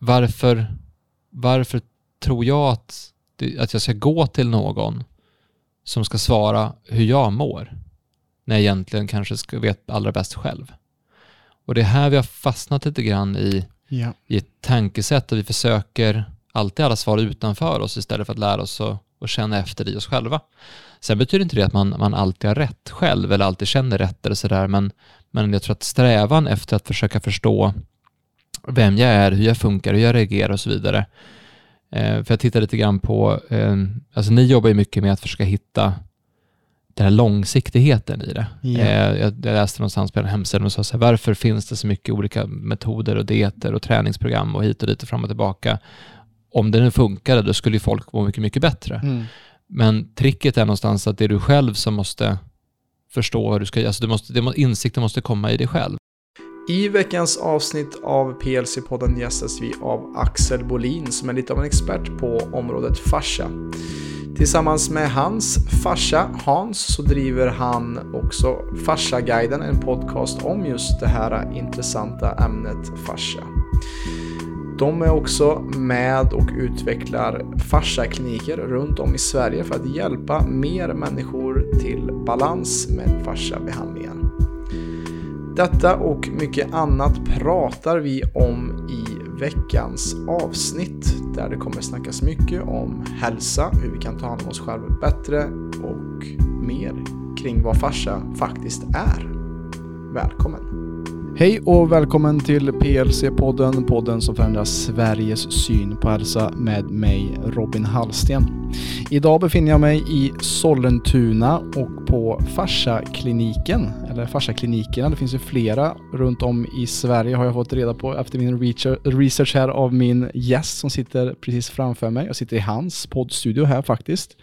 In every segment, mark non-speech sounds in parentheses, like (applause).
varför, varför tror jag att, att jag ska gå till någon som ska svara hur jag mår, när jag egentligen kanske ska vet allra bäst själv. Och det är här vi har fastnat lite grann i, Ja. i ett tankesätt och vi försöker alltid alla svar utanför oss istället för att lära oss att, att känna efter i oss själva. Sen betyder inte det att man, man alltid har rätt själv eller alltid känner rätt eller sådär, men, men jag tror att strävan efter att försöka förstå vem jag är, hur jag funkar, hur jag reagerar och så vidare. Eh, för jag tittar lite grann på, eh, alltså ni jobbar ju mycket med att försöka hitta den här långsiktigheten i det. Ja. Eh, jag, jag läste någonstans på en hemsida och sa så här, varför finns det så mycket olika metoder och dieter och träningsprogram och hit och dit och fram och tillbaka? Om det nu funkade, då skulle ju folk må mycket, mycket bättre. Mm. Men tricket är någonstans att det är du själv som måste förstå hur du ska, alltså du måste, det må, insikten måste komma i dig själv. I veckans avsnitt av PLC-podden gästas vi av Axel Bolin som är lite av en expert på området fascia. Tillsammans med hans farsa Hans så driver han också Fasciaguiden, en podcast om just det här intressanta ämnet fascia. De är också med och utvecklar fasciakliniker runt om i Sverige för att hjälpa mer människor till balans med fasciabehandlingen. Detta och mycket annat pratar vi om i veckans avsnitt där det kommer snackas mycket om hälsa, hur vi kan ta hand om oss själva bättre och mer kring vad farsa faktiskt är. Välkommen! Hej och välkommen till PLC-podden, podden som förändrar Sveriges syn på hälsa med mig Robin Hallsten. Idag befinner jag mig i Sollentuna och på Farsa-kliniken eller Farsaklinikerna, det finns ju flera runt om i Sverige har jag fått reda på efter min research här av min gäst som sitter precis framför mig. Jag sitter i hans poddstudio här faktiskt.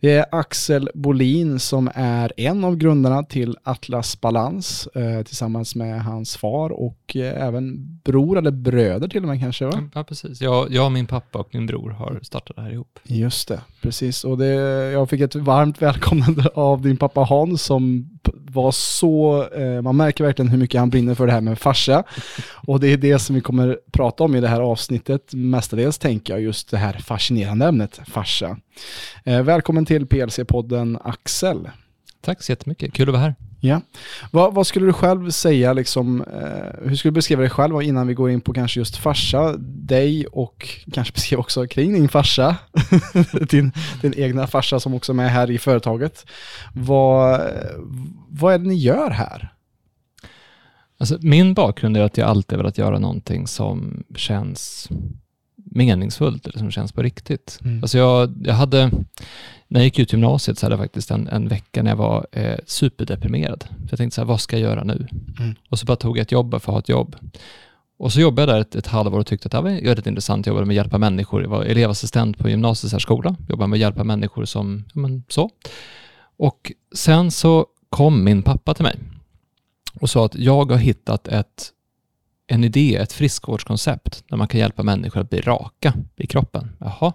Det är Axel Bolin som är en av grundarna till Atlas Balans eh, tillsammans med hans far och eh, även bror eller bröder till och med kanske va? Ja, precis. Jag, jag, min pappa och min bror har startat det här ihop. Just det, precis. Och det, jag fick ett varmt välkomnande av din pappa Hans som var så, eh, man märker verkligen hur mycket han brinner för det här med fascia. Och det är det som vi kommer prata om i det här avsnittet. Mestadels tänker jag just det här fascinerande ämnet. Eh, välkommen till PLC-podden Axel. Tack så jättemycket, kul att vara här. Ja. Vad, vad skulle du själv säga, liksom, eh, hur skulle du beskriva dig själv innan vi går in på kanske just farsa, dig och kanske (laughs) beskriva också kring din farsa, (laughs) din, din egna farsa som också är med här i företaget. Vad, vad är det ni gör här? Alltså, min bakgrund är att jag alltid velat göra någonting som känns meningsfullt eller som känns på riktigt. Mm. Alltså jag, jag hade, när jag gick ut gymnasiet så hade jag faktiskt en, en vecka när jag var eh, superdeprimerad. Så jag tänkte så här, vad ska jag göra nu? Mm. Och så bara tog jag ett jobb för att ha ett jobb. Och så jobbade jag där ett, ett halvår och tyckte att det var väldigt intressant. Jag jobbade med att hjälpa människor. Jag var elevassistent på gymnasiesärskola. Jobbade med att hjälpa människor som, ja men så. Och sen så kom min pappa till mig och sa att jag har hittat ett, en idé, ett friskvårdskoncept där man kan hjälpa människor att bli raka i kroppen. Jaha,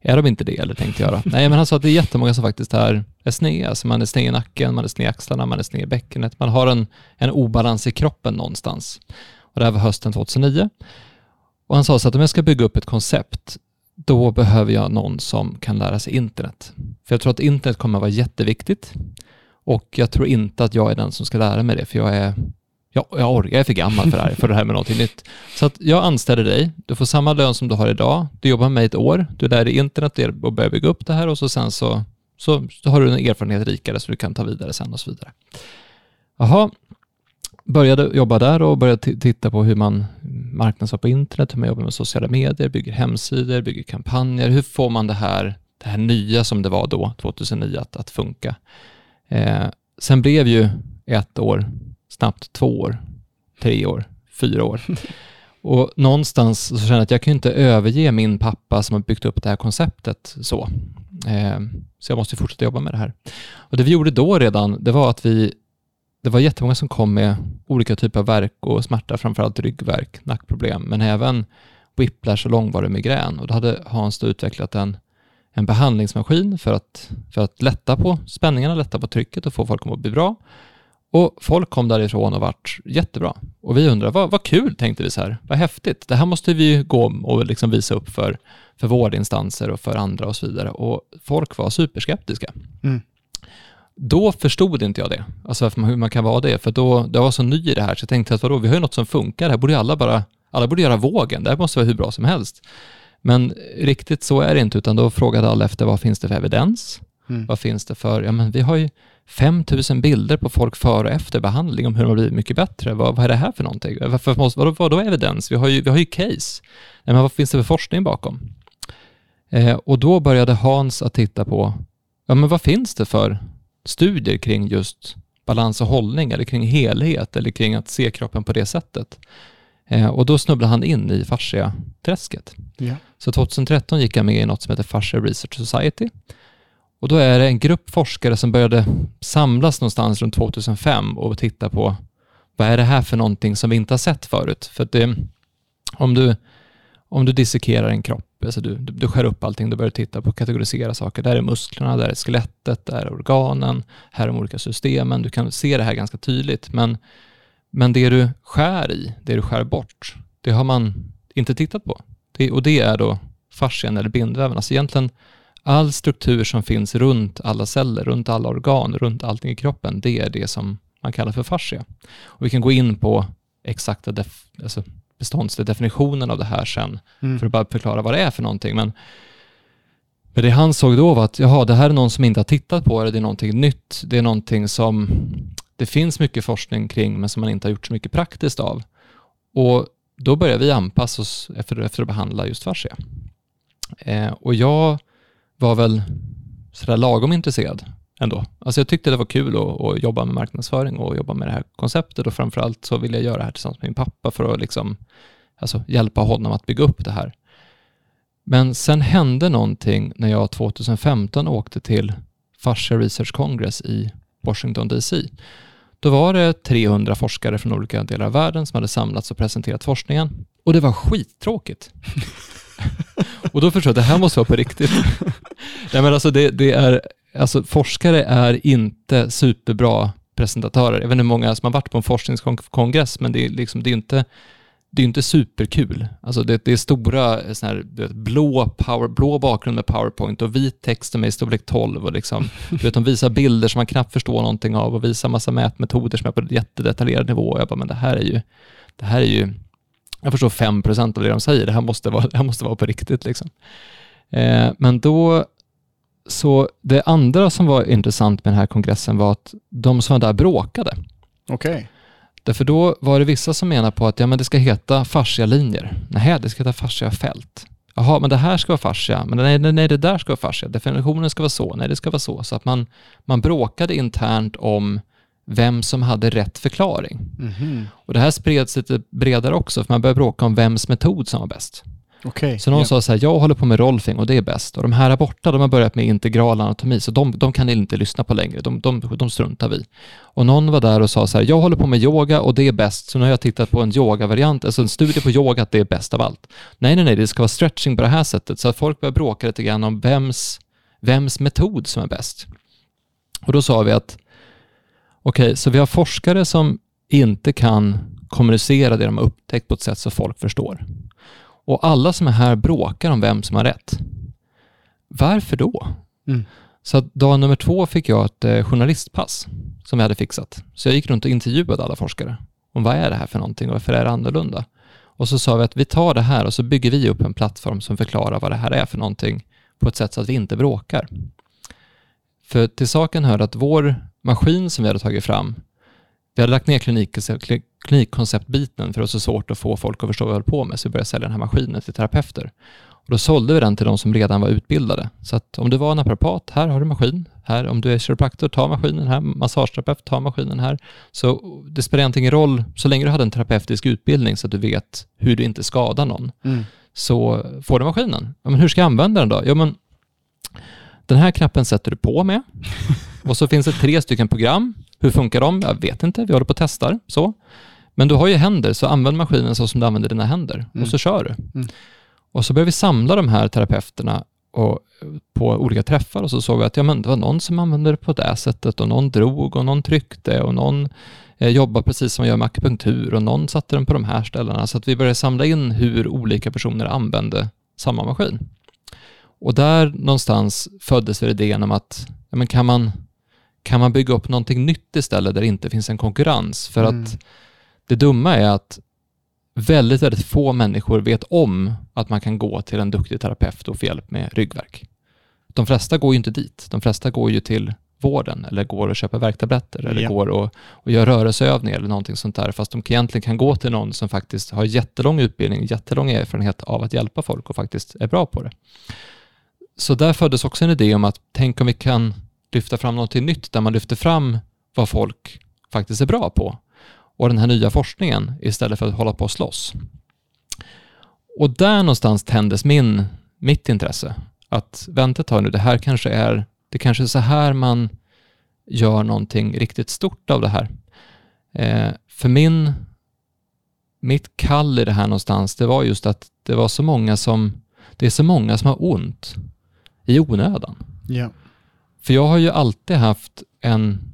är de inte det eller tänkte jag då? Nej, men han sa att det är jättemånga som faktiskt är, är sned. Alltså man är sned i nacken, man är sned i axlarna, man är sned i bäckenet. Man har en, en obalans i kroppen någonstans. Och det här var hösten 2009. Och han sa så att om jag ska bygga upp ett koncept, då behöver jag någon som kan lära sig internet. För jag tror att internet kommer att vara jätteviktigt. Och jag tror inte att jag är den som ska lära mig det, för jag är, jag, jag, orkar, jag är för gammal för det, här, för det här med någonting nytt. Så att jag anställer dig, du får samma lön som du har idag, du jobbar med mig ett år, du lär dig internet och börjar bygga upp det här och så sen så, så, så har du en erfarenhet rikare så du kan ta vidare sen och så vidare. Jaha, började jobba där och började titta på hur man marknadsför på internet, hur man jobbar med sociala medier, bygger hemsidor, bygger kampanjer. Hur får man det här, det här nya som det var då, 2009, att, att funka? Eh, sen blev ju ett år, snabbt två år, tre år, fyra år. (laughs) Och någonstans så känner jag att jag kan inte överge min pappa som har byggt upp det här konceptet så. Eh, så jag måste fortsätta jobba med det här. Och det vi gjorde då redan, det var att vi det var jättemånga som kom med olika typer av värk och smärta, framförallt ryggvärk, nackproblem, men även whiplash och långvarig migrän. Och då hade Hans då utvecklat en, en behandlingsmaskin för att, för att lätta på spänningarna, lätta på trycket och få folk att må bli bra. Och folk kom därifrån och vart jättebra. Och vi undrade, vad, vad kul, tänkte vi så här, vad häftigt. Det här måste vi ju gå och liksom visa upp för, för vårdinstanser och för andra och så vidare. Och folk var superskeptiska. Mm. Då förstod inte jag det, alltså hur man kan vara det, för då, jag var så ny i det här, så jag tänkte att vadå, vi har ju något som funkar, det här borde ju alla bara, alla borde göra vågen, det här måste vara hur bra som helst. Men riktigt så är det inte, utan då frågade alla efter vad finns det för evidens? Mm. Vad finns det för, ja men vi har ju 5000 bilder på folk före och efter behandling om hur de har blivit mycket bättre. Vad, vad är det här för någonting? Varför måste, vad, vad då evidens? Vi har ju, vi har ju case. Men vad finns det för forskning bakom? Eh, och då började Hans att titta på, ja men vad finns det för studier kring just balans och hållning eller kring helhet eller kring att se kroppen på det sättet? Eh, och då snubblade han in i fascia-träsket. Ja. Så 2013 gick jag med i något som heter Fascia Research Society. Och då är det en grupp forskare som började samlas någonstans runt 2005 och titta på vad är det här för någonting som vi inte har sett förut? För att det, om, du, om du dissekerar en kropp, alltså du, du, du skär upp allting, du börjar titta på och kategorisera saker. Där är musklerna, där är skelettet, där är organen, här är de olika systemen. Du kan se det här ganska tydligt, men, men det du skär i, det du skär bort, det har man inte tittat på. Det, och det är då fascian eller bindväven. Alltså egentligen all struktur som finns runt alla celler, runt alla organ, runt allting i kroppen, det är det som man kallar för fascia. Och vi kan gå in på exakta def, alltså beståndsliga definitionen av det här sen, Mm. för att bara förklara vad det är för någonting. Men, men det han såg då var att, jaha, det här är någon som inte har tittat på det, det är någonting nytt, det är någonting som det finns mycket forskning kring, men som man inte har gjort så mycket praktiskt av. Och då börjar vi anpassa oss efter, efter att behandla just fascia. Eh, och jag var väl sådär lagom intresserad ändå. Alltså jag tyckte det var kul att, att jobba med marknadsföring och jobba med det här konceptet och framförallt så ville jag göra det här tillsammans med min pappa för att liksom, alltså hjälpa honom att bygga upp det här. Men sen hände någonting när jag 2015 åkte till Fascia Research Congress i Washington DC. Då var det 300 forskare från olika delar av världen som hade samlats och presenterat forskningen. Och det var skittråkigt. (laughs) (laughs) och då förstod jag att det här måste vara på riktigt. (laughs) Nej, men alltså det, det är, alltså forskare är inte superbra presentatörer. Jag vet inte hur många som har varit på en forskningskongress, men det är, liksom, det är inte det är inte superkul. Alltså det, det är stora såna här, vet, blå, power, blå bakgrund med powerpoint och vit text som är i storlek 12 och liksom, du vet, de visar bilder som man knappt förstår någonting av och visar massa mätmetoder som är på jättedetaljerad nivå. Och jag bara, men det här är ju, det här är ju, jag förstår 5% av det de säger, det här måste vara, (laughs) det här måste vara på riktigt liksom. Eh, men då, så det andra som var intressant med den här kongressen var att de som var där bråkade. Okej. Därför då var det vissa som menar på att ja, men det ska heta fascialinjer. Nej, det ska heta fasciafält. Jaha, men det här ska vara fascia, men nej, nej, nej, det där ska vara fascia. Definitionen ska vara så, nej, det ska vara så. Så att man, man bråkade internt om vem som hade rätt förklaring. Mhm. Och det här spreds lite bredare också, för man började bråka om vems metod som var bäst. Okej. Så någon ja. sa så här, jag håller på med rolfing och det är bäst. Och de här borta, de har börjat med integral anatomi, så de, de kan ni inte lyssna på längre. De, de, de struntar vi. Och någon var där och sa så här, jag håller på med yoga och det är bäst, så nu har jag tittat på en yogavariant, alltså en studie på yoga, att det är bäst av allt. Nej, nej, nej, det ska vara stretching på det här sättet, så att folk börjar bråka lite grann om vems, vems metod som är bäst. Och då sa vi att, okej, så vi har forskare som inte kan kommunicera det de har upptäckt på ett sätt så folk förstår. Och alla som är här bråkar om vem som har rätt. Varför då? Mm. Så dag nummer två fick jag ett eh, journalistpass som vi hade fixat. Så jag gick runt och intervjuade alla forskare om vad är det här för någonting och varför är det annorlunda? Och så sa vi att vi tar det här och så bygger vi upp en plattform som förklarar vad det här är för någonting på ett sätt så att vi inte bråkar. För till saken hör att vår maskin som vi hade tagit fram, vi hade lagt ner klinik, klinikkonceptbiten för det var så svårt att få folk att förstå vad vi höll på med, så vi började sälja den här maskinen till terapeuter. Och då sålde vi den till de som redan var utbildade. Så att om du var naprapat, här har du maskin. Här, om du är kiropraktor, ta maskinen här. Massageterapeut, ta maskinen här. Så det spelar egentligen ingen roll, så länge du hade en terapeutisk utbildning så att du vet hur du inte skadar någon, Mm. så får du maskinen. Ja, men hur ska jag använda den då? Ja, men den här knappen sätter du på med. Och så finns det tre stycken program. Hur funkar de? Jag vet inte, vi håller på och testar. Så. Men du har ju händer, så använd maskinen så som du använder dina händer. Mm. Och så kör du. Mm. Och så börjar vi samla de här terapeuterna och, på olika träffar och så såg vi att ja, men det var någon som använde det på det sättet och någon drog och någon tryckte och någon eh, jobbar precis som man gör med akupunktur och någon satte den på de här ställena. Så att vi började samla in hur olika personer använde samma maskin. Och där någonstans föddes idén om att ja, men kan, man, kan man bygga upp någonting nytt istället där det inte finns en konkurrens? För mm. att det dumma är att väldigt, väldigt få människor vet om att man kan gå till en duktig terapeut och få hjälp med ryggverk. De flesta går ju inte dit. De flesta går ju till vården eller går och köper värktabletter eller ja. går och, och gör rörelseövningar eller någonting sånt där. Fast de egentligen kan gå till någon som faktiskt har jättelång utbildning, jättelång erfarenhet av att hjälpa folk och faktiskt är bra på det. Så där föddes också en idé om att tänk om vi kan lyfta fram någonting nytt där man lyfter fram vad folk faktiskt är bra på och den här nya forskningen istället för att hålla på och slåss. Och där någonstans tändes min, mitt intresse. Att vänta ett tag nu, det här kanske är, det kanske är så här man gör någonting riktigt stort av det här. Eh, för min, mitt kall i det här någonstans, det var just att det var så många som, det är så många som har ont i onödan. Yeah. För jag har ju alltid haft en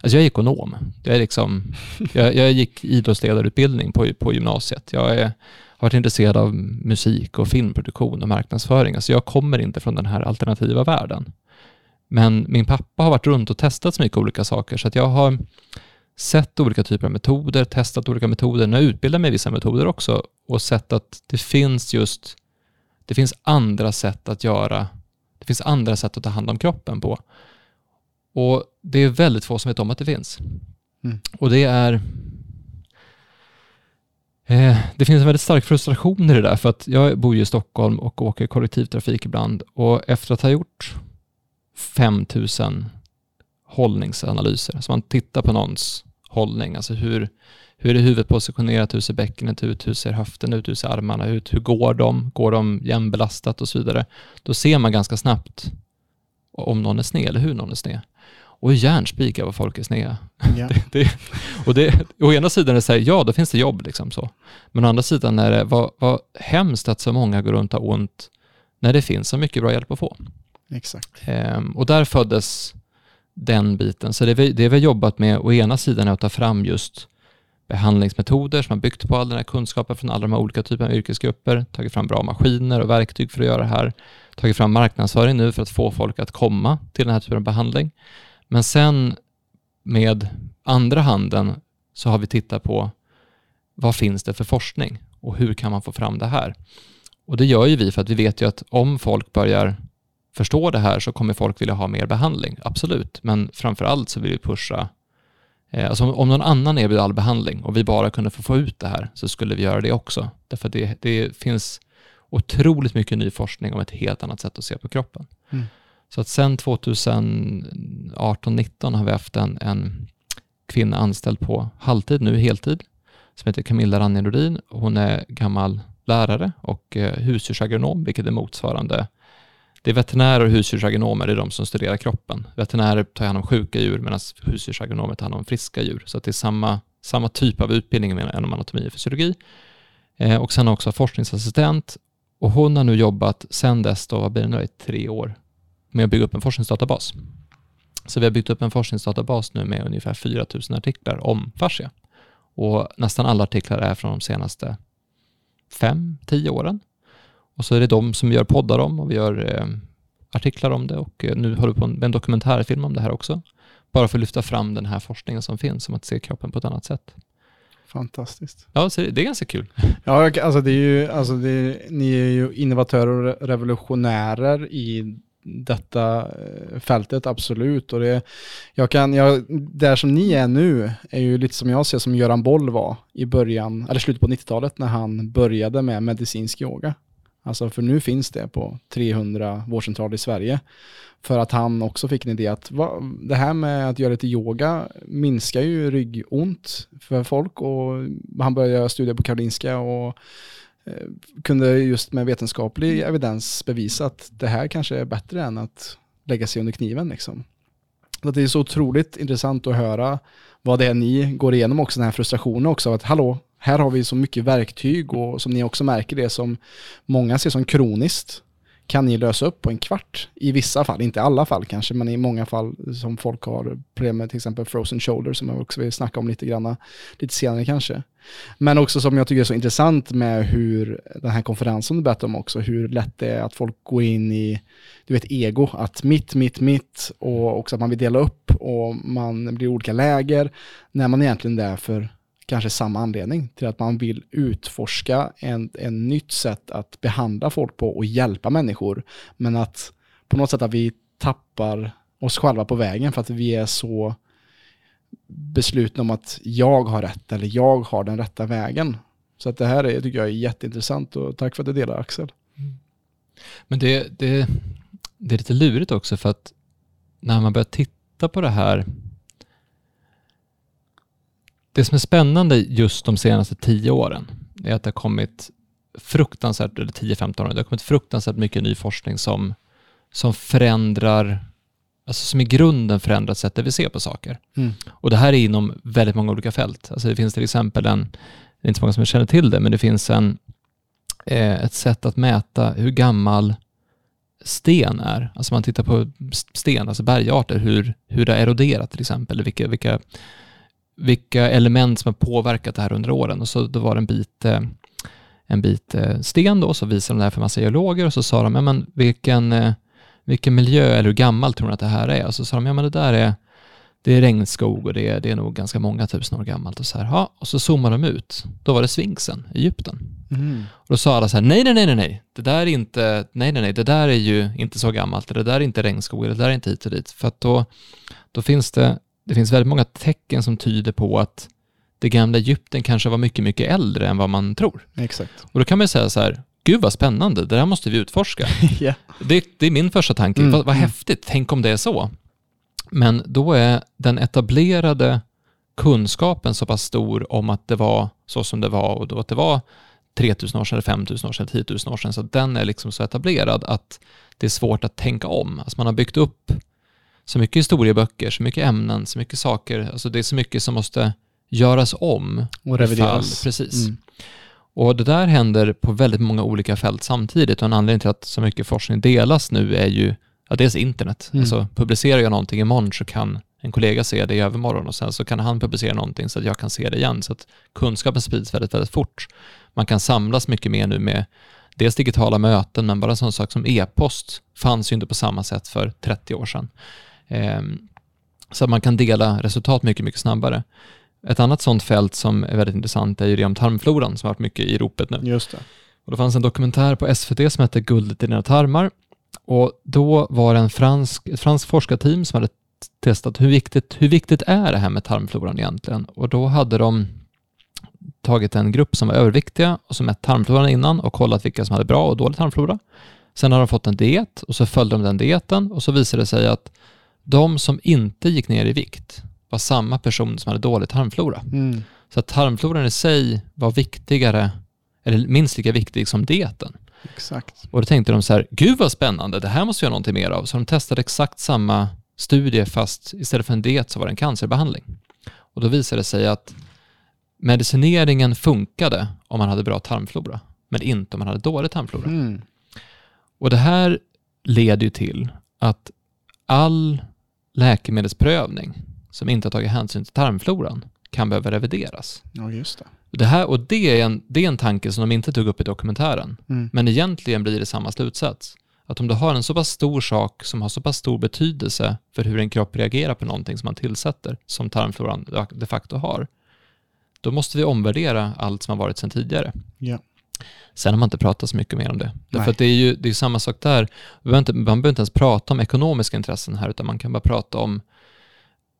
Alltså jag är ekonom. Jag, är liksom, jag, jag gick idrottsledarutbildning på, på gymnasiet. Jag är, har varit intresserad av musik och filmproduktion och marknadsföring. Alltså jag kommer inte från den här alternativa världen. Men min pappa har varit runt och testat så mycket olika saker så att jag har sett olika typer av metoder, testat olika metoder, när jag utbildar mig i vissa metoder också och sett att det finns just, det finns andra sätt att göra, det finns andra sätt att ta hand om kroppen på. Och det är väldigt få som vet om att det finns. Mm. Och det är... Eh, det finns en väldigt stark frustration i det där, för att jag bor ju i Stockholm och åker kollektivtrafik ibland och efter att ha gjort 5000 hållningsanalyser, så man tittar på någons hållning, alltså hur, hur är huvudet positionerat, hur ser bäckenet ut, hur ser höften ut, hur ser armarna ut, hur går de, går de jämnbelastat och så vidare. Då ser man ganska snabbt om någon är sned eller hur någon är sned och järnspikar vad folk är sneda. Ja. (laughs) det, det, och det, å ena sidan är det så här, ja, då finns det jobb liksom så. Men å andra sidan är det, vad, vad hemskt att så många går runt och har ont när det finns så mycket bra hjälp att få. Exakt. Ehm, och där föddes den biten. Så det vi, det vi har jobbat med å ena sidan är att ta fram just behandlingsmetoder som har byggt på all den här kunskapen från alla de här olika typerna av yrkesgrupper, tagit fram bra maskiner och verktyg för att göra det här, tagit fram marknadsföring nu för att få folk att komma till den här typen av behandling. Men sen med andra handen så har vi tittat på vad finns det för forskning och hur kan man få fram det här? Och det gör ju vi för att vi vet ju att om folk börjar förstå det här så kommer folk vilja ha mer behandling, absolut. Men framför allt så vill vi pusha, eh, alltså om någon annan erbjuder all behandling och vi bara kunde få, få ut det här så skulle vi göra det också. Därför att det, det finns otroligt mycket ny forskning om ett helt annat sätt att se på kroppen. Mm. Så att sen 2018-19 har vi haft en, en kvinna anställd på halvtid, nu heltid, som heter Camilla Ranjerodin. Hon är gammal lärare och eh, husdjursagronom, vilket är motsvarande. Det är veterinärer och husdjursagronomer, det är de som studerar kroppen. Veterinärer tar hand om sjuka djur medan husdjursagronomer tar hand om friska djur. Så det är samma, samma typ av utbildning inom anatomi och fysiologi. Eh, och sen också forskningsassistent och hon har nu jobbat sen dess, då, vad blir det nu, i tre år, med att bygga upp en forskningsdatabas. Så vi har byggt upp en forskningsdatabas nu med ungefär 4 000 artiklar om fascia. Och nästan alla artiklar är från de senaste 5-10 åren. Och så är det de som gör poddar om och vi gör eh, artiklar om det och eh, nu håller vi på med en dokumentärfilm om det här också. Bara för att lyfta fram den här forskningen som finns om att se kroppen på ett annat sätt. Fantastiskt. Ja, så det är ganska kul. (laughs) Ja, alltså det är ju, alltså det, ni är ju innovatörer och revolutionärer i detta eh, fältet, absolut. Och det, jag kan, jag, där som ni är nu är ju lite som jag ser som Göran Boll var i början, eller slutet på 90-talet när han började med medicinsk yoga. Alltså för nu finns det på 300 vårdcentraler i Sverige. För att han också fick en idé att va, det här med att göra lite yoga minskar ju ryggont för folk och han började göra studier på Karolinska och Eh, kunde just med vetenskaplig evidens bevisa att det här kanske är bättre än att lägga sig under kniven. Liksom. Så det är så otroligt intressant att höra vad det är ni går igenom också, den här frustrationen också, att hallå, här har vi så mycket verktyg och som ni också märker det som många ser som kroniskt kan ni lösa upp på en kvart. I vissa fall, inte i alla fall kanske, men i många fall som folk har problem med, till exempel frozen shoulder som jag också vill snacka om lite grann lite senare kanske. Men också som jag tycker är så intressant med hur den här konferensen du berättade om också, hur lätt det är att folk går in i, du vet, ego, att mitt, mitt, mitt och också att man vill dela upp och man blir i olika läger när man egentligen är där för kanske samma anledning till att man vill utforska en, en nytt sätt att behandla folk på och hjälpa människor. Men att på något sätt att vi tappar oss själva på vägen för att vi är så beslutna om att jag har rätt eller jag har den rätta vägen. Så att det här är, tycker jag är jätteintressant och tack för att du delar Axel. Mm. Men det, det, det är lite lurigt också för att när man börjar titta på det här det som är spännande just de senaste tio åren är att det har kommit fruktansvärt, eller 10-15 år, det har kommit fruktansvärt mycket ny forskning som, som förändrar, alltså som i grunden förändrar sättet vi ser på saker. Mm. Och det här är inom väldigt många olika fält. Alltså det finns till exempel en, det är inte så många som känner till det, men det finns en, eh, ett sätt att mäta hur gammal sten är. Alltså man tittar på sten, alltså bergarter, hur, hur det har eroderat till exempel, vilka, vilka vilka element som har påverkat det här under åren. Och så då var det en bit, eh, en bit eh, sten då, så visade de det här för massa geologer och så sa de, ja men vilken, eh, vilken miljö eller hur gammal tror ni att det här är? Och så sa de, ja men det där är, det är regnskog och det är, det är nog ganska många tusen år gammalt och så här, ja, och så zoomade de ut. Då var det Sfinxen, Egypten. Mm. Och då sa alla så här, nej, nej, nej, nej, nej, det där är inte, nej, nej, nej, det där är ju inte så gammalt, det där är inte regnskog, det där är inte hit och dit. För att då, då finns det det finns väldigt många tecken som tyder på att det gamla Egypten kanske var mycket, mycket äldre än vad man tror. Exakt. Och då kan man säga så här, gud vad spännande, det här måste vi utforska. (laughs) yeah. det, det, är min första tanke, mm. vad, vad mm. häftigt, tänk om det är så. Men då är den etablerade kunskapen så pass stor om att det var så som det var och då att det var 3000 år sedan, 5000 år sedan, 10 000 år sedan, så den är liksom så etablerad att det är svårt att tänka om. Alltså man har byggt upp så mycket historieböcker, så mycket ämnen, så mycket saker. Alltså det är så mycket som måste göras om. Och revideras. Precis. Mm. Och det där händer på väldigt många olika fält samtidigt och en anledning till att så mycket forskning delas nu är ju ja, dels internet. Mm. Alltså publicerar jag någonting imorgon så kan en kollega se det i övermorgon och sen så kan han publicera någonting så att jag kan se det igen. Så att kunskapen sprids väldigt, väldigt fort. Man kan samlas mycket mer nu med dels digitala möten, men bara en sån sak som e-post fanns ju inte på samma sätt för 30 år sedan. Ehm, så att man kan dela resultat mycket, mycket snabbare. Ett annat sånt fält som är väldigt intressant är ju det om tarmfloran som har varit mycket i ropet nu. Just det. Och det fanns en dokumentär på SVT som hette Guldet i dina tarmar och då var det en fransk, ett franskt forskarteam som hade testat hur viktigt, hur viktigt är det här med tarmfloran egentligen? Och då hade de tagit en grupp som var överviktiga och som mätt tarmfloran innan och kollat vilka som hade bra och dålig tarmflora. Sen har de fått en diet och så följde de den dieten och så visade det sig att de som inte gick ner i vikt var samma person som hade dålig tarmflora. Mm. Så att tarmfloran i sig var viktigare, eller minst lika viktig som dieten. Exakt. Och då tänkte de så här, gud vad spännande, det här måste vi göra någonting mer av. Så de testade exakt samma studie fast istället för en diet så var det en cancerbehandling. Och då visade det sig att medicineringen funkade om man hade bra tarmflora, men inte om man hade dålig tarmflora. Mm. Och det här leder ju till att all läkemedelsprövning som inte har tagit hänsyn till tarmfloran kan behöva revideras. Ja, just det. Det, här, och det, är en, det är en tanke som de inte tog upp i dokumentären. Mm. Men egentligen blir det samma slutsats. Att om du har en så pass stor sak som har så pass stor betydelse för hur en kropp reagerar på någonting som man tillsätter, som tarmfloran de facto har, då måste vi omvärdera allt som har varit sedan tidigare. Ja. Sen har man inte pratat så mycket mer om det. Därför att det är ju det är samma sak där. Man behöver, inte, ens prata om ekonomiska intressen här, utan man kan bara prata om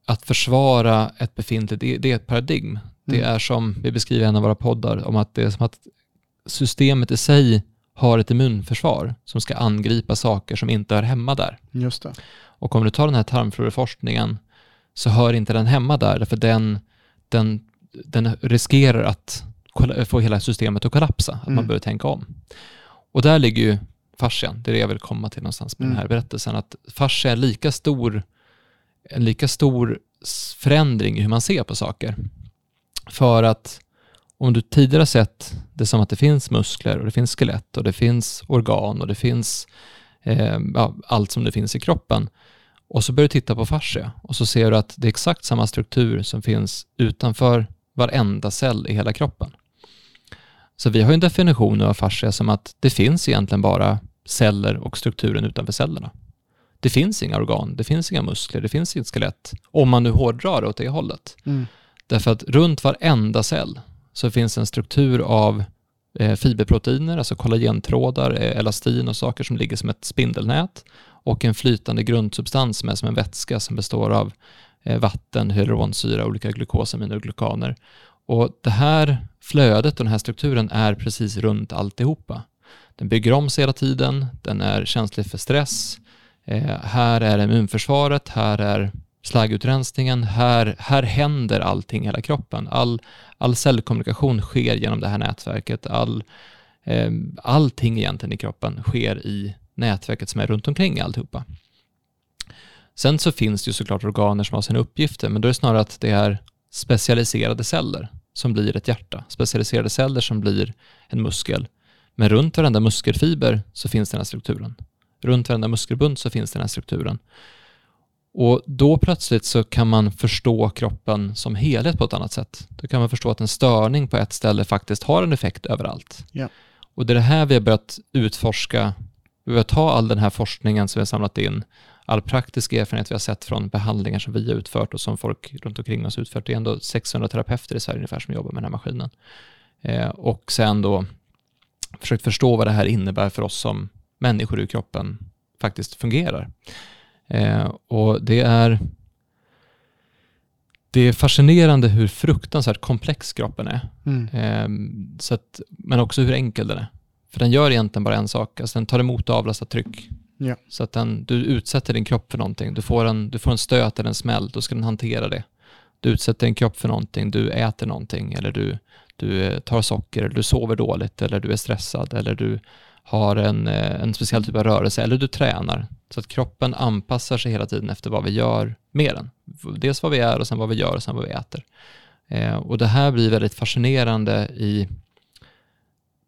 att försvara ett befintligt, det, är ett paradigm. Mm. Det är som vi beskriver i en av våra poddar, om att det är som att systemet i sig har ett immunförsvar som ska angripa saker som inte hör hemma där. Just det. Och om du tar den här tarmfloraforskningen så hör inte den hemma där, därför den, den, den riskerar att få hela systemet att kollapsa, att mm. man behöver tänka om. Och där ligger ju fascian, det är det jag vill komma till någonstans med mm. den här berättelsen, att fascia är lika stor, en lika stor förändring i hur man ser på saker. För att Om du tidigare sett det som att det finns muskler och det finns skelett och det finns organ och det finns eh, ja, allt som det finns i kroppen och så börjar du titta på fascia och så ser du att det är exakt samma struktur som finns utanför varenda cell i hela kroppen. Så vi har en definition av fascia som att det finns egentligen bara celler och strukturen utanför cellerna. Det finns inga organ, det finns inga muskler, det finns inget skelett, om man nu hårdrar det åt det hållet. Mm. Därför att runt varenda cell så finns en struktur av eh, fiberproteiner, alltså kollagentrådar, eh, elastin och saker som ligger som ett spindelnät och en flytande grundsubstans som är som en vätska som består av eh, vatten, hyaluronsyra, olika glukosaminer och glukaner. Och det här flödet och den här strukturen är precis runt alltihopa. Den bygger om sig hela tiden, den är känslig för stress. Eh, här är immunförsvaret, här är slaggutrensningen, här, här händer allting i hela kroppen. All, all cellkommunikation sker genom det här nätverket. All, eh, allting egentligen i kroppen sker i nätverket som är runt omkring alltihopa. Sen så finns det ju såklart organer som har sina uppgifter, men då är det snarare att det är specialiserade celler som blir ett hjärta, specialiserade celler som blir en muskel. Men runt varenda muskelfiber så finns den här strukturen. Runt varenda muskelbund så finns den här strukturen. Och då plötsligt så kan man förstå kroppen som helhet på ett annat sätt. Då kan man förstå att en störning på ett ställe faktiskt har en effekt överallt. Ja. Och det är det här vi har börjat utforska. Vi har ta all den här forskningen som vi har samlat in, all praktisk erfarenhet vi har sett från behandlingar som vi har utfört och som folk runt omkring oss utfört. Det är ändå 600 terapeuter i Sverige ungefär som jobbar med den här maskinen. Eh, och sen då försökt förstå vad det här innebär för oss som människor i kroppen faktiskt fungerar. Eh, och det är, det är fascinerande hur fruktansvärt komplex kroppen är. Mm. Eh, så att, men också hur enkel den är. För den gör egentligen bara en sak, alltså den tar emot och avlastar tryck. Ja. Så att den, du utsätter din kropp för någonting, du får, en, du får en stöt eller en smäll, då ska den hantera det. Du utsätter din kropp för någonting, du äter någonting eller du, du eh, tar socker, eller du sover dåligt eller du är stressad eller du har en, eh, en speciell typ av rörelse eller du tränar. Så att kroppen anpassar sig hela tiden efter vad vi gör med den. Dels vad vi är och sen vad vi gör och sen vad vi äter. Eh, och det här blir väldigt fascinerande i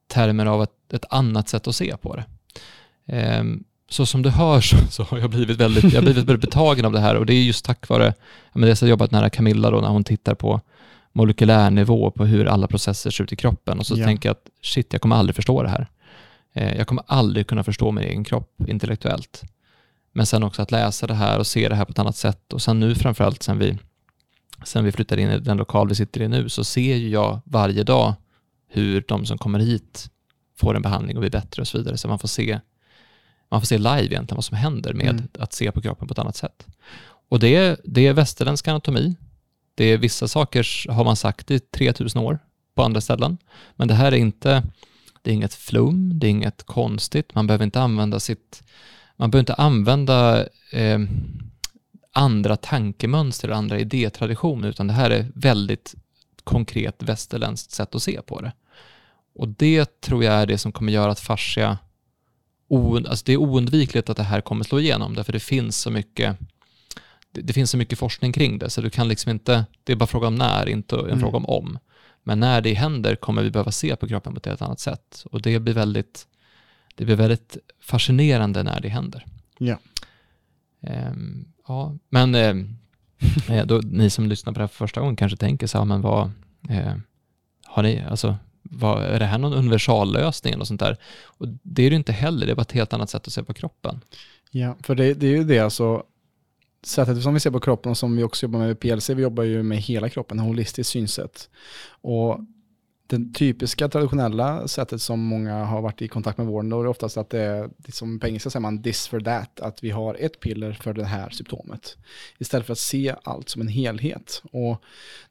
termer av ett, ett annat sätt att se på det. Eh, så som du hör så, så, har jag blivit väldigt, jag blivit väldigt betagen av det här och det är just tack vare, jag har jobbat nära Camilla då när hon tittar på molekylär nivå på hur alla processer ser ut i kroppen och så ja. tänker jag att shit, jag kommer aldrig förstå det här. Eh, jag kommer aldrig kunna förstå min egen kropp intellektuellt. Men sen också att läsa det här och se det här på ett annat sätt och sen nu framförallt sen vi, sen vi flyttade in i den lokal vi sitter i nu så ser jag varje dag hur de som kommer hit får en behandling och blir bättre och så vidare. Så man får se, man får se live egentligen vad som händer med mm. att se på kroppen på ett annat sätt. Och det, det är västerländsk anatomi. Det är vissa saker har man sagt i 3000 år på andra ställen. Men det här är inte, det är inget flum, det är inget konstigt. Man behöver inte använda sitt, man behöver inte använda eh, andra tankemönster, andra idétraditioner, utan det här är väldigt konkret västerländskt sätt att se på det. Och det tror jag är det som kommer göra att fascia, alltså det är oundvikligt att det här kommer slå igenom, därför det finns så mycket det, det, finns så mycket forskning kring det, så du kan liksom inte, det är bara fråga om när, inte en mm. fråga om om. Men när det händer kommer vi behöva se på kroppen på ett helt annat sätt. Och det blir väldigt, det blir väldigt fascinerande när det händer. Ja. Um, ja, men um, (laughs) då, ni som lyssnar på det här för första gången kanske tänker så här, men vad, eh, har ni, alltså, vad, är det här någon universallösning eller sånt där? Och det är det inte heller, det är bara ett helt annat sätt att se på kroppen. Ja, för det, det är ju det alltså, sättet som vi ser på kroppen och som vi också jobbar med i PLC, vi jobbar ju med hela kroppen, holistiskt synsätt. Och det typiska traditionella sättet som många har varit i kontakt med vården, då är det oftast att det är, som på engelska säger man this for that, att vi har ett piller för det här symptomet. Istället för att se allt som en helhet. Och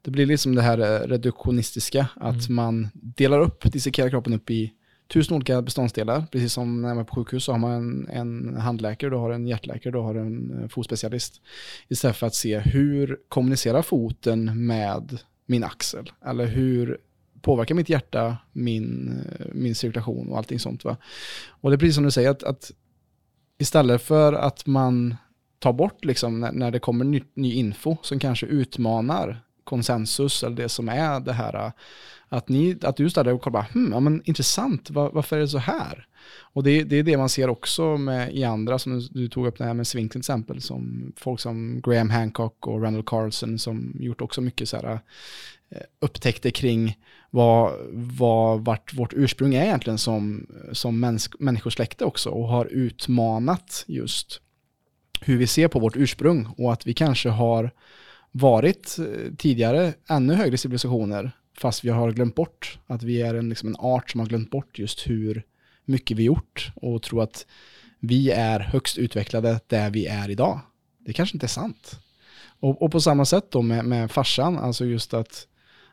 det blir liksom det här reduktionistiska, att mm. man delar upp, dissekerar kroppen upp i tusen olika beståndsdelar. Precis som när man är på sjukhus så har man en, en handläkare, du har en hjärtläkare, du har en eh, fotspecialist. Istället för att se hur kommunicerar foten med min axel? Eller hur påverkar mitt hjärta min, min cirkulation och allting sånt. Va? Och det är precis som du säger, att, att istället för att man tar bort liksom när, när det kommer ny, ny info som kanske utmanar konsensus eller det som är det här att, ni, att du ställer och kollar, hmm, ja, men intressant, var, varför är det så här? Och det, det, är det man ser också med, i andra, som du, du tog upp det här med Swing till exempel, som folk som Graham Hancock och Randall Carlson som gjort också mycket så här Eh, upptäckte kring vad, vad, vart vårt ursprung är egentligen som, som mänsk, människosläkte också och har utmanat just hur vi ser på vårt ursprung och att vi kanske har varit eh, tidigare ännu högre civilisationer fast vi har glömt bort att vi är en, liksom en art som har glömt bort just hur mycket vi gjort och tror att vi är högst utvecklade där vi är idag. Det kanske inte är sant. Och, och på samma sätt då med, med farsan, alltså just att,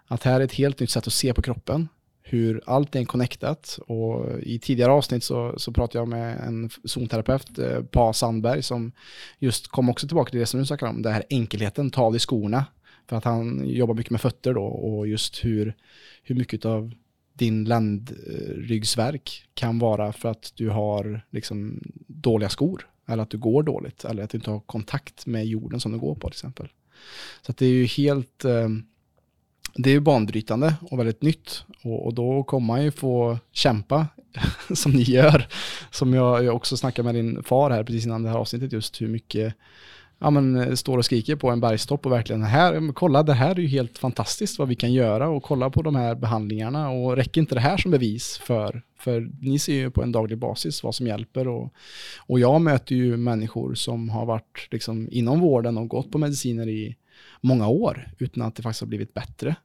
att här är ett helt nytt sätt att se på kroppen, hur allt är connectat. Och i tidigare avsnitt så, så pratade jag med en zonterapeut, eh, Pa Sandberg, som just kom också tillbaka till det som du snackar om, det här enkelheten, ta av i skorna. För att han jobbar mycket med fötter då och just hur, hur mycket av din ländryggsverk kan vara för att du har liksom dåliga skor. Eller att du går dåligt. Eller att du inte har kontakt med jorden som du går på till exempel. Så det är ju helt, eh, det är ju banbrytande och väldigt nytt. Och, och, då kommer man ju få kämpa (laughs) som ni gör. Som jag, jag också snackade med din far här precis innan det här avsnittet just hur mycket ja, men, eh, står och skriker på en bergstopp och verkligen här, kolla det här är ju helt fantastiskt vad vi kan göra och kolla på de här behandlingarna och räcker inte det här som bevis för, för ni ser ju på en daglig basis vad som hjälper och, och jag möter ju människor som har varit liksom inom vården och gått på mediciner i många år utan att det faktiskt har blivit bättre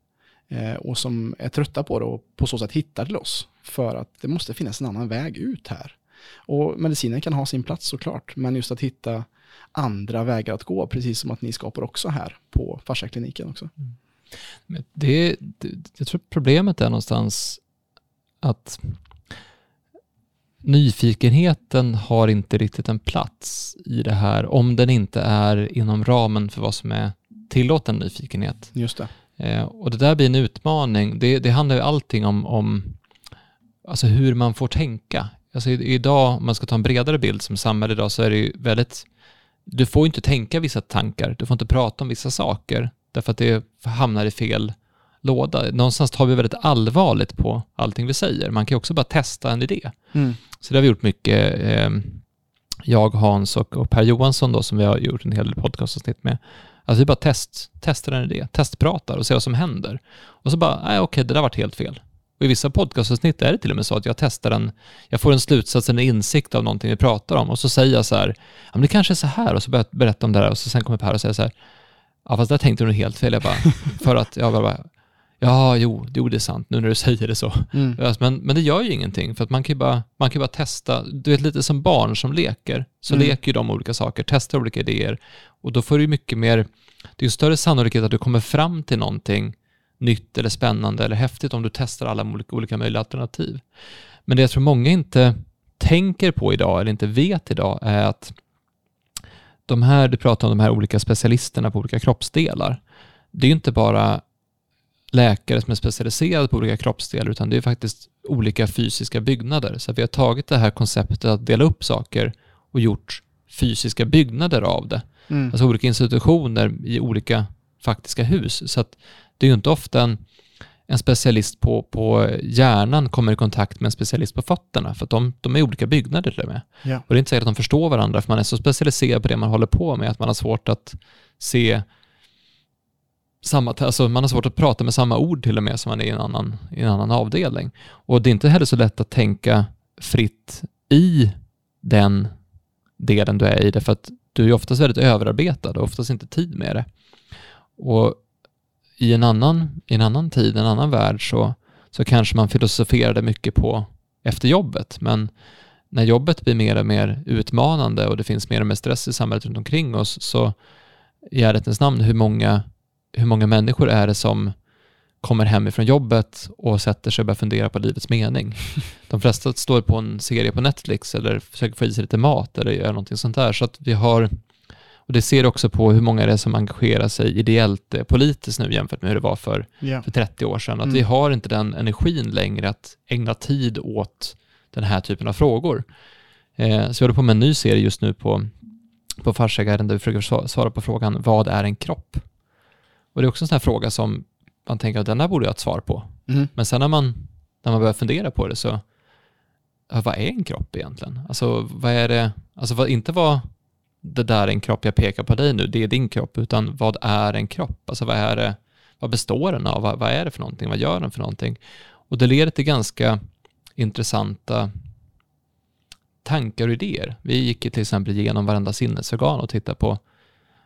eh, och som är trötta på det och på så sätt hittar till oss för att det måste finnas en annan väg ut här. Och medicinen kan ha sin plats såklart, men just att hitta andra vägar att gå, precis som att ni skapar också här på Farsakliniken också. Mm. Men det, det, jag tror problemet är någonstans att nyfikenheten har inte riktigt en plats i det här om den inte är inom ramen för vad som är tillåten nyfikenhet. Just det. Eh, och det där blir en utmaning. Det, det handlar ju allting om, om alltså hur man får tänka. Alltså idag, om man ska ta en bredare bild som samhälle idag, så är det ju väldigt du får inte tänka vissa tankar, du får inte prata om vissa saker, därför att det hamnar i fel låda. Någonstans tar vi väldigt allvarligt på allting vi säger. Man kan ju också bara testa en idé. Mm. Så det har vi gjort mycket, eh, jag, Hans och, och, Per Johansson då, som vi har gjort en hel del podcastavsnitt med. Alltså vi bara test, testar en idé, testpratar och ser vad som händer. Och så bara, nej okej, det där varit helt fel. Och i vissa podcastavsnitt är det till och med så att jag testar en, jag får en slutsats, en insikt av någonting vi pratar om och så säger jag så här, ja men det kanske är så här och så börjar jag berätta om det här och så sen kommer Per och säger så här, ja fast där tänkte du nog helt fel. Jag bara, (laughs) för att jag bara, ja jo, jo det är sant nu när du (laughs) säger det så. Mm. Men, men det gör ju ingenting för att man kan ju bara, man kan bara testa, du vet lite som barn som leker, så mm. leker ju de olika saker, testar olika idéer och då får du mycket mer, det är ju större sannolikhet att du kommer fram till någonting nytt eller spännande eller häftigt om du testar alla olika, möjliga alternativ. Men det jag tror många inte tänker på idag eller inte vet idag är att de här, du pratar om de här olika specialisterna på olika kroppsdelar. Det är inte bara läkare som är specialiserade på olika kroppsdelar utan det är faktiskt olika fysiska byggnader. Så vi har tagit det här konceptet att dela upp saker och gjort fysiska byggnader av det. Mm. Alltså olika institutioner i olika faktiska hus. Så att det är ju inte ofta en, en specialist på, på hjärnan kommer i kontakt med en specialist på fötterna, för att de, de är olika byggnader till och med. Ja. Och det är inte säkert att de förstår varandra, för man är så specialiserad på det man håller på med, att man har svårt att se samma, alltså man har svårt att prata med samma ord till och med som man är i en annan, i en annan avdelning. Och det är inte heller så lätt att tänka fritt i den delen du är i, därför att du är oftast väldigt överarbetad och oftast inte tid med det. Och i en annan, i en annan tid, en annan värld så, så kanske man filosoferade mycket på efter jobbet, men när jobbet blir mer och mer utmanande och det finns mer och mer stress i samhället runt omkring oss så i ärlighetens namn, hur många, hur många människor är det som kommer hem ifrån jobbet och sätter sig och börjar fundera på livets mening. (laughs) De flesta står på en serie på Netflix eller försöker få i sig lite mat eller gör någonting sånt där. Så att vi har och det ser också på hur många det är som engagerar sig ideellt eh, politiskt nu jämfört med hur det var för, yeah. för 30 år sedan. Att mm. vi har inte den energin längre att ägna tid åt den här typen av frågor. Eh, så jag håller på med en ny serie just nu på, på Farsägaren där vi försöker svara på frågan vad är en kropp? Och det är också en sån här fråga som man tänker att den här borde jag ha ett svar på. Mm. Men sen när man, när man börjar fundera på det så, vad är en kropp egentligen? Alltså vad är det, alltså vad, inte vad det där är en kropp jag pekar på dig nu, det är din kropp, utan vad är en kropp? Alltså vad är det, vad består den av? Vad, vad är det för någonting? Vad gör den för någonting? Och det leder till ganska intressanta tankar och idéer. Vi gick till exempel igenom varenda sinnesorgan och tittade på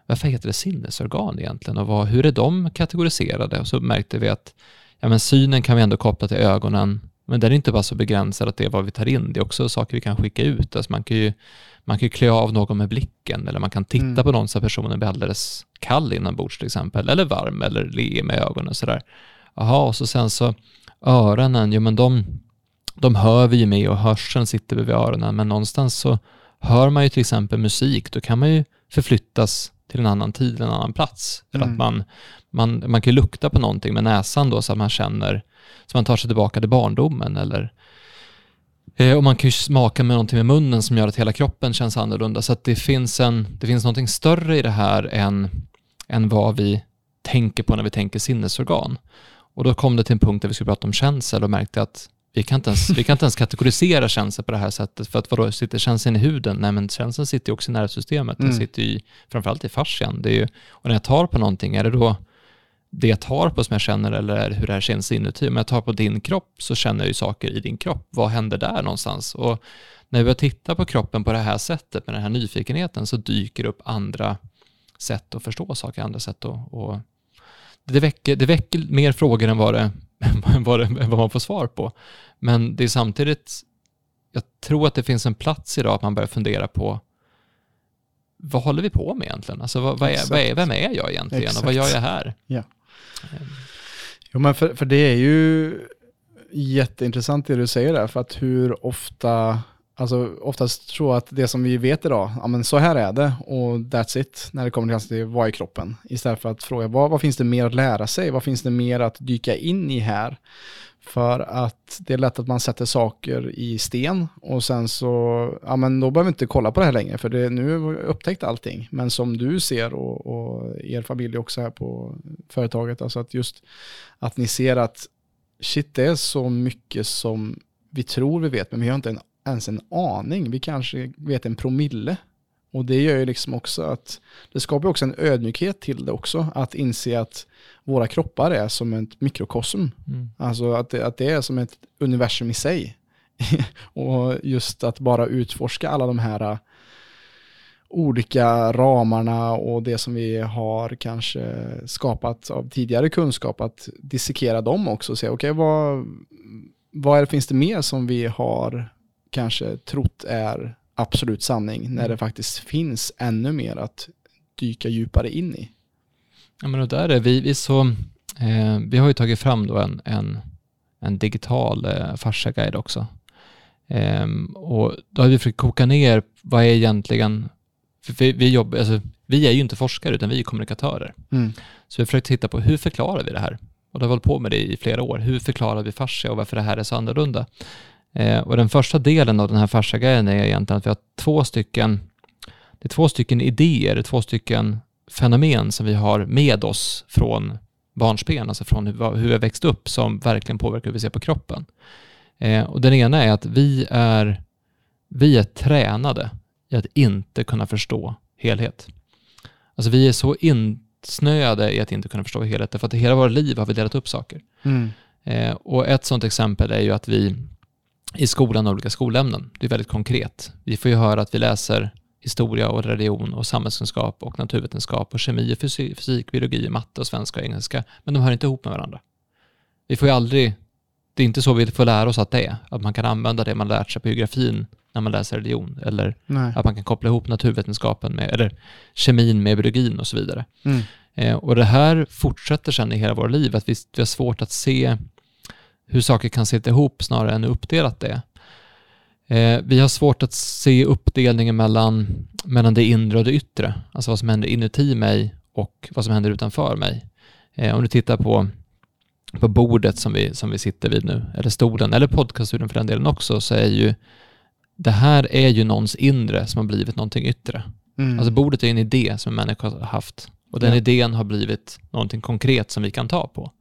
varför heter det sinnesorgan egentligen och vad, hur är de kategoriserade? Och så märkte vi att ja, men synen kan vi ändå koppla till ögonen, men den är inte bara så begränsad att det är vad vi tar in, det är också saker vi kan skicka ut. Alltså man kan ju, man kan ju klä av någon med blicken eller man kan titta Mm. på någon så att personen blir alldeles kall inombords till exempel, eller varm eller le med ögonen sådär. Jaha, och så sen så öronen, jo men de, de hör vi ju med och hörseln sitter vid öronen, men någonstans så hör man ju till exempel musik, då kan man ju förflyttas till en annan tid, en annan plats. För Mm. att man, man, man kan lukta på någonting med näsan då så att man känner, så man tar sig tillbaka till barndomen eller eh, och man kan ju smaka med någonting med munnen som gör att hela kroppen känns annorlunda. Så att det finns, en, det finns någonting större i det här än, än vad vi tänker på när vi tänker sinnesorgan. Och då kom det till en punkt där vi skulle prata om känsel och märkte att vi kan inte ens, vi kan inte ens kategorisera känsel på det här sättet. För att vadå, sitter känseln i huden? Nej, men känseln sitter ju också i nervsystemet. Den Mm. sitter ju framförallt i fascian. Det är ju, och när jag tar på någonting, är det då det jag tar på som jag känner eller hur det här känns inuti? Om jag tar på din kropp så känner jag ju saker i din kropp. Vad händer där någonstans? Och när vi börjar titta på kroppen på det här sättet med den här nyfikenheten så dyker det upp andra sätt att förstå saker, andra sätt att... Och det, väcker, det väcker mer frågor än vad, det, än (laughs) vad, det, än vad man får svar på. Men det är samtidigt, jag tror att det finns en plats idag att man börjar fundera på vad håller vi på med egentligen? Alltså vad, vad är, vad är, vem är jag egentligen och vad Exakt. gör jag här? Jo, men för, för det är ju jätteintressant det du säger där, för att hur ofta, alltså oftast tror att det som vi vet idag, ja men så här är det och that's it, när det kommer till till vad är kroppen? Istället för att fråga vad, vad finns det mer att lära sig? Vad finns det mer att dyka in i här? För att det är lätt att man sätter saker i sten och sen så, ja men då behöver vi inte kolla på det här längre för det, nu har vi upptäckt allting. Men som du ser och, och er familj också här på företaget, alltså att just att ni ser att shit det är så mycket som vi tror vi vet men vi har inte en, ens en aning. Vi kanske vet en promille. Och det gör ju liksom också att det skapar också en ödmjukhet till det också. Att inse att våra kroppar är som ett mikrokosm. Mm. Alltså att det, att det är som ett universum i sig. (laughs) och just att bara utforska alla de här äh, olika ramarna och det som vi har kanske skapat av tidigare kunskap, att dissekera dem också och se, okej, vad, vad är finns det mer som vi har kanske trott är absolut sanning, när det faktiskt finns ännu mer att dyka djupare in i. Ja, men och där är vi, vi så, eh, vi har ju tagit fram då en, en, en digital eh, fasciaguide också. Ehm, och då har vi försökt koka ner, vad är egentligen, vi, vi, jobbar, alltså, vi är ju inte forskare utan vi är kommunikatörer. Mm. Så vi har försökt titta på hur förklarar vi det här? Och då har vi hållit på med det i flera år. Hur förklarar vi fascia och varför det här är så annorlunda? Eh, och den första delen av den här fasciaguiden är egentligen att vi har två stycken, det är två stycken idéer, två stycken fenomen som vi har med oss från barnsben, alltså från hur, hur vi har växt upp, som verkligen påverkar hur vi ser på kroppen. Eh, och den ena är att vi är, vi är tränade i att inte kunna förstå helhet. Alltså vi är så insnöade i att inte kunna förstå helhet, för att hela våra liv har vi delat upp saker. Mm. Eh, och ett sådant exempel är ju att vi i skolan har olika skolämnen. Det är väldigt konkret. Vi får ju höra att vi läser historia och religion och samhällskunskap och naturvetenskap och kemi och fysik, fysik biologi, matte och svenska och engelska. Men de hör inte ihop med varandra. Vi får ju aldrig, det är inte så vi får lära oss att det är. Att man kan använda det man lärt sig på geografin när man läser religion. Eller Nej. att man kan koppla ihop naturvetenskapen med, eller kemin med biologin och så vidare. Mm. Eh, och det här fortsätter sedan i hela våra liv, att vi, vi har svårt att se hur saker kan sitta ihop snarare än hur uppdelat det är. Eh, vi har svårt att se uppdelningen mellan, mellan det inre och det yttre, alltså vad som händer inuti mig och vad som händer utanför mig. Eh, om du tittar på, på bordet som vi, som vi sitter vid nu, eller stolen, eller podcaststudion för den delen också, så är ju det här är ju någons inre som har blivit någonting yttre. Mm. Alltså bordet är en idé som en människa har haft Och den Ja. idén har blivit någonting konkret som vi kan ta på.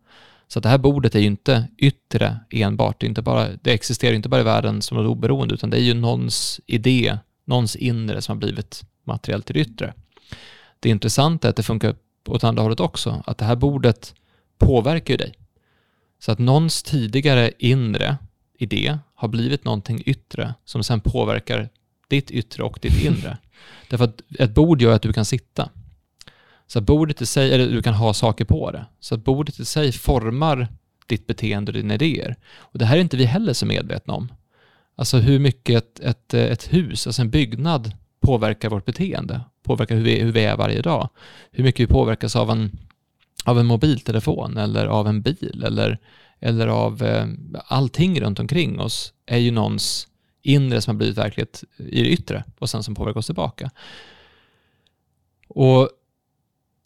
Så att det här bordet är ju inte yttre enbart. Det, inte bara, det existerar inte bara i världen som något oberoende, utan det är ju någons idé, någons inre som har blivit materiellt till det yttre. Det intressanta är att det funkar åt andra hållet också, att det här bordet påverkar ju dig. Så att någons tidigare inre idé har blivit någonting yttre som sen påverkar ditt yttre och ditt inre. (laughs) Därför att ett bord gör att du kan sitta. Så att bordet i sig, eller du kan ha saker på det. Så att bordet i sig formar ditt beteende och dina idéer. Och det här är inte vi heller så medvetna om. Alltså hur mycket ett, ett, ett hus, alltså en byggnad, påverkar vårt beteende, påverkar hur vi, hur vi är varje dag. Hur mycket vi påverkas av en, av en mobiltelefon eller av en bil eller, eller av eh, allting runt omkring oss är ju någons inre som har blivit verklighet i det yttre och sen som påverkar oss tillbaka. Och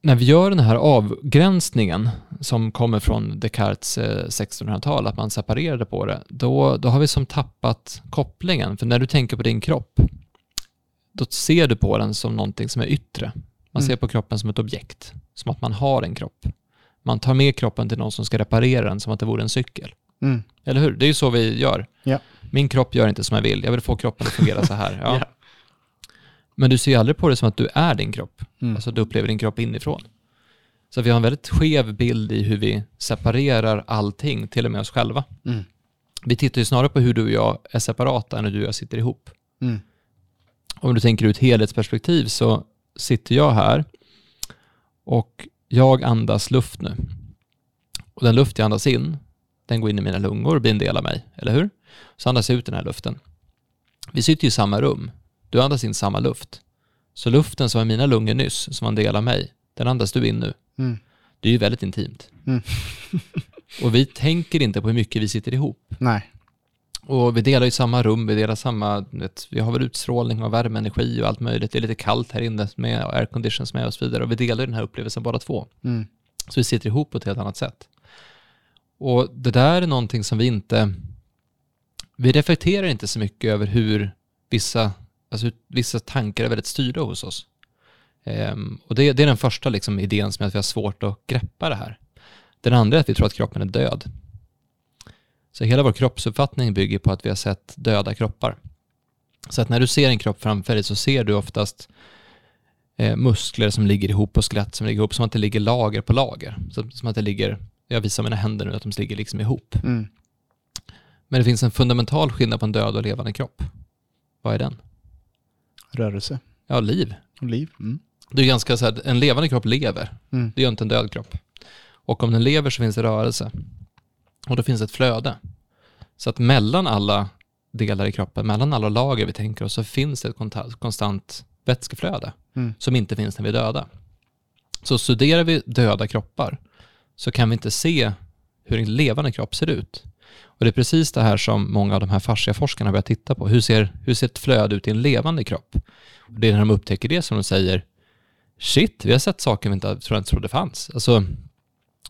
när vi gör den här avgränsningen som kommer från Descartes eh, 1600-tal, att man separerade på det, då, då har vi som tappat kopplingen. För när du tänker på din kropp, då ser du på den som någonting som är yttre. Man Mm. ser på kroppen som ett objekt, som att man har en kropp. Man tar med kroppen till någon som ska reparera den som att det vore en cykel. Mm. Eller hur? Det är ju så vi gör. Ja. Min kropp gör inte som jag vill. Jag vill få kroppen att fungera så här. (laughs) Ja. Ja. Men du ser ju aldrig på det som att du är din kropp. Mm. Alltså du upplever din kropp inifrån. Så vi har en väldigt skev bild i hur vi separerar allting, till och med oss själva. Mm. Vi tittar ju snarare på hur du och jag är separata än hur du och jag sitter ihop. Mm. Om du tänker ett helhetsperspektiv så sitter jag här och jag andas luft nu. Och den luft jag andas in, den går in i mina lungor och blir en del av mig, eller hur? Så andas jag ut den här luften. Vi sitter ju i samma rum. Du andas in samma luft. Så luften som var i mina lungor nyss, som var en del av mig, den andas du in nu. Mm. Det är ju väldigt intimt. Mm. (laughs) och vi tänker inte på hur mycket vi sitter ihop. Nej. Och vi delar ju samma rum, vi delar samma, vet, vi har väl utstrålning och värmeenergi och allt möjligt. Det är lite kallt här inne med airconditions med och så vidare. Och vi delar den här upplevelsen båda två. Mm. Så vi sitter ihop på ett helt annat sätt. Och det där är någonting som vi inte, vi reflekterar inte så mycket över hur vissa, alltså vissa tankar är väldigt styrda hos oss. Ehm, och det, det är den första liksom, idén som är att vi har svårt att greppa det här. Den andra är att vi tror att kroppen är död. Så hela vår kroppsuppfattning bygger på att vi har sett döda kroppar. Så att när du ser en kropp framför dig så ser du oftast eh, muskler som ligger ihop och skelett som ligger ihop, som att det ligger lager på lager. Så, som att det ligger, jag visar mina händer nu, att de ligger liksom ihop. Mm. Men det finns en fundamental skillnad på en död och levande kropp. Vad är den? Rörelse. Ja, liv. Liv. Mm. Det är ganska så här, en levande kropp lever. Mm. Det gör inte en död kropp. Och om den lever så finns det rörelse. Och då finns ett flöde. Så att mellan alla delar i kroppen, mellan alla lager vi tänker oss, så finns det ett konstant vätskeflöde Mm. som inte finns när vi är döda. Så studerar vi döda kroppar så kan vi inte se hur en levande kropp ser ut. Och det är precis det här som många av de här fasciaforskarna börjar titta på. Hur ser, hur ser ett flöde ut i en levande kropp? Och det är när de upptäcker det som de säger, shit, vi har sett saker vi inte trodde fanns. Alltså,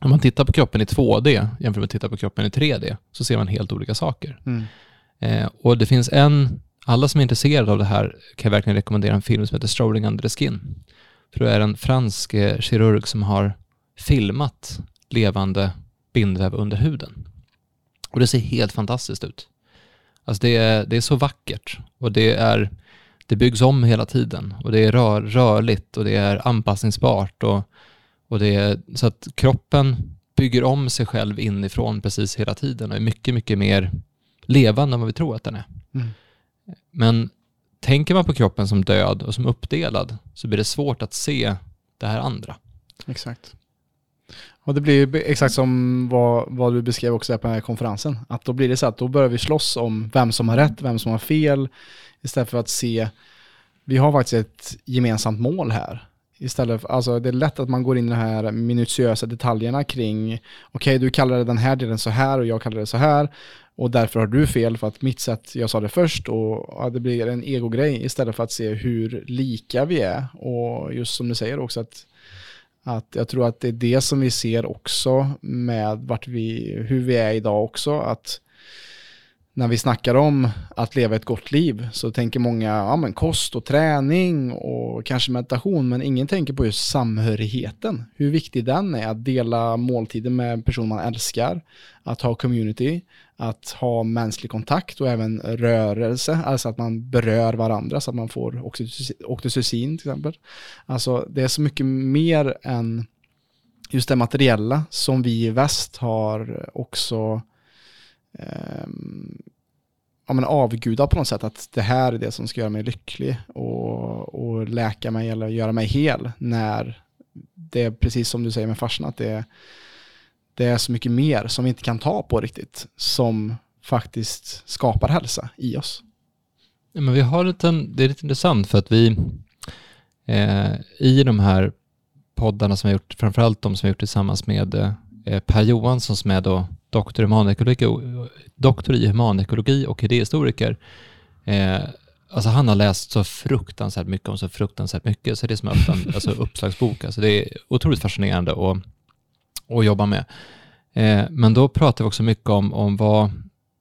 om man tittar på kroppen i 2D jämfört med att titta på kroppen i 3D så ser man helt olika saker. Mm. Eh, och det finns en, alla som är intresserade av det här kan jag verkligen rekommendera en film som heter Strolling Under the Skin. För det är en fransk eh, kirurg som har filmat levande bindväv under huden. Och det ser helt fantastiskt ut. Alltså det är, det är så vackert och det är det byggs om hela tiden och det är rör, rörligt och det är anpassningsbart och, och det är så att kroppen bygger om sig själv inifrån precis hela tiden och är mycket, mycket mer levande än vad vi tror att den är. Mm. Men tänker man på kroppen som död och som uppdelad så blir det svårt att se det här andra. Exakt. Och det blir ju exakt som vad, vad du beskrev också där på den här konferensen. Att då blir det så att då börjar vi slåss om vem som har rätt, vem som har fel. Istället för att se, vi har faktiskt ett gemensamt mål här. Istället för, alltså det är lätt att man går in i de här minutiösa detaljerna kring, okej du kallar den här delen så här och jag kallar det så här. Och därför har du fel för att mitt sätt, jag sa det först och ja, det blir en egogrej istället för att se hur lika vi är. Och just som du säger också att att jag tror att det är det som vi ser också med vart vi, hur vi är idag också. Att när vi snackar om att leva ett gott liv så tänker många ja, men kost och träning och kanske meditation men ingen tänker på just samhörigheten. Hur viktig den är att dela måltider med en person man älskar, att ha community, att ha mänsklig kontakt och även rörelse, alltså att man berör varandra så att man får oxytocin till exempel. Alltså det är så mycket mer än just det materiella som vi i väst har också Ehm, ja, men avguda på något sätt att det här är det som ska göra mig lycklig och, och läka mig eller göra mig hel när det är precis som du säger med farsan att det, det är så mycket mer som vi inte kan ta på riktigt som faktiskt skapar hälsa i oss. Ja, men vi har en, det är lite intressant för att vi eh, i de här poddarna som vi har gjort, framförallt de som vi har gjort tillsammans med eh, Per Johansson som är då doktor i humanekologi, doktor i humanekologi och idéhistoriker. Eh, alltså han har läst så fruktansvärt mycket om så fruktansvärt mycket, så det är som en (laughs) alltså uppslagsbok. Alltså det är otroligt fascinerande att, att jobba med. Eh, men då pratar vi också mycket om, om vad,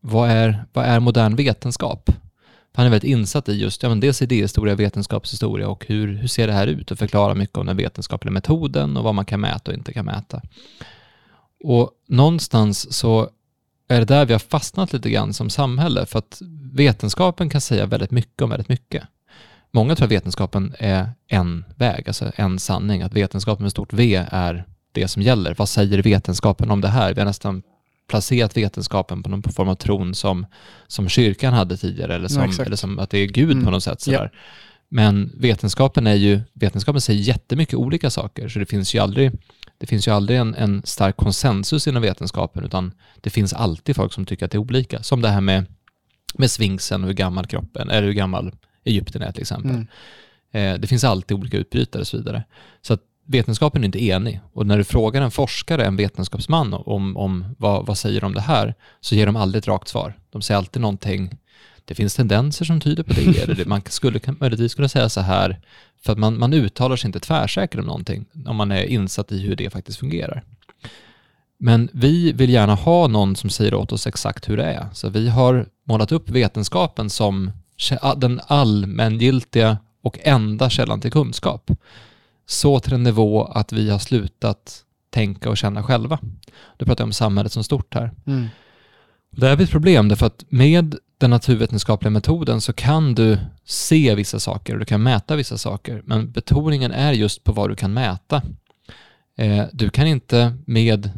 vad, är, vad är modern vetenskap? Han är väldigt insatt i just ja, men dels idéhistoria, vetenskapshistoria och hur, hur ser det här ut och förklarar mycket om den vetenskapliga metoden och vad man kan mäta och inte kan mäta. Och någonstans så är det där vi har fastnat lite grann som samhälle, för att vetenskapen kan säga väldigt mycket om väldigt mycket. Många tror att vetenskapen är en väg, alltså en sanning, att vetenskapen med stort V är det som gäller. Vad säger vetenskapen om det här? Vi har nästan placerat vetenskapen på någon form av tron som, som kyrkan hade tidigare, eller som, ja, eller som att det är Gud mm. på något sätt. Sådär. Ja. Men vetenskapen är ju, vetenskapen säger jättemycket olika saker, så det finns ju aldrig det finns ju aldrig en, en stark konsensus inom vetenskapen, utan det finns alltid folk som tycker att det är olika. Som det här med, med sfinxen och hur gammal kroppen, eller hur gammal Egypten är till exempel. Mm. Eh, det finns alltid olika utbrytare och så vidare. Så att vetenskapen är inte enig. Och när du frågar en forskare, en vetenskapsman, om, om vad, vad säger de om det här, så ger de aldrig ett rakt svar. De säger alltid någonting det finns tendenser som tyder på det, (laughs) eller man skulle möjligtvis kunna säga så här, för att man, man uttalar sig inte tvärsäkert om någonting, om man är insatt i hur det faktiskt fungerar. Men vi vill gärna ha någon som säger åt oss exakt hur det är. Så vi har målat upp vetenskapen som den allmängiltiga och enda källan till kunskap. Så till en nivå att vi har slutat tänka och känna själva. Då pratar jag om samhället som stort här. Mm. Det är ett problem därför att med den naturvetenskapliga metoden så kan du se vissa saker och du kan mäta vissa saker, men betoningen är just på vad du kan mäta. Eh, du kan inte med,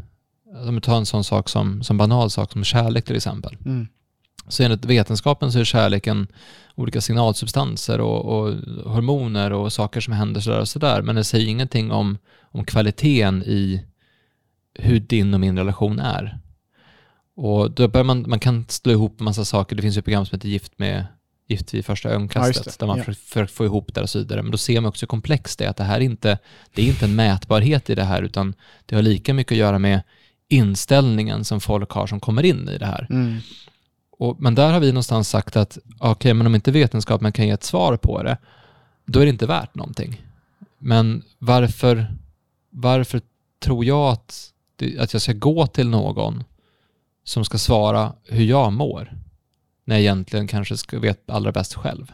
om vi tar en sån sak som, som banal sak som kärlek till exempel. Mm. Så enligt vetenskapen så är kärleken olika signalsubstanser och, och hormoner och saker som händer sådär och sådär, men det säger ingenting om, om kvaliteten i hur din och min relation är. Och då börjar man, man kan slå ihop en massa saker. Det finns ju program som heter Gift med Gift vid första ögonkastet, ja, där man ja. försöker få ihop det och så vidare. Men då ser man också hur komplext det är, att det här inte, det är inte en mätbarhet i det här, utan det har lika mycket att göra med inställningen som folk har som kommer in i det här. Mm. Och, men där har vi någonstans sagt att, okej, okay, men om inte vetenskapen kan ge ett svar på det, då är det inte värt någonting. Men varför, varför tror jag att, att jag ska gå till någon som ska svara hur jag mår, när jag egentligen kanske ska veta allra bäst själv.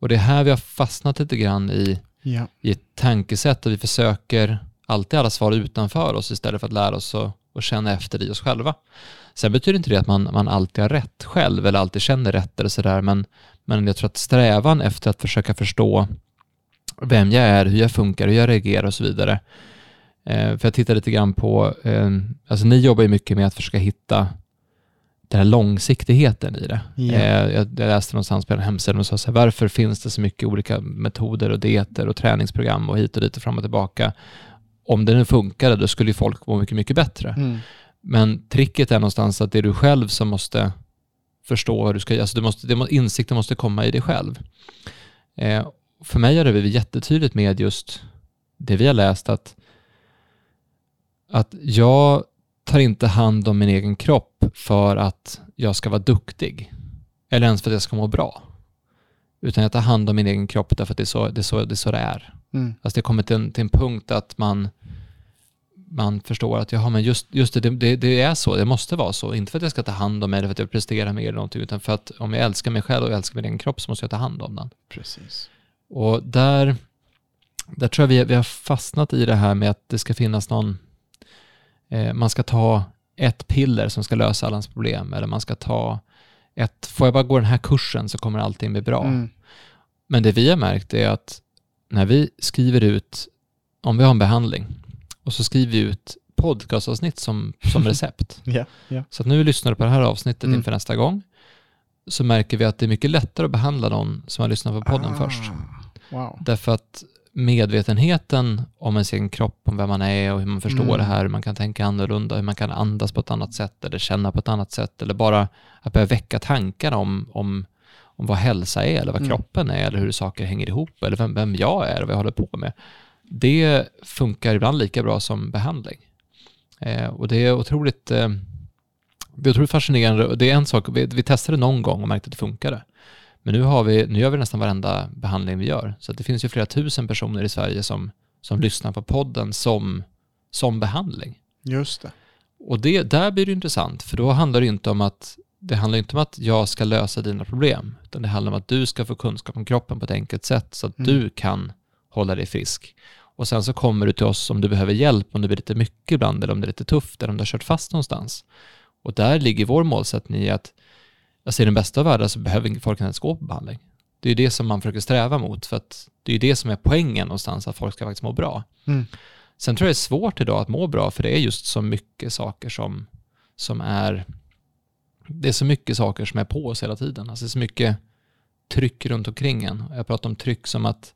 Och det är här vi har fastnat lite grann i, ja. i ett tankesätt och vi försöker alltid alla svar utanför oss istället för att lära oss att, att känna efter i oss själva. Sen betyder inte det att man, man alltid har rätt själv eller alltid känner rätt eller sådär, men, men jag tror att strävan efter att försöka förstå vem jag är, hur jag funkar, hur jag reagerar och så vidare, Eh, för jag tittar lite grann på, eh, alltså ni jobbar ju mycket med att försöka hitta den här långsiktigheten i det. Yeah. jag, jag läste någonstans på en hemsida och sa så här, varför finns det så mycket olika metoder och dieter och träningsprogram och hit och dit och fram och tillbaka? Om det nu funkade, då skulle ju folk må mycket, mycket bättre. Mm. Men tricket är någonstans att det är du själv som måste förstå hur du ska, alltså du måste, det, insikten måste komma i dig själv. Eh, för mig har det blivit jättetydligt med just det vi har läst, att att jag tar inte hand om min egen kropp för att jag ska vara duktig eller ens för att jag ska må bra. Utan jag tar hand om min egen kropp därför att det är så det är. Så, det, är, så det är. Mm. Alltså det kommer till en, till en punkt att man, man förstår att jaha, men just, just det, det, det, är så, det måste vara så. Inte för att jag ska ta hand om mig eller för att jag presterar mer eller någonting, utan för att om jag älskar mig själv och älskar min egen kropp så måste jag ta hand om den. Precis. Och där, där tror jag vi, vi har fastnat i det här med att det ska finnas någon, eh, man ska ta ett piller som ska lösa alla ens problem, eller man ska ta ett, får jag bara gå den här kursen så kommer allting bli bra. Mm. Men det vi har märkt är att när vi skriver ut, om vi har en behandling, och så skriver vi ut podcastavsnitt som, som (laughs) recept. yeah, yeah. Så att nu lyssnar du på det här avsnittet mm. inför nästa gång, så märker vi att det är mycket lättare att behandla någon som har lyssnat på podden ah, först. Wow. Därför att medvetenheten om ens egen kropp, om vem man är och hur man förstår mm. det här, hur man kan tänka annorlunda, hur man kan andas på ett annat sätt eller känna på ett annat sätt eller bara att börja väcka tankar om, om, om vad hälsa är eller vad mm. kroppen är eller hur saker hänger ihop eller vem, vem jag är och vad jag håller på med. Det funkar ibland lika bra som behandling. Eh, och det är otroligt, eh, det är otroligt fascinerande och det är en sak, vi, vi testade någon gång och märkte att det funkade. Men nu, har vi, nu gör vi nästan varenda behandling vi gör. Så det finns ju flera tusen personer i Sverige som, som lyssnar på podden som, som behandling. Just det. Och det, där blir det intressant, för då handlar det inte om att det handlar inte om att jag ska lösa dina problem, utan det handlar om att du ska få kunskap om kroppen på ett enkelt sätt så att mm. du kan hålla dig frisk. Och sen så kommer du till oss om du behöver hjälp, om det blir lite mycket ibland, eller om det är lite tufft, eller om du har kört fast någonstans. Och där ligger vår målsättning i att jag ser den bästa av världar så behöver folk inte ens gå på behandling. Det är det som man försöker sträva mot, för att det är det som är poängen någonstans, att folk ska faktiskt må bra. Mm. Sen tror jag det är svårt idag att må bra, för det är just så mycket saker som, som är, det är så mycket saker som är på oss hela tiden. Alltså det är så mycket tryck runt omkring en. Jag pratar om tryck som att,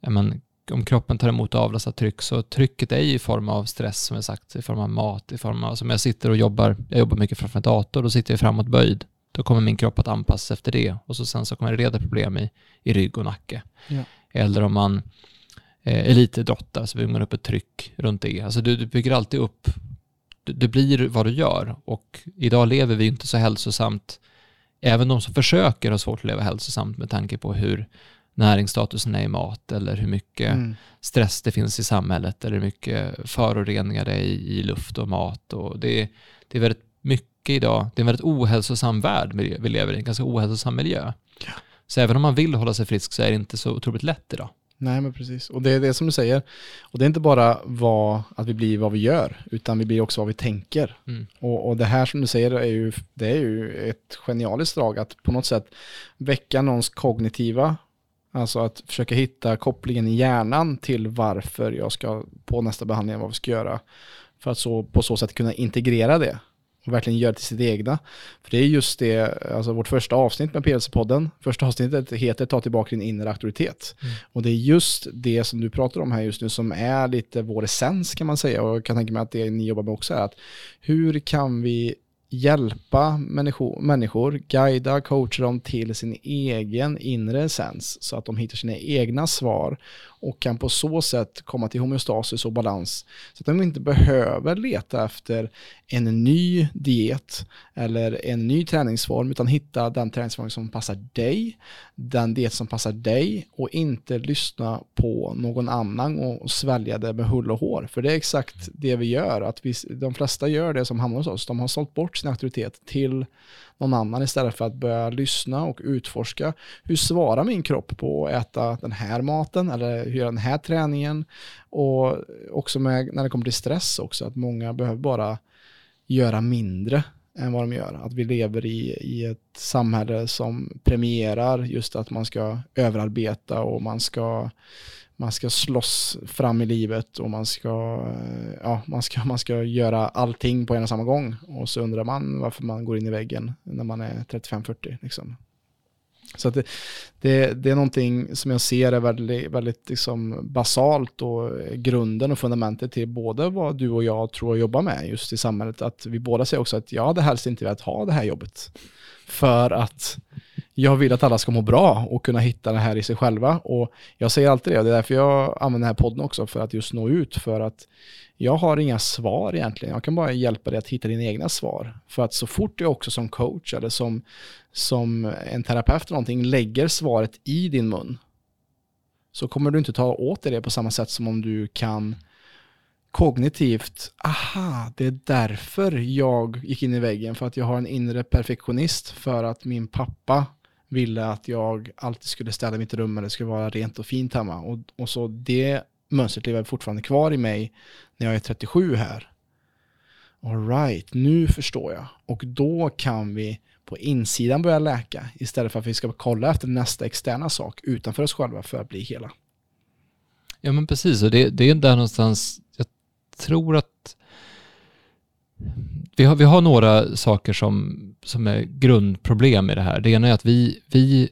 men, om kroppen tar emot avlastat tryck, så trycket är ju i form av stress, som jag sagt, i form av mat, i form av, som jag sitter och jobbar, jag jobbar mycket framför en dator, då sitter jag framåt böjd då kommer min kropp att anpassa sig efter det och så sen så kommer det leda problem i, i rygg och nacke. Ja. Eller om man eh, elitidrottar så bygger man upp ett tryck runt det. Alltså du, du bygger alltid upp, du, du, blir vad du gör och idag lever vi inte så hälsosamt. Även de som försöker har svårt att leva hälsosamt med tanke på hur näringsstatusen är i mat eller hur mycket mm. stress det finns i samhället eller hur mycket föroreningar det är i, i luft och mat. Och det, det är väldigt mycket mycket idag. Det är en väldigt ohälsosam värld vi lever i, en ganska ohälsosam miljö. Ja. Så även om man vill hålla sig frisk så är det inte så otroligt lätt idag. Nej, men precis. Och det är det som du säger. Och det är inte bara vad, att vi blir vad vi gör, utan vi blir också vad vi tänker. Mm. Och, och, det här som du säger är ju, det är ju ett genialiskt drag att på något sätt väcka någons kognitiva, alltså att försöka hitta kopplingen i hjärnan till varför jag ska på nästa behandling, vad vi ska göra, för att så, på så sätt kunna integrera det och verkligen göra det till sitt egna. För det är just det, alltså vårt första avsnitt med PLC-podden, första avsnittet heter Ta tillbaka din inre auktoritet. Mm. Och det är just det som du pratar om här just nu som är lite vår essens kan man säga och jag kan tänka mig att det ni jobbar med också är att hur kan vi hjälpa människor, människor, guida, coacha dem till sin egen inre essens så att de hittar sina egna svar och kan på så sätt komma till homeostasis och balans så att de inte behöver leta efter en ny diet eller en ny träningsform utan hitta den träningsform som passar dig, den diet som passar dig och inte lyssna på någon annan och svälja det med hull och hår. För det är exakt det vi gör, att vi, de flesta gör det som hamnar hos oss. De har sålt bort sin auktoritet till någon annan istället för att börja lyssna och utforska. Hur svarar min kropp på att äta den här maten eller hur gör den här träningen? Och också med, när det kommer till stress också, att många behöver bara göra mindre än vad de gör. Att vi lever i, i ett samhälle som premierar just att man ska överarbeta och man ska man ska slåss fram i livet och man ska, eh, ja, man ska, man ska göra allting på en och samma gång. Och så undrar man varför man går in i väggen när man är 35-40. Liksom. Så det, det, det, är någonting som jag ser är väldigt, väldigt liksom basalt och grunden och fundamentet till både vad du och jag tror att jobba med just i samhället. Att vi båda säger också att jag hade helst inte velat ha det här jobbet. För att jag vill att alla ska må bra och kunna hitta det här i sig själva. Och jag säger alltid det, och det är därför jag använder den här podden också, för att just nå ut. För att jag har inga svar egentligen. Jag kan bara hjälpa dig att hitta dina egna svar. För att så fort jag också som coach eller som, som en terapeut eller någonting lägger svaret i din mun så kommer du inte ta åt dig det på samma sätt som om du kan kognitivt, aha, det är därför jag gick in i väggen, för att jag har en inre perfektionist, för att min pappa ville att jag alltid skulle städa mitt rum, och det skulle vara rent och fint hemma. Och, och så det mönstret lever fortfarande kvar i mig när jag är 37 här. Alright, nu förstår jag. Och då kan vi på insidan börja läka istället för att vi ska kolla efter nästa externa sak utanför oss själva för att bli hela. Ja men precis, och det, det är där någonstans, jag tror att vi har, vi har några saker som, som är grundproblem i det här. Det ena är att vi, vi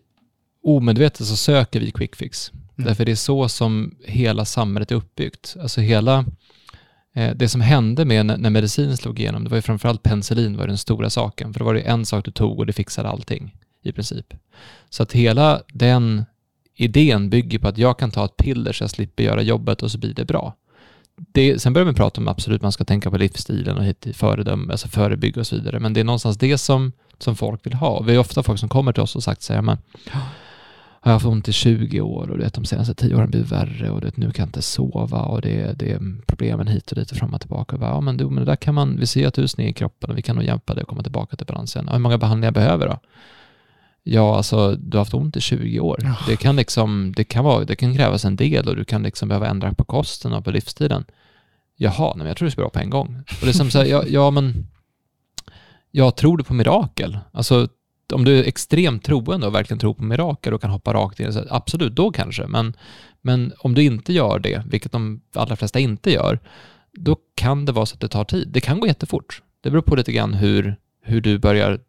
omedvetet så söker vi quick fix. Mm. Därför det är så som hela samhället är uppbyggt. Alltså hela, eh, det som hände med när, när medicin slog igenom, det var ju framförallt penicillin var den stora saken. För då var det en sak du tog och det fixade allting i princip. Så att hela den idén bygger på att jag kan ta ett piller så jag slipper göra jobbet och så blir det bra. Det, sen börjar man prata om absolut man ska tänka på livsstilen och hit föredöme, alltså förebygga och så vidare. Men det är någonstans det som, som folk vill ha. Vi har ofta folk som kommer till oss och sagt så här, men har jag haft ont i 20 år och vet, de senaste 10 åren blivit värre och vet, nu kan jag inte sova och det, det är problemen hit och dit och fram och tillbaka. Och bara, ja, men, du, men det där kan man, vi ser att du är sned i kroppen och vi kan nog hjälpa dig att komma tillbaka till balansen. hur många behandlingar behöver då? Ja, alltså du har haft ont i 20 år. Oh. Det kan liksom, det kan vara, det kan krävas en del och du kan liksom behöva ändra på kosten och på livsstilen. Jaha, nej, men jag tror det ska bra på en gång. Och det är som så här, ja, ja, men jag tror du på mirakel? Alltså om du är extremt troende och verkligen tror på mirakel och kan hoppa rakt in, så absolut, då kanske. Men, men om du inte gör det, vilket de allra flesta inte gör, då kan det vara så att det tar tid. Det kan gå jättefort. Det beror på lite grann hur, hur du börjar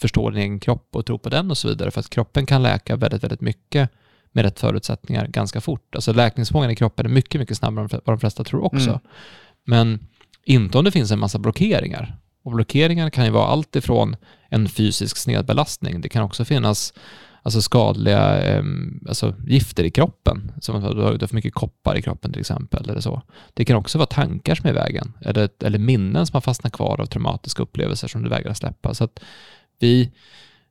förstå din egen kropp och tro på den och så vidare. För att kroppen kan läka väldigt, väldigt mycket med rätt förutsättningar ganska fort. Alltså läkningsförmågan i kroppen är mycket, mycket snabbare än vad de flesta tror också. Mm. Men inte om det finns en massa blockeringar. Och blockeringar kan ju vara allt ifrån en fysisk snedbelastning. Det kan också finnas alltså skadliga eh, alltså gifter i kroppen. Som att du har för mycket koppar i kroppen till exempel. Eller så. Det kan också vara tankar som är i vägen. Eller, eller minnen som har fastnat kvar av traumatiska upplevelser som du vägrar släppa. Så att vi,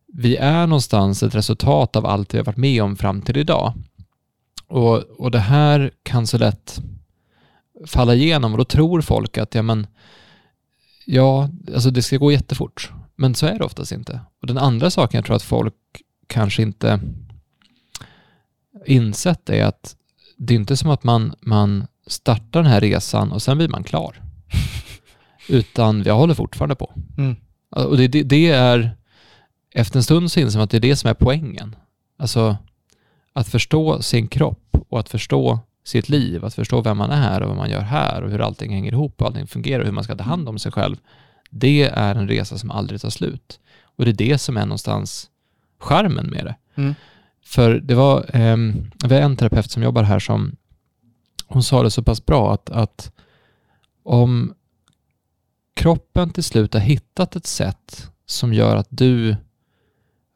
vi är någonstans ett resultat av allt vi har varit med om fram till idag. Och, och det här kan så lätt falla igenom och då tror folk att ja, men, ja, alltså det ska gå jättefort. Men så är det oftast inte. Och den andra saken jag tror att folk kanske inte insett är att det är inte som att man, man startar den här resan och sen blir man klar. (laughs) Utan jag håller fortfarande på. Mm. Och det, det, det, är, efter en stund så inser man att det är det som är poängen. Alltså att förstå sin kropp och att förstå sitt liv, att förstå vem man är och vad man gör här och hur allting hänger ihop och allting fungerar och hur man ska ta hand om sig själv. Det är en resa som aldrig tar slut. Och det är det som är någonstans charmen med det. Mm. För det var, eh, vi har en terapeut som jobbar här som, hon sa det så pass bra att, att om kroppen till slut har hittat ett sätt som gör att du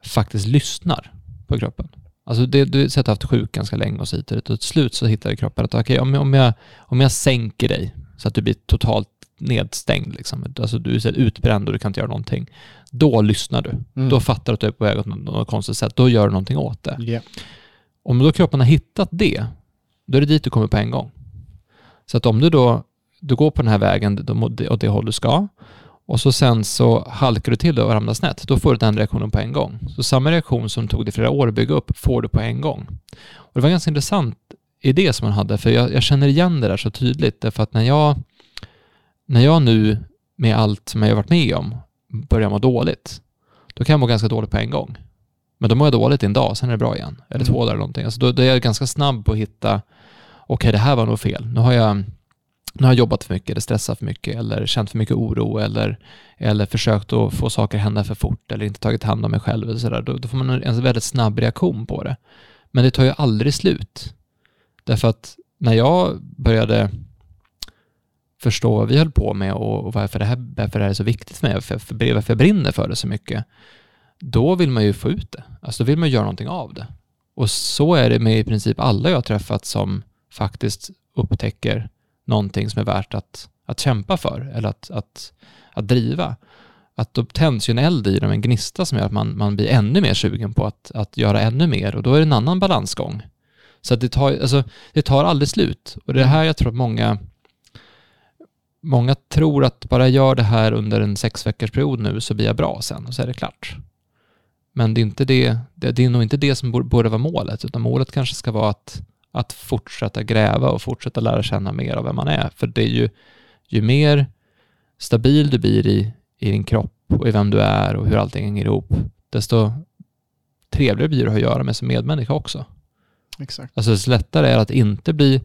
faktiskt lyssnar på kroppen. Alltså det, du har haft sjuk ganska länge och så hit och till slut så hittar kroppen att okej, okay, om, om, jag, om jag sänker dig så att du blir totalt nedstängd, liksom. alltså du är utbränd och du kan inte göra någonting. Då lyssnar du. Mm. Då fattar du att du är på väg åt något, något konstigt sätt. Då gör du någonting åt det. Yeah. Om då kroppen har hittat det, då är det dit du kommer på en gång. Så att om du då du går på den här vägen åt det håll du ska och så sen så halkar du till det och ramlar snett, då får du den reaktionen på en gång. Så samma reaktion som tog dig flera år att bygga upp får du på en gång. Och det var en ganska intressant idé som han hade, för jag, jag känner igen det där så tydligt, därför att när jag, när jag nu med allt som jag har varit med om börjar må dåligt, då kan jag må ganska dåligt på en gång. Men då mår jag dåligt en dag, sen är det bra igen. Eller mm. två dagar eller någonting. Alltså då, då är jag ganska snabb på att hitta, okej okay, det här var nog fel. Nu har jag nu har jag jobbat för mycket eller stressat för mycket eller känt för mycket oro eller, eller försökt att få saker att hända för fort eller inte tagit hand om mig själv eller sådär, då, då får man en väldigt snabb reaktion på det. Men det tar ju aldrig slut. Därför att när jag började förstå vad vi höll på med och varför det här, varför det här är så viktigt för mig, varför, varför jag brinner för det så mycket, då vill man ju få ut det. Alltså då vill man göra någonting av det. Och så är det med i princip alla jag har träffat som faktiskt upptäcker någonting som är värt att, att kämpa för eller att, att, att driva. Att då tänds ju en eld i dem, en gnista som gör att man, man blir ännu mer sugen på att, att göra ännu mer och då är det en annan balansgång. Så att det tar, alltså, det tar aldrig slut och det är här jag tror att många många tror att bara jag gör det här under en sex veckors period nu så blir jag bra sen och så är det klart. Men det är, inte det, det, det är nog inte det som borde vara målet, utan målet kanske ska vara att, att fortsätta gräva och fortsätta lära känna mer av vem man är. För det är ju, ju mer stabil du blir i, i din kropp och i vem du är och hur allting hänger ihop, desto trevligare blir det att göra med som medmänniska också. Exakt. Alltså desto lättare är det att inte bli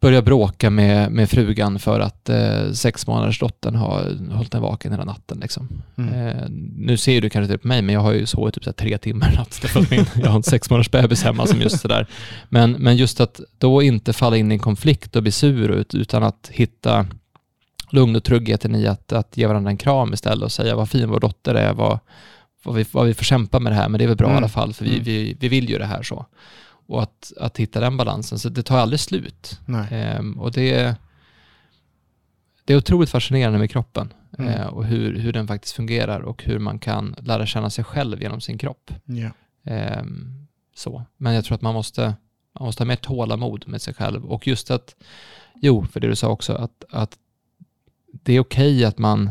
börja bråka med, med frugan för att eh, sex månaders dottern har hållit den vaken hela natten. Liksom. Mm. Eh, nu ser du kanske det på mig, men jag har ju sovit typ så tre timmar i natt. Min, jag har en sex månaders bebis hemma som just sådär. Men, men just att då inte falla in i en konflikt och bli sur, utan att hitta lugn och tryggheten i att, att ge varandra en kram istället och säga vad fin vår dotter är, vad, vad, vi, vad vi får kämpa med det här, men det är väl bra Mm. i alla fall, för vi, Mm. vi, vi vill ju det här så. Och att, att hitta den balansen, så det tar aldrig slut. Ehm, och det är, det är otroligt fascinerande med kroppen Mm. eh, och hur, hur den faktiskt fungerar och hur man kan lära känna sig själv genom sin kropp. Ja. Ehm, så. Men jag tror att man måste, man måste ha mer tålamod med sig själv och just att, jo, för det du sa också, att, att det är okej att man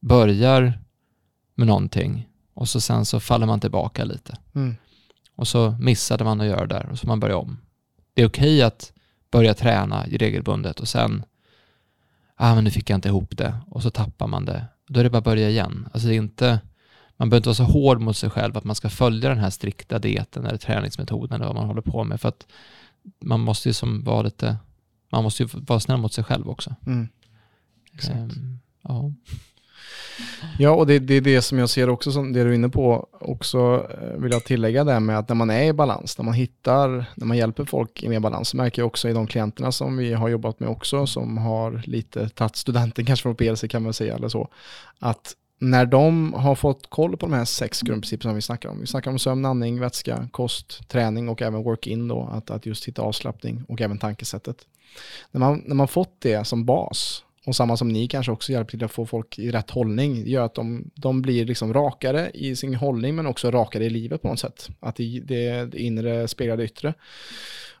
börjar med någonting och så sen så faller man tillbaka lite Mm. Och så missade man att göra det där och så man börja om. Det är okej att börja träna i regelbundet och sen, ah men nu fick jag inte ihop det och så tappar man det. Då är det bara att börja igen. Alltså det är inte, man behöver inte vara så hård mot sig själv att man ska följa den här strikta dieten eller träningsmetoden eller vad man håller på med för att man måste ju som vara lite, man måste ju vara snäll mot sig själv också. Mm. Exakt. Ehm, ja. Ja, och det, det är det som jag ser också, som det du är inne på, också eh, vill jag tillägga det med att när man är i balans, när man hittar, när man hjälper folk i mer balans, så märker jag också i de klienterna som vi har jobbat med också, som har lite tagit studenten kanske från PLC kan man säga, eller så, att när de har fått koll på de här sex grundprinciperna som vi snackar om, vi snackar om sömn, andning, vätska, kost, träning och även work-in då, att, att just hitta avslappning och även tankesättet. När man, när man fått det som bas, och samma som ni kanske också hjälper till att få folk i rätt hållning, det gör att de, de blir liksom rakare i sin hållning men också rakare i livet på något sätt. Att det, det, det inre speglar det yttre.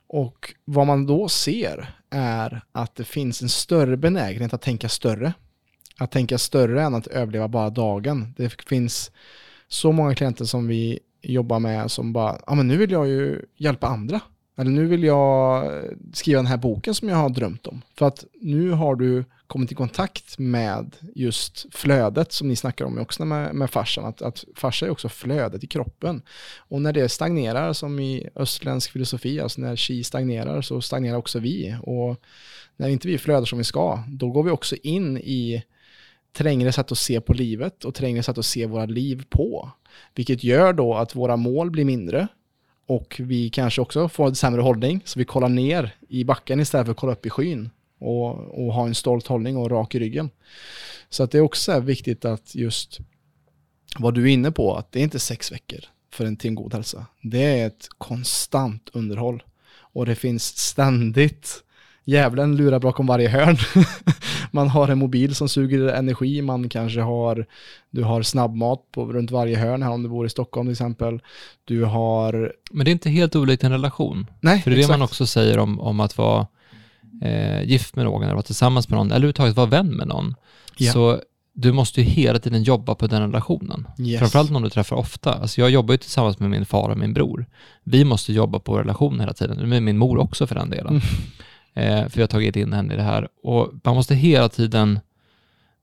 Och vad man då ser är att det finns en större benägenhet att tänka större. Att tänka större än att överleva bara dagen. Det finns så många klienter som vi jobbar med som bara, ja men nu vill jag ju hjälpa andra. Eller nu vill jag skriva den här boken som jag har drömt om. För att nu har du kommit i kontakt med just flödet som ni snackar om också med, med farsan. Att, att farsa är också flödet i kroppen. Och när det stagnerar, som i östländsk filosofi, alltså när chi stagnerar så stagnerar också vi. Och när inte vi flödar som vi ska, då går vi också in i trängre sätt att se på livet och trängre sätt att se våra liv på. Vilket gör då att våra mål blir mindre och vi kanske också får en sämre hållning, så vi kollar ner i backen istället för att kolla upp i skyn och, och ha en stolt hållning och rak i ryggen. Så att det är också viktigt att just vad du är inne på, att det är inte sex veckor för en till en god hälsa. Det är ett konstant underhåll och det finns ständigt Djävulen lurar bakom varje hörn. (laughs) man har en mobil som suger energi, man kanske har, du har snabbmat på, runt varje hörn här om du bor i Stockholm till exempel. Du har, Men det är inte helt olikt en relation. nej För det är det exakt. man också säger om, om att vara eh, gift med någon eller vara tillsammans med någon eller överhuvudtaget vara vän med någon. Ja. Så du måste ju hela tiden jobba på den relationen. Yes. Framförallt någon du träffar ofta. Alltså jag jobbar ju tillsammans med min far och min bror. Vi måste jobba på relation hela tiden. Med min mor också för den delen. Eh, för vi har tagit in henne i det här. Och man måste hela tiden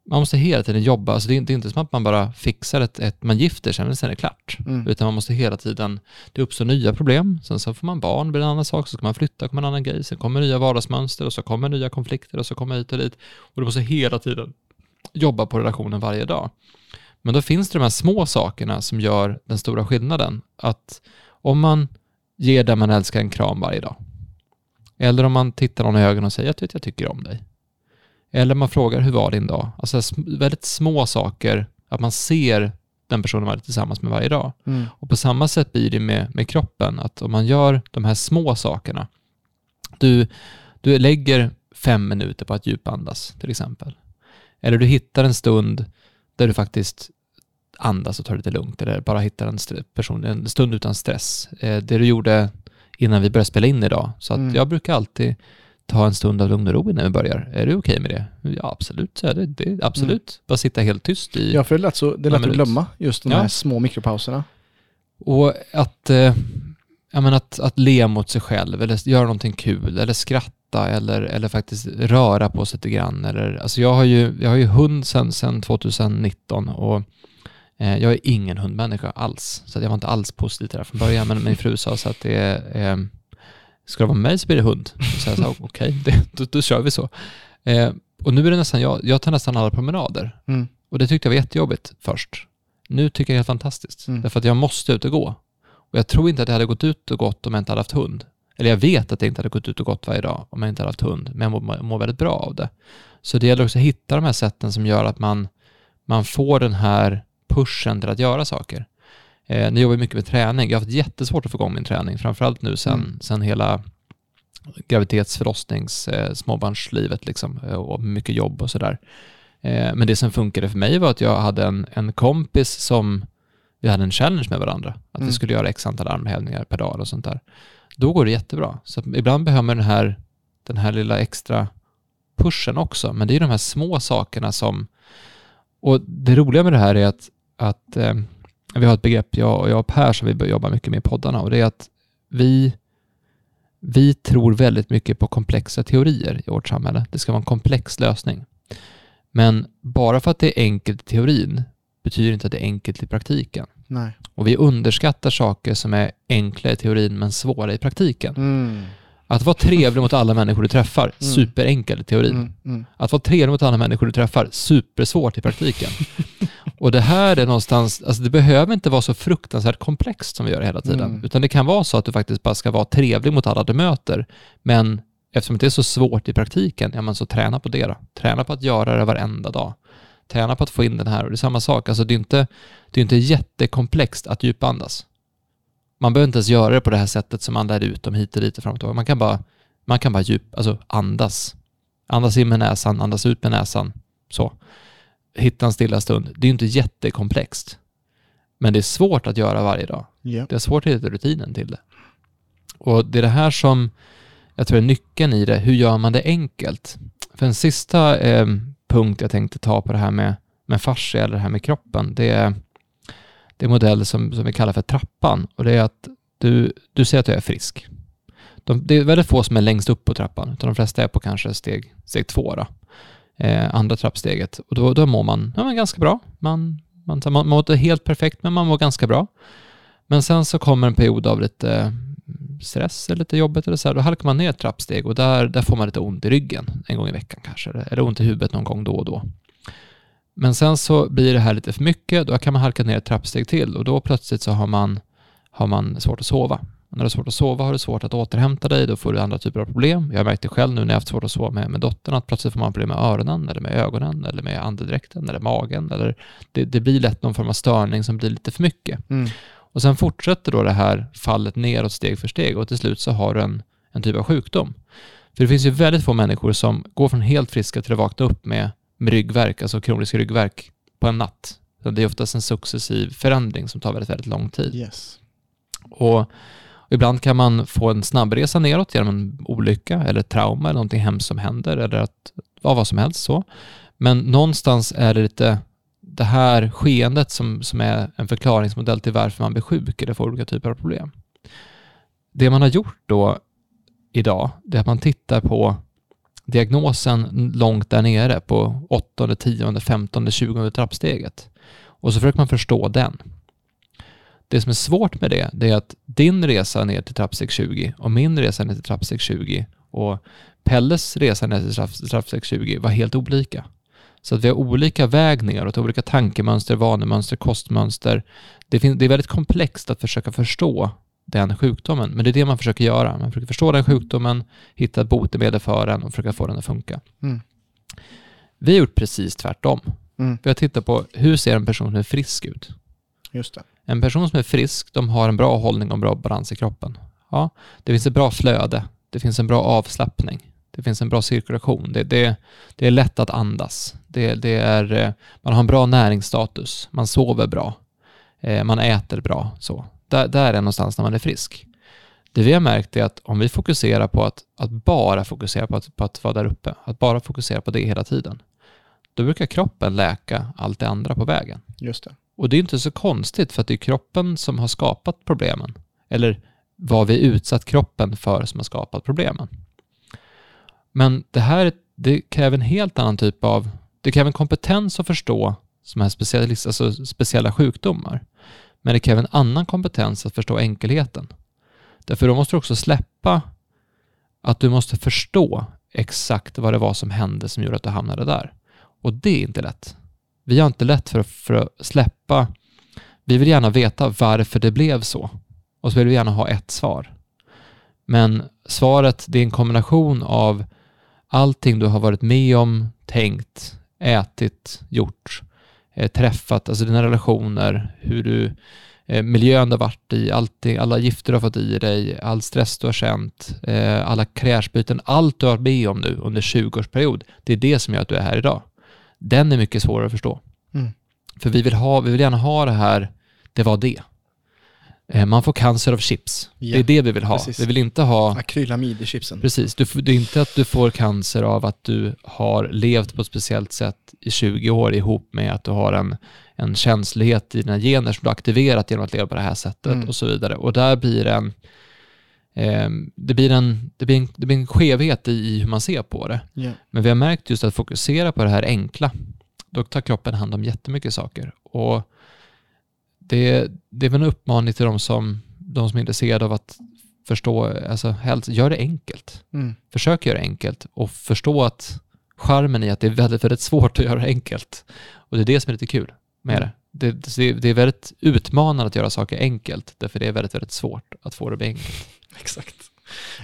man måste hela tiden jobba. Alltså det, är inte, det är inte som att man bara fixar ett, ett man gifter sig och sen är det klart. Mm. Utan man måste hela tiden, det uppstår nya problem, sen så får man barn, blir en annan sak, så ska man flytta, kommer en annan grej, sen kommer nya vardagsmönster och så kommer nya konflikter och så kommer hit och dit. Och du måste hela tiden jobba på relationen varje dag. Men då finns det de här små sakerna som gör den stora skillnaden. Att om man ger den man älskar en kram varje dag, eller om man tittar någon i ögonen och säger att jag tycker om dig. Eller man frågar hur var din dag? Alltså väldigt små saker, att man ser den personen man är tillsammans med varje dag. Mm. Och på samma sätt blir det med, med kroppen, att om man gör de här små sakerna, du, du lägger fem minuter på att djupandas till exempel. Eller du hittar en stund där du faktiskt andas och tar det lite lugnt, eller bara hittar en, person, en stund utan stress. Eh, det du gjorde innan vi började spela in idag. Så att Mm. jag brukar alltid ta en stund av lugn och ro innan vi börjar. Är du okej med det? Ja, absolut. Så är det, det, absolut. Mm. Bara sitta helt tyst i Ja, för det är lätt, så, det är lätt att glömma just de ja. här små mikropauserna. Och att, eh, ja, men att, att le mot sig själv eller göra någonting kul eller skratta eller, eller faktiskt röra på sig lite grann. Eller, alltså jag, har ju, jag har ju hund sedan sen 2019 och eh, jag är ingen hundmänniska alls. Så jag var inte alls positiv till det här från början. Men min fru sa så att det är eh, ska det vara mig så blir det hund. Så jag sa (laughs) okej, okay, då, då kör vi så. Eh, och nu är det nästan, jag, jag tar nästan alla promenader. Mm. Och det tyckte jag var jättejobbigt först. Nu tycker jag det är helt fantastiskt. Mm. Därför att jag måste ut och gå. Och jag tror inte att det hade gått ut och gått om jag inte hade haft hund. Eller jag vet att det inte hade gått ut och gått varje dag om jag inte hade haft hund. Men jag mår, mår väldigt bra av det. Så det gäller också att hitta de här sätten som gör att man, man får den här pushen till att göra saker. Eh, nu jobbar jag mycket med träning. Jag har haft jättesvårt att få igång min träning, framförallt nu sen, mm. sen hela graviditets, förlossnings, eh, småbarnslivet liksom, eh, och mycket jobb och sådär. Eh, men det som funkade för mig var att jag hade en, en kompis som, vi hade en challenge med varandra, att mm. vi skulle göra x antal armhävningar per dag och sånt där. Då går det jättebra. Så ibland behöver man den här, den här lilla extra pushen också, men det är de här små sakerna som, och det roliga med det här är att, att eh, vi har ett begrepp, jag och, jag och Per, som vi jobbar mycket med i poddarna och det är att vi, vi tror väldigt mycket på komplexa teorier i vårt samhälle. Det ska vara en komplex lösning. Men bara för att det är enkelt i teorin betyder inte att det är enkelt i praktiken. Nej. Och vi underskattar saker som är enkla i teorin men svåra i praktiken. Mm. Att vara trevlig mot alla människor du träffar, mm. superenkel i teorin. Mm. Mm. Att vara trevlig mot alla människor du träffar, supersvårt i praktiken. (laughs) Och det här är någonstans, alltså det behöver inte vara så fruktansvärt komplext som vi gör hela tiden, mm. utan det kan vara så att du faktiskt bara ska vara trevlig mot alla du möter, men eftersom det är så svårt i praktiken, ja men så träna på det då. Träna på att göra det varenda dag. Träna på att få in den här, och det är samma sak, alltså det är inte, det är inte jättekomplext att djupandas. Man behöver inte ens göra det på det här sättet som man lär ut dem hit och dit och fram och tillbaka. Man kan bara, man kan bara djup, alltså andas. Andas in med näsan, andas ut med näsan. Så hitta en stilla stund. Det är ju inte jättekomplext. Men det är svårt att göra varje dag. Yeah. Det är svårt att hitta rutinen till det. Och det är det här som jag tror är nyckeln i det. Hur gör man det enkelt? För en sista eh, punkt jag tänkte ta på det här med, med fascia eller det här med kroppen, det är, det är modell som, som vi kallar för trappan. Och det är att du, du säger att du är frisk. De, det är väldigt få som är längst upp på trappan, utan de flesta är på kanske steg, steg två. Då eh, andra trappsteget. Och då, då mår man, ja, man ganska bra. Man, man, man mår inte helt perfekt, men man mår ganska bra. Men sen så kommer en period av lite mm, stress eller lite jobbigt eller så här, då halkar man ner ett trappsteg och där, där får man lite ont i ryggen en gång i veckan kanske, eller ont i huvudet någon gång då och då. Men sen så blir det här lite för mycket, då kan man halka ner ett trappsteg till och då plötsligt så har man, har man svårt att sova. Och när du har svårt att sova har du svårt att återhämta dig, då får du andra typer av problem. Jag har märkt det själv nu när jag har haft svårt att sova med, med dottern, att plötsligt får man problem med öronen, eller med ögonen, eller med andedräkten, eller magen. Eller det, det blir lätt någon form av störning som blir lite för mycket. Mm. Och sen fortsätter då det här fallet neråt steg för steg och till slut så har du en, en typ av sjukdom. För det finns ju väldigt få människor som går från helt friska till att vakna upp med, med ryggverk, alltså kronisk ryggverk, på en natt. Så det är oftast en successiv förändring som tar väldigt, väldigt lång tid. Yes. Och Ibland kan man få en snabbresa neråt genom en olycka eller trauma eller någonting hemskt som händer eller att, ja, vad som helst så. Men någonstans är det lite det här skeendet som, som är en förklaringsmodell till varför man blir sjuk eller får olika typer av problem. Det man har gjort då idag, det är att man tittar på diagnosen långt där nere på åttonde, tionde, femtonde, tjugonde trappsteget. Och så försöker man förstå den. Det som är svårt med det, det är att din resa ner till trappsteg 20 och min resa ner till trappsteg 20 och Pelles resa ner till trappsteg 20 var helt olika. Så att vi har olika väg neråt, olika tankemönster, vanemönster, kostmönster. Det, finns, det är väldigt komplext att försöka förstå den sjukdomen, men det är det man försöker göra. Man försöker förstå den sjukdomen, hitta ett botemedel för den och försöka få den att funka. Mm. Vi har gjort precis tvärtom. Mm. Vi har tittat på hur ser en person som är frisk ut? Just det. En person som är frisk, de har en bra hållning och en bra balans i kroppen. Ja, det finns ett bra flöde, det finns en bra avslappning, det finns en bra cirkulation, det, det, det är lätt att andas, det, det, är, eh, man har en bra näringsstatus, man sover bra, eh, man äter bra. Så. Där, där är någonstans när man är frisk. Det vi har märkt är att om vi fokuserar på att, att bara fokusera på att, på att vara där uppe, att bara fokusera på det hela tiden, då brukar kroppen läka allt det andra på vägen. Just det. Och det är inte så konstigt för att det är kroppen som har skapat problemen. Eller vad vi utsatt kroppen för som har skapat problemen. Men det här det kräver en helt annan typ av, det kräver en kompetens att förstå som är specialist, alltså speciella sjukdomar. Men det kräver en annan kompetens att förstå enkelheten. Därför då måste du också släppa att du måste förstå exakt vad det var som hände som gjorde att du hamnade där. Och det är inte lätt. Vi har inte lätt för, för att släppa. Vi vill gärna veta varför det blev så. Och så vill vi gärna ha ett svar. Men svaret, det är en kombination av allting du har varit med om, tänkt, ätit, gjort, eh, träffat, alltså dina relationer, hur du, eh, miljön du har varit i, allting, alla gifter du har fått i dig, all stress du har känt, eh, alla kräsbyten, allt du har varit med om nu under 20-årsperiod, det är det som gör att du är här idag. Den är mycket svårare att förstå. Mm. För vi vill, ha, vi vill gärna ha det här, det var det. Eh, Man får cancer av chips. Ja, det är det vi vill ha. precis. Vi vill inte ha Akrylamid i chipsen. Precis, du, det är inte att du får cancer av att du har levt på ett speciellt sätt i 20 år ihop med att du har en, en känslighet i dina gener som du har aktiverat genom att leva på det här sättet Mm. och så vidare. Och där blir det en, det, blir en, det, blir en, det blir en skevhet i, hur man ser på det. Ja. Men vi har märkt just att fokusera på det här enkla, då tar kroppen hand om jättemycket saker. Och det, det är väl en uppmaning till de som, de som är intresserade av att förstå, alltså helst, gör det enkelt. Mm. Försök göra det enkelt och förstå att charmen i att det är väldigt, väldigt svårt att göra det enkelt. Och det är det som är lite kul med Mm. det. Det, det. Det är väldigt utmanande att göra saker enkelt, därför det är väldigt, väldigt svårt att få det att bli enkelt. (laughs) Exakt.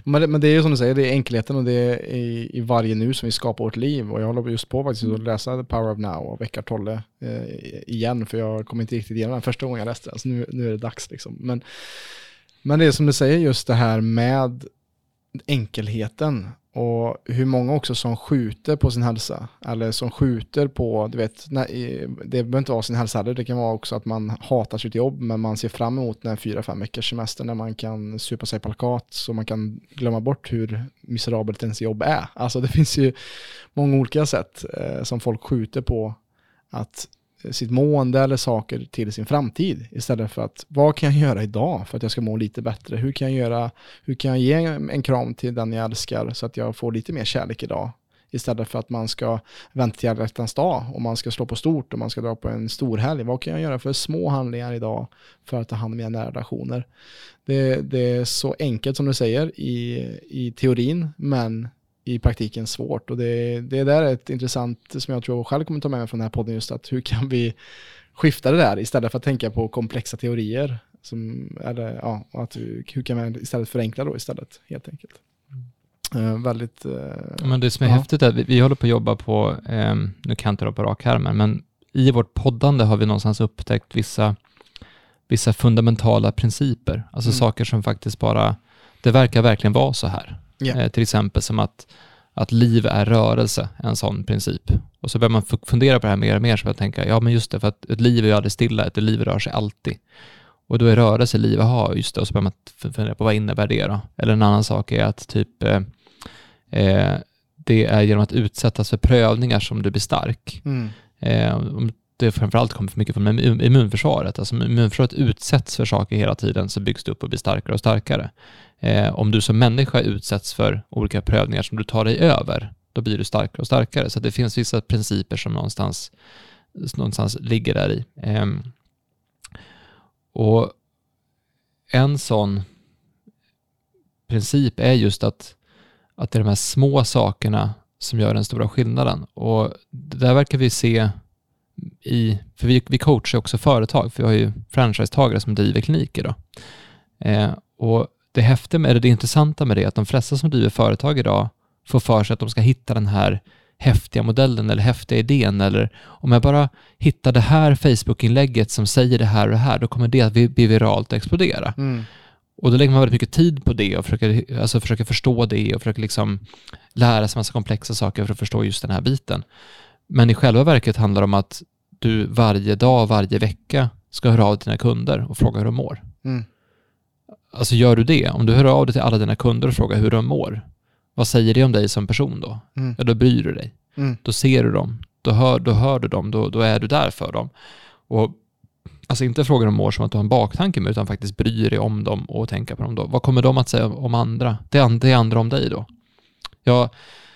Men det, men det är ju som du säger, det är enkelheten och det är i, i varje nu som vi skapar vårt liv. Och jag håller just på faktiskt att läsa The Power of Now av Eckart Tolle eh, igen, för jag kom inte riktigt igenom den första gången jag läste den, så nu, nu är det dags liksom. Men, men det är som du säger, just det här med enkelheten och hur många också som skjuter på sin hälsa eller som skjuter på, du vet, nej, det behöver inte vara sin hälsa heller, det kan vara också att man hatar sitt jobb men man ser fram emot den här fyra, fem veckors semester när man kan supa sig på plakat så man kan glömma bort hur miserabelt ens jobb är. Alltså det (laughs) finns ju många olika sätt eh, som folk skjuter på att sitt mående eller saker till sin framtid istället för att vad kan jag göra idag för att jag ska må lite bättre? Hur kan jag göra, hur kan jag ge en kram till den jag älskar så att jag får lite mer kärlek idag? Istället för att man ska vänta till alla hjärtans dag och man ska slå på stort och man ska dra på en stor helg. Vad kan jag göra för små handlingar idag för att ta hand om mina nära relationer? Det, det är så enkelt som du säger i, i teorin, men i praktiken svårt. Och det, det där är ett intressant, som jag tror jag själv kommer ta med mig från den här podden, just att hur kan vi skifta det där istället för att tänka på komplexa teorier. Som, eller, ja, att, hur kan man istället förenkla då istället, helt enkelt. Eh, väldigt... eh, Men det som är Ja. häftigt är att vi, vi håller på att jobba på, ehm, nu kan jag inte det på rak arm, men i vårt poddande har vi någonstans upptäckt vissa, vissa fundamentala principer. Alltså Mm. saker som faktiskt bara, det verkar verkligen vara så här. Eh, till exempel som att, att liv är rörelse, en sån princip. Och så börjar man fu- fundera på det här mer och mer, så börjar tänka, ja men just det, för att ett liv är ju aldrig stilla, ett liv rör sig alltid. Och då är rörelse liv, aha, just det, och så börjar man fundera på vad innebär det då? Eller en annan sak är att typ eh, eh, det är genom att utsättas för prövningar som du blir stark. Mm. Eh, det framförallt kommer för mycket från immun- immunförsvaret. Alltså immunförsvaret utsätts för saker hela tiden så byggs det upp och blir starkare och starkare. Eh, om du som människa utsätts för olika prövningar som du tar dig över, då blir du starkare och starkare. Så det finns vissa principer som någonstans, någonstans ligger där i. Eh, och en sån princip är just att, att det är de här små sakerna som gör den stora skillnaden. Och det där verkar vi se i, för vi, vi coachar också företag, för vi har ju franchisetagare som driver kliniker då. Eh, och det häftiga med det, det intressanta med det är att de flesta som driver företag idag får för sig att de ska hitta den här häftiga modellen eller häftiga idén eller om jag bara hittar det här Facebook-inlägget som säger det här och det här, då kommer det att bli viralt och explodera. Mm. Och då lägger man väldigt mycket tid på det och försöker, alltså försöker förstå det och försöker liksom lära sig massa komplexa saker för att förstå just den här biten. Men i själva verket handlar det om att du varje dag, varje vecka ska höra av dina kunder och fråga hur de mår. Mm. Alltså gör du det, om du hör av dig till alla dina kunder och frågar hur de mår, vad säger det om dig som person då? Mm. Ja, då bryr du dig. Mm. Då ser du dem, då hör, då hör du dem, då, då är du där för dem. Och Alltså inte fråga om mår som att du har en baktanke med, utan faktiskt bryr dig om dem och tänka på dem då. Vad kommer de att säga om andra? Det, det andra om dig då. Ja,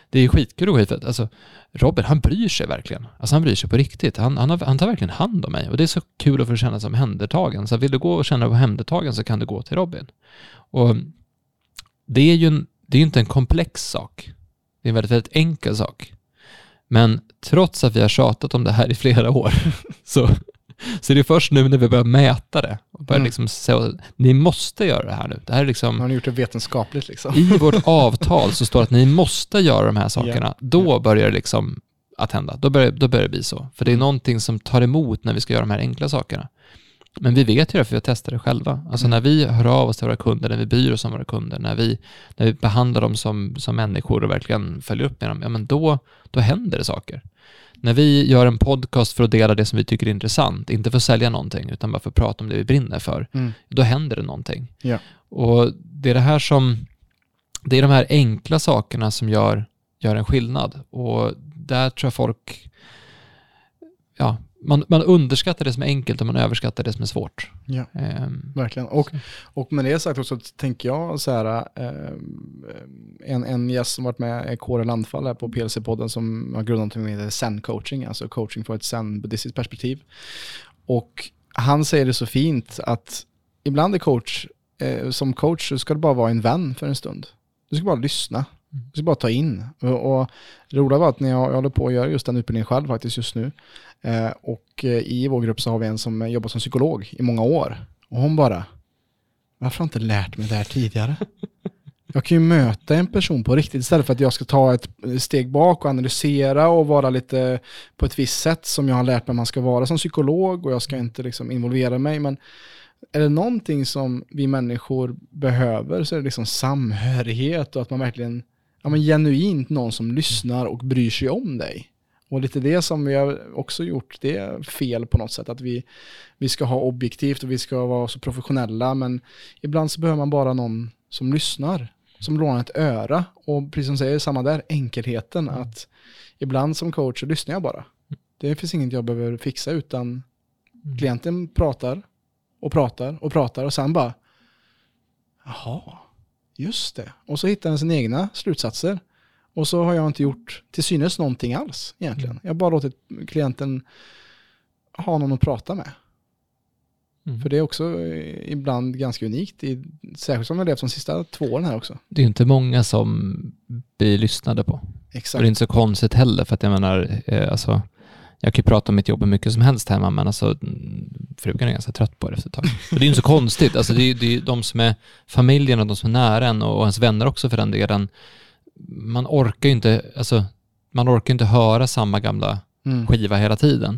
det är skitkul att gå hit Alltså, Robin, han bryr sig verkligen. Alltså han bryr sig på riktigt. Han, han, har, han tar verkligen hand om mig och det är så kul att få känna sig omhändertagen. Så vill du gå och känna dig omhändertagen så kan du gå till Robin. Och det är ju en, det är inte en komplex sak. Det är en väldigt, väldigt enkel sak. Men trots att vi har tjatat om det här i flera år (laughs) så, så är det först nu när vi börjar mäta det och börjar Mm. liksom säga ni måste göra det här nu. Det här är liksom har gjort det vetenskapligt liksom. i vårt avtal så står det att ni måste göra de här sakerna. Då börjar det liksom att hända. Då börjar, då börjar det bli så. För det är Mm. någonting som tar emot när vi ska göra de här enkla sakerna. Men vi vet ju det för vi har testat det själva. Alltså Mm. när vi hör av oss till våra kunder, när vi bryr oss om våra kunder, när vi, när vi behandlar dem som, som människor och verkligen följer upp med dem, ja men då, då händer det saker. När vi gör en podcast för att dela det som vi tycker är intressant, inte för att sälja någonting, utan bara för att prata om det vi brinner för, Mm. då händer det någonting. Ja. Och det är det här som, det är de här enkla sakerna som gör, gör en skillnad. Och där tror jag folk, ja, man, man underskattar det som är enkelt och man överskattar det som är svårt. Ja. Ehm, Verkligen. Och, och med det sagt också tänker jag så här, eh, en, en gäst som varit med är Kåre Landfall här på PLC-podden som har grundat något som heter Zen-coaching, alltså coaching från ett zen-buddhistiskt perspektiv. Och han säger det så fint att ibland är coach, eh, som coach så ska du bara vara en vän för en stund. Du ska bara lyssna. Du ska bara ta in. Och, och det roliga var att när jag, jag håller på att göra just den utbildningen själv faktiskt just nu. Eh, och eh, i vår grupp så har vi en som jobbar som psykolog i många år. Och hon bara, varför har jag inte lärt mig det här tidigare? (laughs) Jag kan ju möta en person på riktigt istället för att jag ska ta ett steg bak och analysera och vara lite på ett visst sätt som jag har lärt mig man ska vara som psykolog och jag ska inte liksom involvera mig. Men är det någonting som vi människor behöver så är det liksom samhörighet och att man verkligen, ja men genuint någon som lyssnar och bryr sig om dig. Och lite det som vi har också gjort, det är fel på något sätt. Att vi, vi ska ha objektivt och vi ska vara så professionella. Men ibland så behöver man bara någon som lyssnar. Som lånar ett öra. Och precis som säger, samma där, enkelheten. Att ibland som coach så lyssnar jag bara. Det finns inget jag behöver fixa utan klienten pratar och pratar och pratar och sen bara Jaha, just det. Och så hittar den sina egna slutsatser. Och så har jag inte gjort till synes någonting alls egentligen. Jag har bara låtit klienten ha någon att prata med. Mm. För det är också eh, ibland ganska unikt, i, särskilt som jag levt de sista två åren här också. det är ju inte många som blir lyssnade på. Och Exakt. det är inte så konstigt heller, för att jag menar, eh, alltså, jag kan ju prata om mitt jobb hur mycket som helst hemma, men alltså, mm, frugan är ganska trött på det efter ett tag. Och det är ju inte så konstigt, alltså, det är det är de som är familjen och de som är nära en och ens vänner också för den delen. Man orkar ju inte, alltså, man orkar inte höra samma gamla Mm. skiva hela tiden.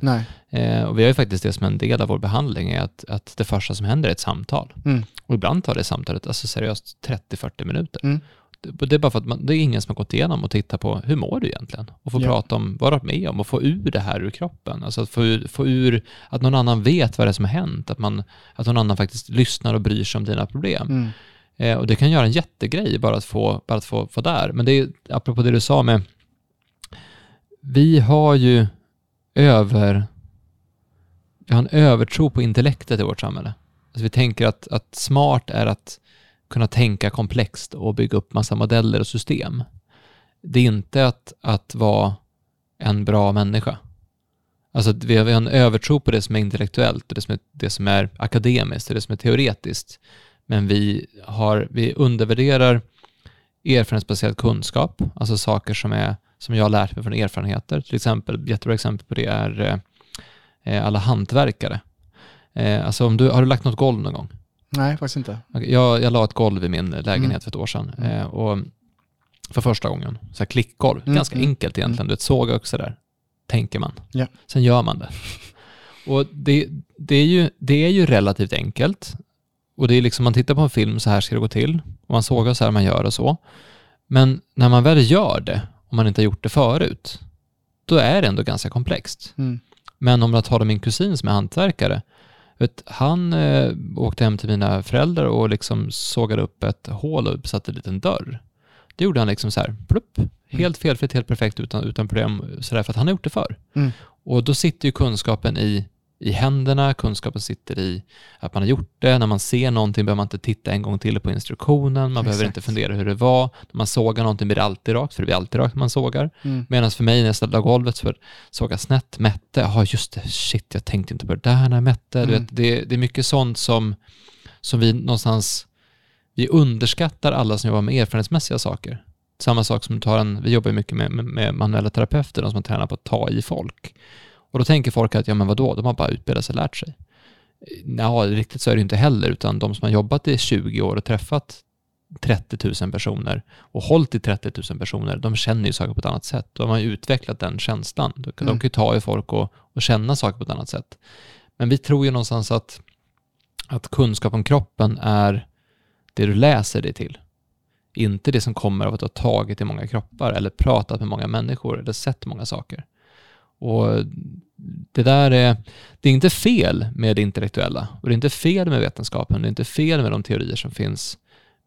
Eh, och vi har ju faktiskt det som en del av vår behandling, är att, att det första som händer är ett samtal. Mm. Och ibland tar det samtalet, alltså seriöst, 30-40 minuter. Mm. Det, är bara för att man, det är ingen som har gått igenom och tittat på hur mår du egentligen? Och få Ja. prata om vad du har med om och få ur det här ur kroppen. Alltså att få ur, få ur att någon annan vet vad det är som har hänt. Att, man, att någon annan faktiskt lyssnar och bryr sig om dina problem. Mm. Eh, och det kan göra en jättegrej bara att få, bara att få, få där. Men det är, apropå det du sa med, vi har ju över, vi har en övertro på intellektet i vårt samhälle. Alltså vi tänker att, att smart är att kunna tänka komplext och bygga upp massa modeller och system. Det är inte att, att vara en bra människa. Alltså vi har, vi har en övertro på det som är intellektuellt och det som är, det som är akademiskt och det som är teoretiskt. Men vi, har, vi undervärderar erfarenhetsbaserad kunskap, alltså saker som, är, som jag har lärt mig från erfarenheter. Till exempel, jättebra exempel på det är eh, eh alla hantverkare. Eh, alltså om du, har du lagt något golv någon gång? Nej, faktiskt inte. Jag, jag la ett golv i min lägenhet Mm. för ett år sedan. Mm. Eh, och för första gången. Så här klickgolv. Mm, Ganska mm, enkelt egentligen. Du vet, såga också där. Tänker man. Ja. Sen gör man det. Och det, det, är ju, det är ju relativt enkelt. Och det är liksom, man tittar på en film, så här ska det gå till. Och man sågar så här man gör och så. Men när man väl gör det, om man inte har gjort det förut, då är det ändå ganska komplext. Mm. Men om jag tar min kusin som är hantverkare, Vet, han eh, åkte hem till mina föräldrar och liksom sågade upp ett hål och satte en liten dörr. Det gjorde han liksom så här, plupp, helt felfritt, helt perfekt utan, utan problem, så där, för att han har gjort det förr. Mm. Och då sitter ju kunskapen i, i händerna, kunskapen sitter i att man har gjort det. När man ser någonting behöver man inte titta en gång till på instruktionen, man behöver Exakt. inte fundera hur det var. När man sågar någonting blir det alltid rakt, för det blir alltid rakt när man sågar. Mm. Medan för mig när jag la golvet för såga snett, mätte, ja just det, shit jag tänkte inte på det där när jag mätte. Du Mm. vet, det, det är mycket sånt som, som vi någonstans, vi underskattar alla som jobbar med erfarenhetsmässiga saker. Samma sak som du tar en, vi jobbar mycket med, med, med manuella terapeuter, de som tränar på att ta i folk. Och då tänker folk att, ja men vadå, de har bara utbildat sig och lärt sig. Ja, riktigt så är det inte heller, utan de som har jobbat i 20 år och träffat 30 000 personer och hållit i 30 000 personer, de känner ju saker på ett annat sätt. De har ju utvecklat den känslan. De, de Mm. kan ju ta i folk och, och känna saker på ett annat sätt. Men vi tror ju någonstans att, att kunskap om kroppen är det du läser dig till. Inte det som kommer av att du har tagit i många kroppar eller pratat med många människor eller sett många saker. Och det där är, det är inte fel med det intellektuella och det är inte fel med vetenskapen, det är inte fel med de teorier som finns.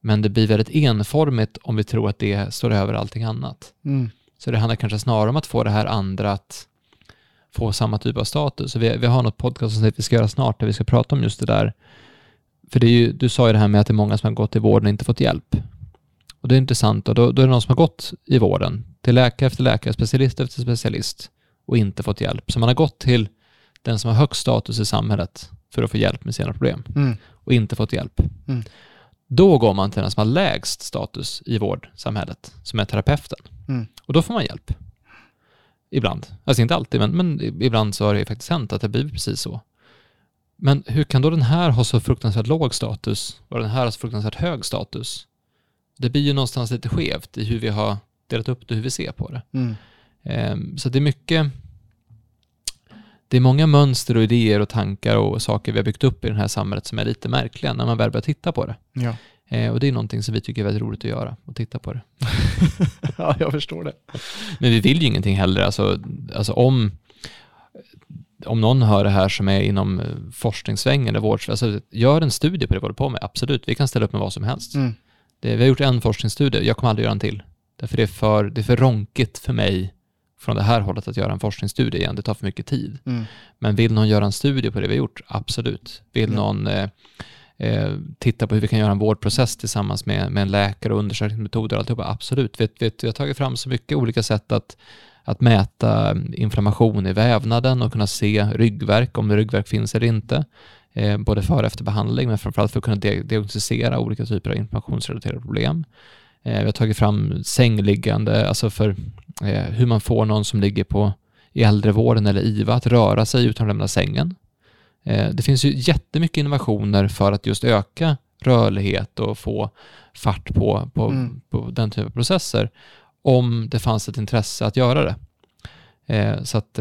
Men det blir väldigt enformigt om vi tror att det står över allting annat. Mm. Så det handlar kanske snarare om att få det här andra att få samma typ av status. Så vi, vi har något podcast som vi ska göra snart där vi ska prata om just det där. För det ju, du sa ju det här med att det är många som har gått i vården och inte fått hjälp. Och det är intressant och då, då är det någon som har gått i vården till läkare efter läkare, specialist efter specialist och inte fått hjälp. Så man har gått till den som har högst status i samhället för att få hjälp med sina problem Mm. och inte fått hjälp. Mm. Då går man till den som har lägst status i vårdsamhället, som är terapeuten. Mm. Och då får man hjälp. Ibland. Alltså inte alltid, men, men ibland så har det faktiskt hänt att det blir precis så. Men hur kan då den här ha så fruktansvärt låg status och den här har så fruktansvärt hög status? Det blir ju någonstans lite skevt i hur vi har delat upp det, hur vi ser på det. Mm. Ehm, Så det är mycket, det är många mönster och idéer och tankar och saker vi har byggt upp i det här samhället som är lite märkliga när man väl börjar titta på det. Ja. Eh, Och det är någonting som vi tycker är väldigt roligt att göra, att titta på det. (laughs) ja, jag förstår det. Men vi vill ju ingenting heller, alltså, alltså om, om någon hör det här som är inom eh, forskningssvängen eller vård, alltså gör en studie på det vi håller på med, absolut, vi kan ställa upp med vad som helst. Mm. Det, vi har gjort en forskningsstudie, jag kommer aldrig göra en till. Därför det är för, det är för ronkigt för mig från det här hållet att göra en forskningsstudie igen, det tar för mycket tid. Mm. Men vill någon göra en studie på det vi har gjort? Absolut. Vill Ja. någon eh, eh, titta på hur vi kan göra en vårdprocess tillsammans med, med en läkare och undersökningsmetoder och alltihopa? Absolut. Vi, vi, vi har tagit fram så mycket olika sätt att, att mäta inflammation i vävnaden och kunna se ryggverk, om det ryggverk finns eller inte. Eh, både före och efter behandling, men framförallt för att kunna dia- diagnostisera olika typer av inflammationsrelaterade problem. Eh, vi har tagit fram sängliggande, alltså för eh, hur man får någon som ligger på i äldrevården eller IVA att röra sig utan att lämna sängen. Eh, Det finns ju jättemycket innovationer för att just öka rörlighet och få fart på, på, Mm. på den typen av processer om det fanns ett intresse att göra det. Så att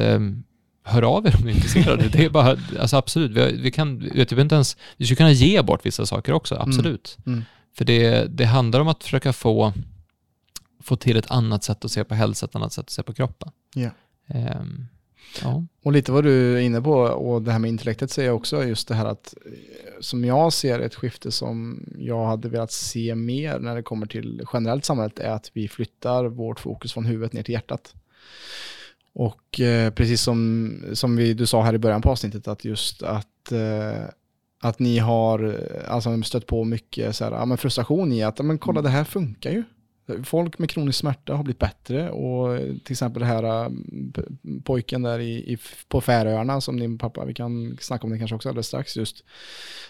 hör av er om ni är intresserade. Det är bara, alltså absolut, vi, vi kan, vet, jag vet inte ens, vi skulle kunna ge bort vissa saker också, absolut. Mm. För det, det handlar om att försöka få, få till ett annat sätt att se på hälsa, ett annat sätt att se på kroppen. Ja. Ehm, ja. Och lite vad du är inne på och det här med intellektet säger jag också just det här att eh, som jag ser ett skifte som jag hade velat se mer när det kommer till generellt samhället är att vi flyttar vårt fokus från huvudet ner till hjärtat. Och eh, precis som, som vi, du sa här i början på avsnittet att just att, eh, att ni har eh, alltså, stött på mycket så här, ja, men frustration i att ja, men kolla det här funkar ju. Folk med kronisk smärta har blivit bättre och till exempel det här p- pojken där i, i, på Färöarna som din pappa, vi kan snacka om det kanske också alldeles strax just.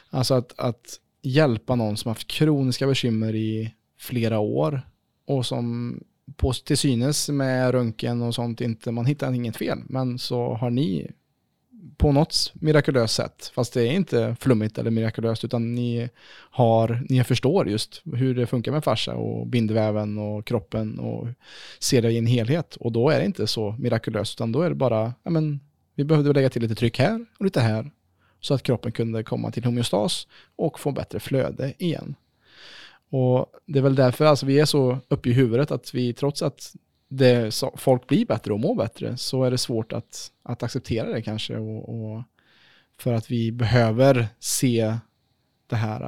Alltså att, att hjälpa någon som haft kroniska bekymmer i flera år och som på, till synes med röntgen och sånt inte, man hittar inget fel, men så har ni på något mirakulöst sätt, fast det är inte flummigt eller mirakulöst, utan ni har, ni förstår just hur det funkar med fascia och bindväven och kroppen och ser det i en helhet. Och då är det inte så mirakulöst, utan då är det bara, ja men, vi behövde lägga till lite tryck här och lite här, så att kroppen kunde komma till homeostas och få bättre flöde igen. Och det är väl därför alltså vi är så uppe i huvudet att vi trots att det, så, folk blir bättre och mår bättre så är det svårt att, att acceptera det kanske och, och För att vi behöver se det här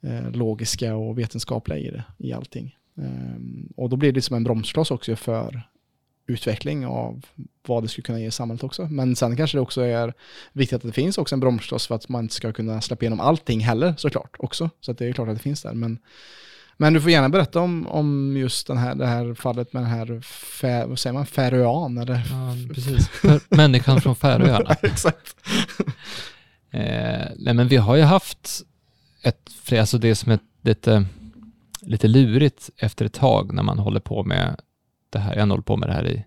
eh, eh logiska och vetenskapliga i det, i allting. Um, och då blir det som en bromskloss också för utveckling av vad det skulle kunna ge samhället också. Men sen kanske det också är viktigt att det finns också en bromskloss för att man inte ska kunna släppa igenom allting heller såklart också. Så att det är klart att det finns där. Men, men du får gärna berätta om, om just den här, det här fallet med den här, fär, vad säger man, färöan eller? Ja, precis. Människan från Färöarna. (laughs) Exakt. eh, nej men vi har ju haft ett, alltså det som är lite, lite lurigt efter ett tag när man håller på med det här, jag har hållit på med det här i,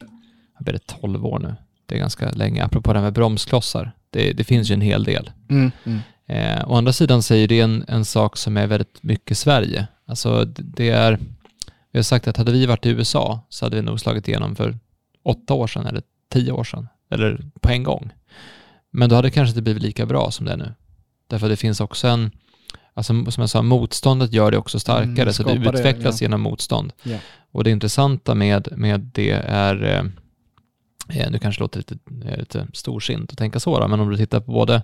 jag blir det 12 år nu. Det är ganska länge. Apropå det här med bromsklossar, det, det finns ju en hel del. Mm, mm. Eh, å andra sidan säger det en, en sak som är väldigt mycket Sverige. Alltså det är, vi har sagt att hade vi varit i USA så hade vi nog slagit igenom för åtta år sedan eller tio år sedan, eller på en gång. Men då hade det kanske inte blivit lika bra som det är nu. Därför det finns också en, alltså som jag sa, motståndet gör det också starkare, mm, så det utvecklas det, ja. genom motstånd. Yeah. Och det intressanta med, med det är, eh, nu kanske det låter lite, eh, lite storsint att tänka så, då, men om du tittar på både,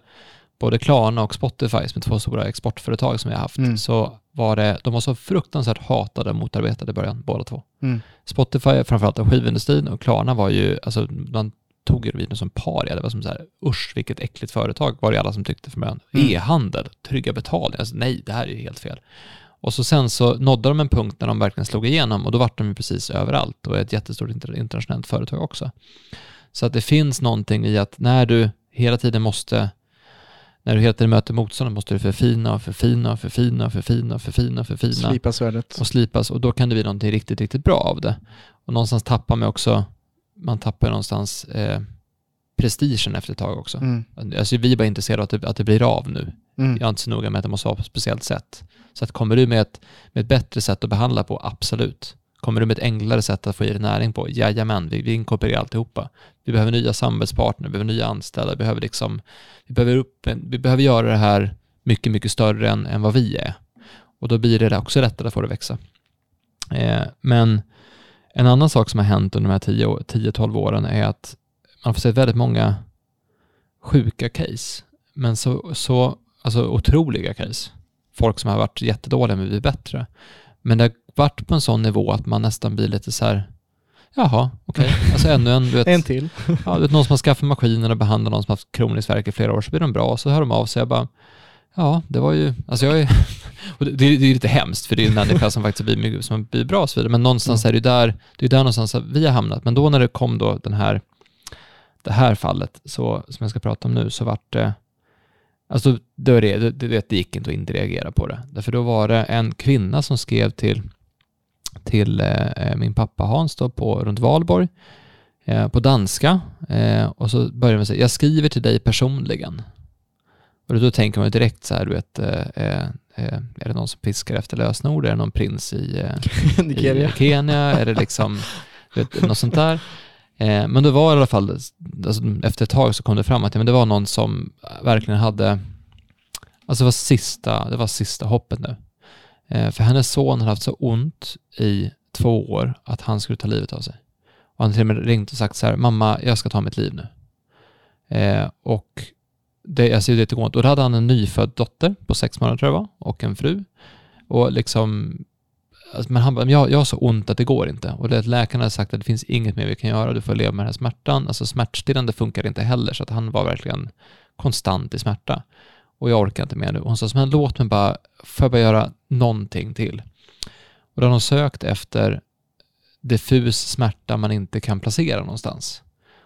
både Klarna och Spotify, som är två stora exportföretag som vi har haft, mm. så var det, de var så fruktansvärt hatade och motarbetade i början, båda två. Mm. Spotify, framförallt av skivindustrin, och Klarna var ju, alltså man tog Euroviden som paria. Det var som så här, usch vilket äckligt företag var det alla som tyckte från början. Mm. E-handel, trygga betalningar, alltså, nej det här är ju helt fel. Och så sen så nådde de en punkt när de verkligen slog igenom och då vart de ju precis överallt och är ett jättestort internationellt företag också. Så att det finns någonting i att när du hela tiden måste när du hela tiden möter motståndet måste du förfina och förfina och förfina och förfina och förfina och förfina. Slipa svärdet. Och slipas och då kan det bli någonting riktigt, riktigt bra av det. Och någonstans tappar man också man tappar någonstans eh, prestigen efter ett tag också. Mm. Alltså vi är bara intresserade av att det, att det blir av nu. Mm. Jag är inte så noga med att det måste vara på ett speciellt sätt. Så att kommer du med ett, med ett bättre sätt att behandla på, absolut. Kommer du med ett enklare sätt att få i dig näring på, jajamän, vi, vi inkorporerar alltihopa. Vi behöver nya samarbetspartner, vi behöver nya anställda, vi behöver, liksom, vi behöver, upp, vi behöver göra det här mycket, mycket större än, än vad vi är. Och då blir det också lättare att få det att växa. Eh, men en annan sak som har hänt under de här 10-12 åren är att man får se väldigt många sjuka case, men så, så alltså otroliga case. Folk som har varit jättedåliga men blivit bättre. Men det har varit på en sån nivå att man nästan blir lite så här, jaha, okej, okay. (laughs) alltså ännu en, du vet, en till. ja, du vet, någon som har skaffat maskinen och behandlat någon som har haft kroniskt värk i flera år, så blir de bra och så hör de av sig. Jag bara, ja, det var ju, alltså jag är, (laughs) det, det är lite hemskt för det är en människa som faktiskt blir, som blir bra och så vidare, men någonstans mm. är det där, det är där någonstans vi har hamnat. Men då när det kom då den här, det här fallet, så, som jag ska prata om nu, så vart det, alltså det, det, det, det gick inte att inte reagera på det. Därför då var det en kvinna som skrev till, till eh, min pappa Hans då på, runt Valborg, eh, på danska, eh, och så började man säga, jag skriver till dig personligen. Och då tänker man direkt så här, du vet, eh, eh, eh, är det någon som piskar efter lösenord? Är det någon prins i, (laughs) i Kenya? Är det liksom vet, något sånt där? Eh, men det var i alla fall, alltså, efter ett tag så kom det fram att men det var någon som verkligen hade, alltså det var sista, det var sista hoppet nu. Eh, för hennes son hade haft så ont i två år att han skulle ta livet av sig. Och han hade till och med ringt och sagt så här, mamma, jag ska ta mitt liv nu. Eh, och det, alltså det går inte. Och då hade han en nyfödd dotter på sex månader tror jag var, och en fru. Och liksom, alltså, men han bara, jag, jag har så ont att det går inte. Och det, läkaren hade sagt att det finns inget mer vi kan göra, du får leva med den här smärtan. Alltså smärtstillande funkar inte heller, så att han var verkligen konstant i smärta. Och jag orkar inte mer nu. Hon sa, men låt mig bara, får jag bara göra någonting till? Och då har hon sökt efter diffus smärta man inte kan placera någonstans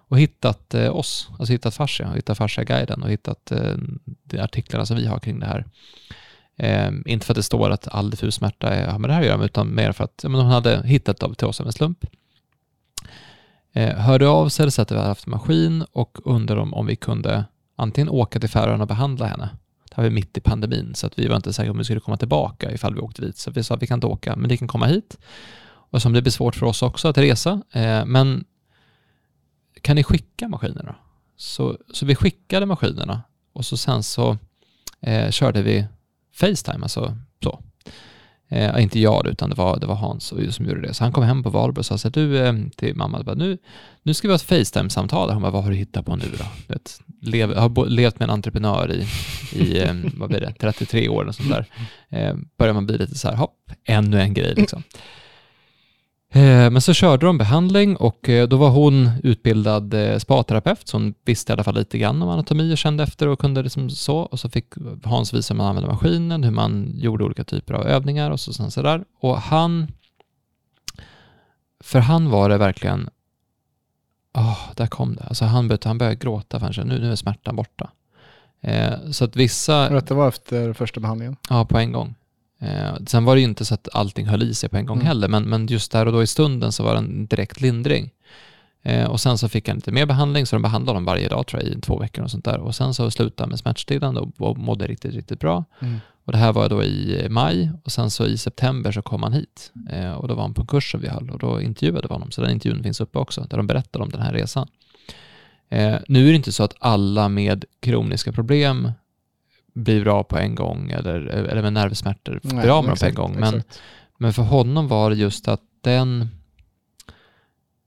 och hittat eh, oss, alltså hittat Fascia, hittat Fascia-guiden och hittat eh, de artiklarna som vi har kring det här. Eh, inte för att det står att all diffus smärta har med det här att göra, utan mer för att ja, men hon hade hittat det till oss av en slump. Eh, hörde av sig, så att vi hade haft maskin och undrade om, om vi kunde antingen åka till Färöarna och behandla henne. Det här var mitt i pandemin, så att vi var inte säkra om vi skulle komma tillbaka ifall vi åkte dit. Så vi sa att vi kan inte åka, men ni kan komma hit. Och som det blir svårt för oss också att resa, eh, men kan ni skicka maskinerna? Så, så vi skickade maskinerna och så sen så eh, körde vi Facetime, alltså så. Eh, inte jag utan det var, det var Hans som gjorde det. Så han kom hem på valborg och sa så här, du eh, till mamma, bara, nu, nu ska vi ha ett Facetime-samtal. Hon bara, vad har du hittat på nu då? Vet, lev, har levt med en entreprenör i, i eh, vad blir det, 33 år och sånt där. Eh, börjar man bli lite så här, hopp, ännu en grej liksom men så körde de behandling och eh, då var hon utbildad eh, spaterapeut, så hon visste i alla fall lite grann om anatomi och kände efter och kunde liksom så. Och så fick Hans visa hur man använde maskinen, hur man gjorde olika typer av övningar och så, sen så där. Och han, för han var det verkligen, oh, där kom det. Alltså han började, han började gråta, för nu, nu är smärtan borta. så att vissa... Det var efter första behandlingen? Ja, på en gång. Eh, sen var det ju inte så att allting höll i sig på en gång mm. heller, men, men just där och då i stunden så var det en direkt lindring. Eh, och sen så fick han lite mer behandling, så de behandlade honom varje dag tror jag i två veckor och sånt där. Och sen så slutade han med smärtstillande och, och mådde riktigt, riktigt bra. Mm. Och det här var då i maj och sen så i september så kom han hit eh, och då var han på en kurs som vi höll och då intervjuade vi honom. Så den intervjun finns uppe också, där de berättar om den här resan. Eh, nu är det inte så att alla med kroniska problem blir bra på en gång eller, eller med nervsmärtor blir av med dem på en gång. Men, men för honom var det just att den,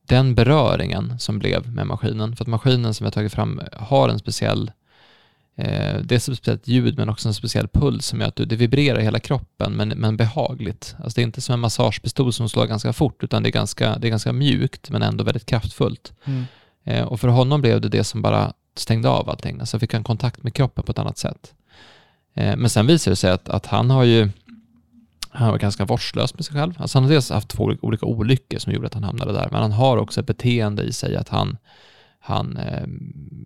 den beröringen som blev med maskinen, för att maskinen som jag tagit fram har en speciell eh, det är ett speciellt ljud men också en speciell puls som gör att det vibrerar i hela kroppen men, men behagligt. Alltså det är inte som en massagepistol som slår ganska fort utan det är ganska, det är ganska mjukt men ändå väldigt kraftfullt. Mm. Eh, och för honom blev det det som bara stängde av allting. Alltså fick han kontakt med kroppen på ett annat sätt. Eh, men sen visar det sig att, att han har ju han var ganska vårdslös med sig själv. Alltså han har dels haft två olika olyckor som gjorde att han hamnade där, men han har också ett beteende i sig att han, han eh,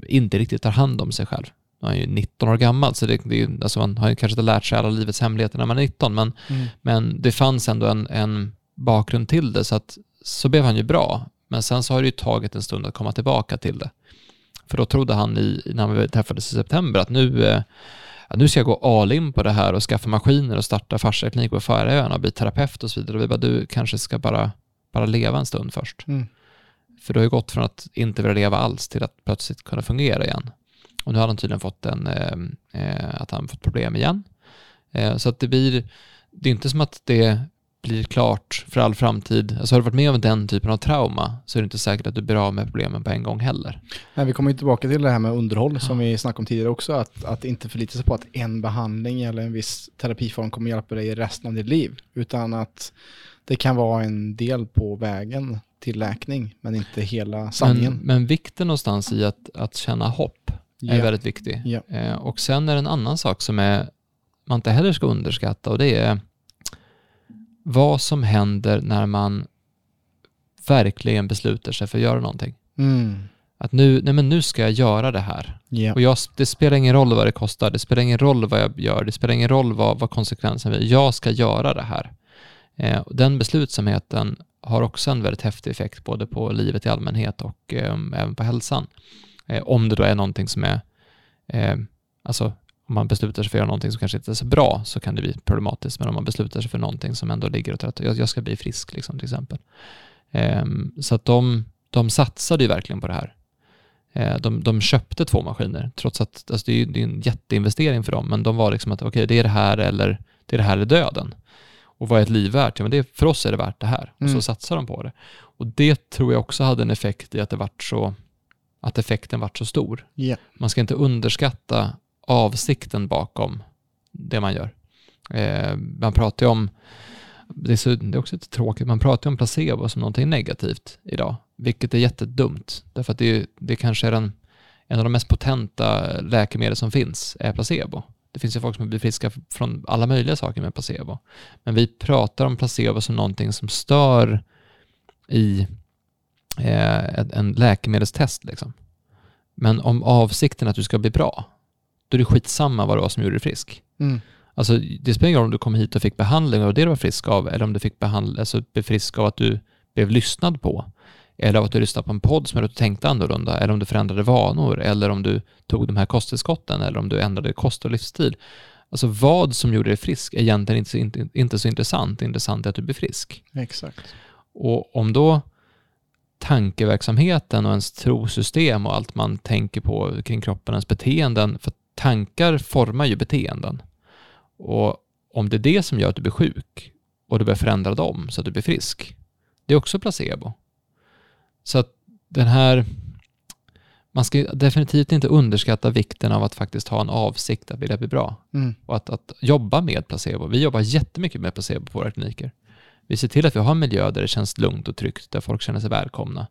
inte riktigt tar hand om sig själv. Han är ju 19 år gammal, så det, det, alltså man har ju kanske inte lärt sig alla livets hemligheter när man är 19, men, mm. men det fanns ändå en, en bakgrund till det, så att så blev han ju bra. Men sen så har det ju tagit en stund att komma tillbaka till det. För då trodde han i, när vi träffades i september att nu eh, ja, nu ska jag gå all in på det här och skaffa maskiner och starta farsaklinik på Färöarna och bli terapeut och så vidare. Och vi bara, du kanske ska bara, bara leva en stund först. Mm. För du har ju gått från att inte vilja leva alls till att plötsligt kunna fungera igen. Och nu har han tydligen fått en, eh, eh att han fått problem igen. Eh, så att det blir, det är inte som att det blir klart för all framtid. Alltså har du varit med om den typen av trauma så är det inte säkert att du blir av med problemen på en gång heller. Nej, vi kommer ju tillbaka till det här med underhåll ja. som vi snackade om tidigare också, att, att inte förlita sig på att en behandling eller en viss terapiform kommer hjälpa dig resten av ditt liv, utan att det kan vara en del på vägen till läkning, men inte hela sanningen. Men, men vikten någonstans i att, att känna hopp är ja. väldigt viktig. Ja. Eh, och sen är det en annan sak som är, man inte heller ska underskatta och det är vad som händer när man verkligen beslutar sig för att göra någonting. Mm. Att nu, nej men nu ska jag göra det här. Yeah. Och jag, det spelar ingen roll vad det kostar, det spelar ingen roll vad jag gör, det spelar ingen roll vad, vad konsekvensen blir. Jag ska göra det här. Eh, den beslutsamheten har också en väldigt häftig effekt både på livet i allmänhet och eh, även på hälsan. Eh, om det då är någonting som är, eh, alltså om man beslutar sig för att göra någonting som kanske inte är så bra så kan det bli problematiskt, men om man beslutar sig för någonting som ändå ligger åt rätt jag, jag ska bli frisk liksom, till exempel. Um, så att de, de satsade ju verkligen på det här. Uh, de, de köpte två maskiner, trots att alltså det, är, det är en jätteinvestering för dem, men de var liksom att okej, okay, det är det här eller det är det här eller döden. Och vad är ett liv värt? Ja, men det, för oss är det värt det här. Och så mm. satsar de på det. Och det tror jag också hade en effekt i att det vart så att effekten vart så stor. Yeah. Man ska inte underskatta avsikten bakom det man gör. Eh, man pratar ju om, det är, så, det är också lite tråkigt, man pratar ju om placebo som någonting negativt idag, vilket är jättedumt, därför att det, det kanske är den, en av de mest potenta läkemedel som finns, är placebo. Det finns ju folk som blir friska från alla möjliga saker med placebo. Men vi pratar om placebo som någonting som stör i eh, en läkemedelstest. Liksom. Men om avsikten är att du ska bli bra, då är det skitsamma vad det var som gjorde dig frisk. Mm. Alltså, det spelar ingen roll om du kom hit och fick behandling och det du var frisk av, eller om du fick behandling, alltså blev frisk av att du blev lyssnad på, eller av att du lyssnade på en podd som gjorde att du tänkte annorlunda, eller om du förändrade vanor, eller om du tog de här kosttillskotten, eller om du ändrade kost och livsstil. Alltså vad som gjorde dig frisk är egentligen inte så, inte, inte så intressant. Det intressanta är att du blir frisk. Exakt. Och om då tankeverksamheten och ens trosystem och allt man tänker på kring kroppen, ens beteenden, för tankar formar ju beteenden. Och om det är det som gör att du blir sjuk och du börjar förändra dem så att du blir frisk. Det är också placebo. Så att den här, man ska definitivt inte underskatta vikten av att faktiskt ha en avsikt att vilja bli bra Mm. och att, att jobba med placebo. Vi jobbar jättemycket med placebo på våra kliniker. Vi ser till att vi har en miljö där det känns lugnt och tryggt, där folk känner sig välkomna.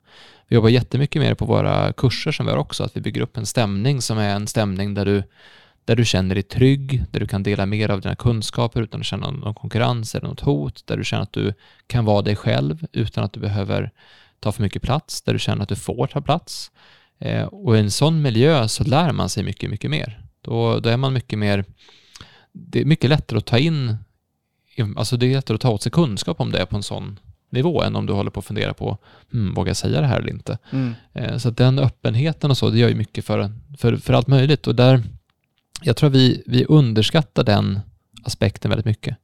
Vi jobbar jättemycket med det på våra kurser som vi har också, att vi bygger upp en stämning som är en stämning där du, där du känner dig trygg, där du kan dela mer av dina kunskaper utan att känna någon konkurrens eller något hot, där du känner att du kan vara dig själv utan att du behöver ta för mycket plats, där du känner att du får ta plats. Eh, och i en sån miljö så lär man sig mycket, mycket mer. Då, då är man mycket mer, det är mycket lättare att ta in, alltså det är lättare att ta åt sig kunskap om det på en sån nivå än om du håller på att fundera på, hmm, vågar jag säga det här eller inte? Mm. Eh, Så den öppenheten och så, det gör ju mycket för, för, för allt möjligt. Och där, jag tror vi, vi underskattar den aspekten väldigt mycket.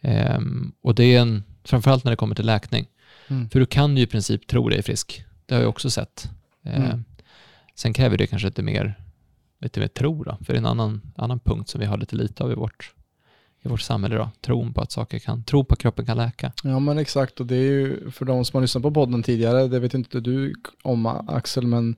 Ehm, och det är en, framförallt när det kommer till läkning. Mm. För du kan ju i princip tro dig frisk. Det har jag också sett. Ehm, Mm. Sen kräver det kanske lite mer, lite mer tro då, för det är en annan, annan punkt som vi har lite lite av i vårt, i vårt samhälle idag. Tron på att saker kan, tro på att kroppen kan läka. Ja men exakt och det är ju för de som har lyssnat på podden tidigare, det vet inte du om Axel men,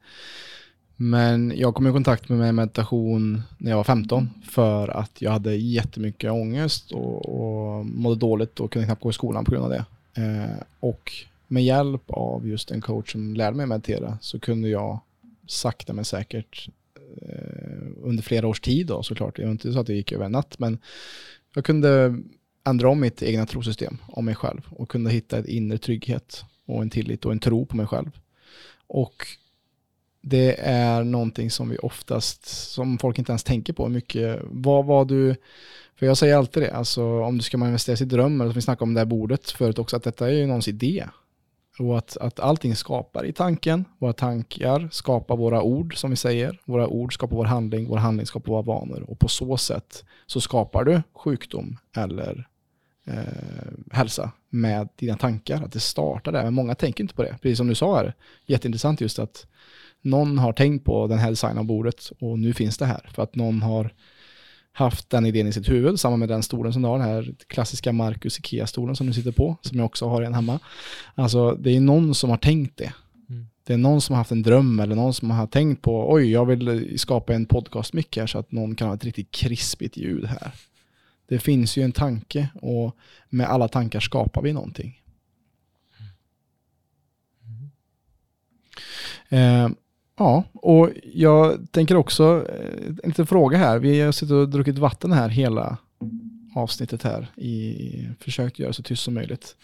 men jag kom i kontakt med meditation när jag var 15 för att jag hade jättemycket ångest och, och mådde dåligt och kunde knappt gå i skolan på grund av det. Eh, och med hjälp av just en coach som lärde mig meditera så kunde jag sakta men säkert eh, under flera års tid då såklart, det var inte så att det gick över en natt men jag kunde ändra om mitt egna trosystem om mig själv och kunde hitta en inre trygghet och en tillit och en tro på mig själv. Och det är någonting som vi oftast, som folk inte ens tänker på mycket. Vad var du, för jag säger alltid det, alltså om du ska manifestera sin dröm, eller som vi snackade om det här bordet förut också, att detta är ju någons idé. Och att, att allting skapar i tanken, våra tankar skapar våra ord som vi säger, våra ord skapar vår handling, vår handling skapar våra vanor. Och på så sätt så skapar du sjukdom eller eh, hälsa med dina tankar, att det startar där. Men många tänker inte på det, precis som du sa här. Jätteintressant just att någon har tänkt på den här designen av bordet och nu finns det här. För att någon har haft den idén i sitt huvud, samma med den stolen som du har, den här klassiska Marcus Ikea-stolen som du sitter på, som jag också har en hemma. Alltså det är någon som har tänkt det. Mm. Det är någon som har haft en dröm eller någon som har tänkt på, oj, jag vill skapa en podcastmick här så att någon kan ha ett riktigt krispigt ljud här. Det finns ju en tanke och med alla tankar skapar vi någonting. Eh, ja, och jag tänker också, eh, en liten fråga här. Vi har suttit och druckit vatten här hela avsnittet här i försökt göra så tyst som möjligt.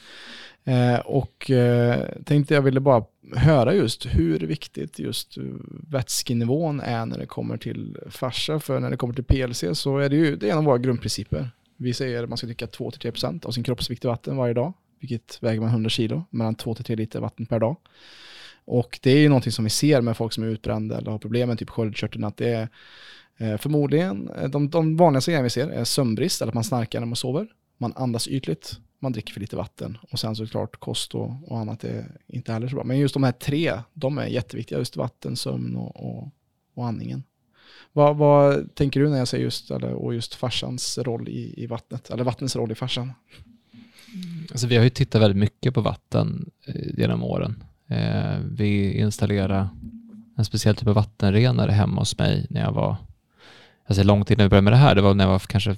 Eh, och eh, tänkte jag ville bara höra just hur viktigt just vätskenivån är när det kommer till fascia. För när det kommer till PLC så är det ju det är en av våra grundprinciper. Vi säger att man ska dricka 2-3% av sin kroppsvikt i vatten varje dag, vilket väger man 100 kilo, mellan 2-3 liter vatten per dag. Och det är ju någonting som vi ser med folk som är utbrända eller har problem med typ sköldkörteln, att det är eh, förmodligen, eh, de, de vanligaste grejerna vi ser är sömnbrist, eller att man snarkar när man sover, man andas ytligt, man dricker för lite vatten och sen såklart kost och, och annat är inte heller så bra. Men just de här tre, de är jätteviktiga, just vatten, sömn och, och, och andningen. Vad, vad tänker du när jag säger just, eller, och just farsans roll i, i vattnet, eller vattnets roll i farsan? Alltså vi har ju tittat väldigt mycket på vatten eh, genom åren. Eh, vi installerade en speciell typ av vattenrenare hemma hos mig när jag var, alltså långt innan vi började med det här, det var när jag var kanske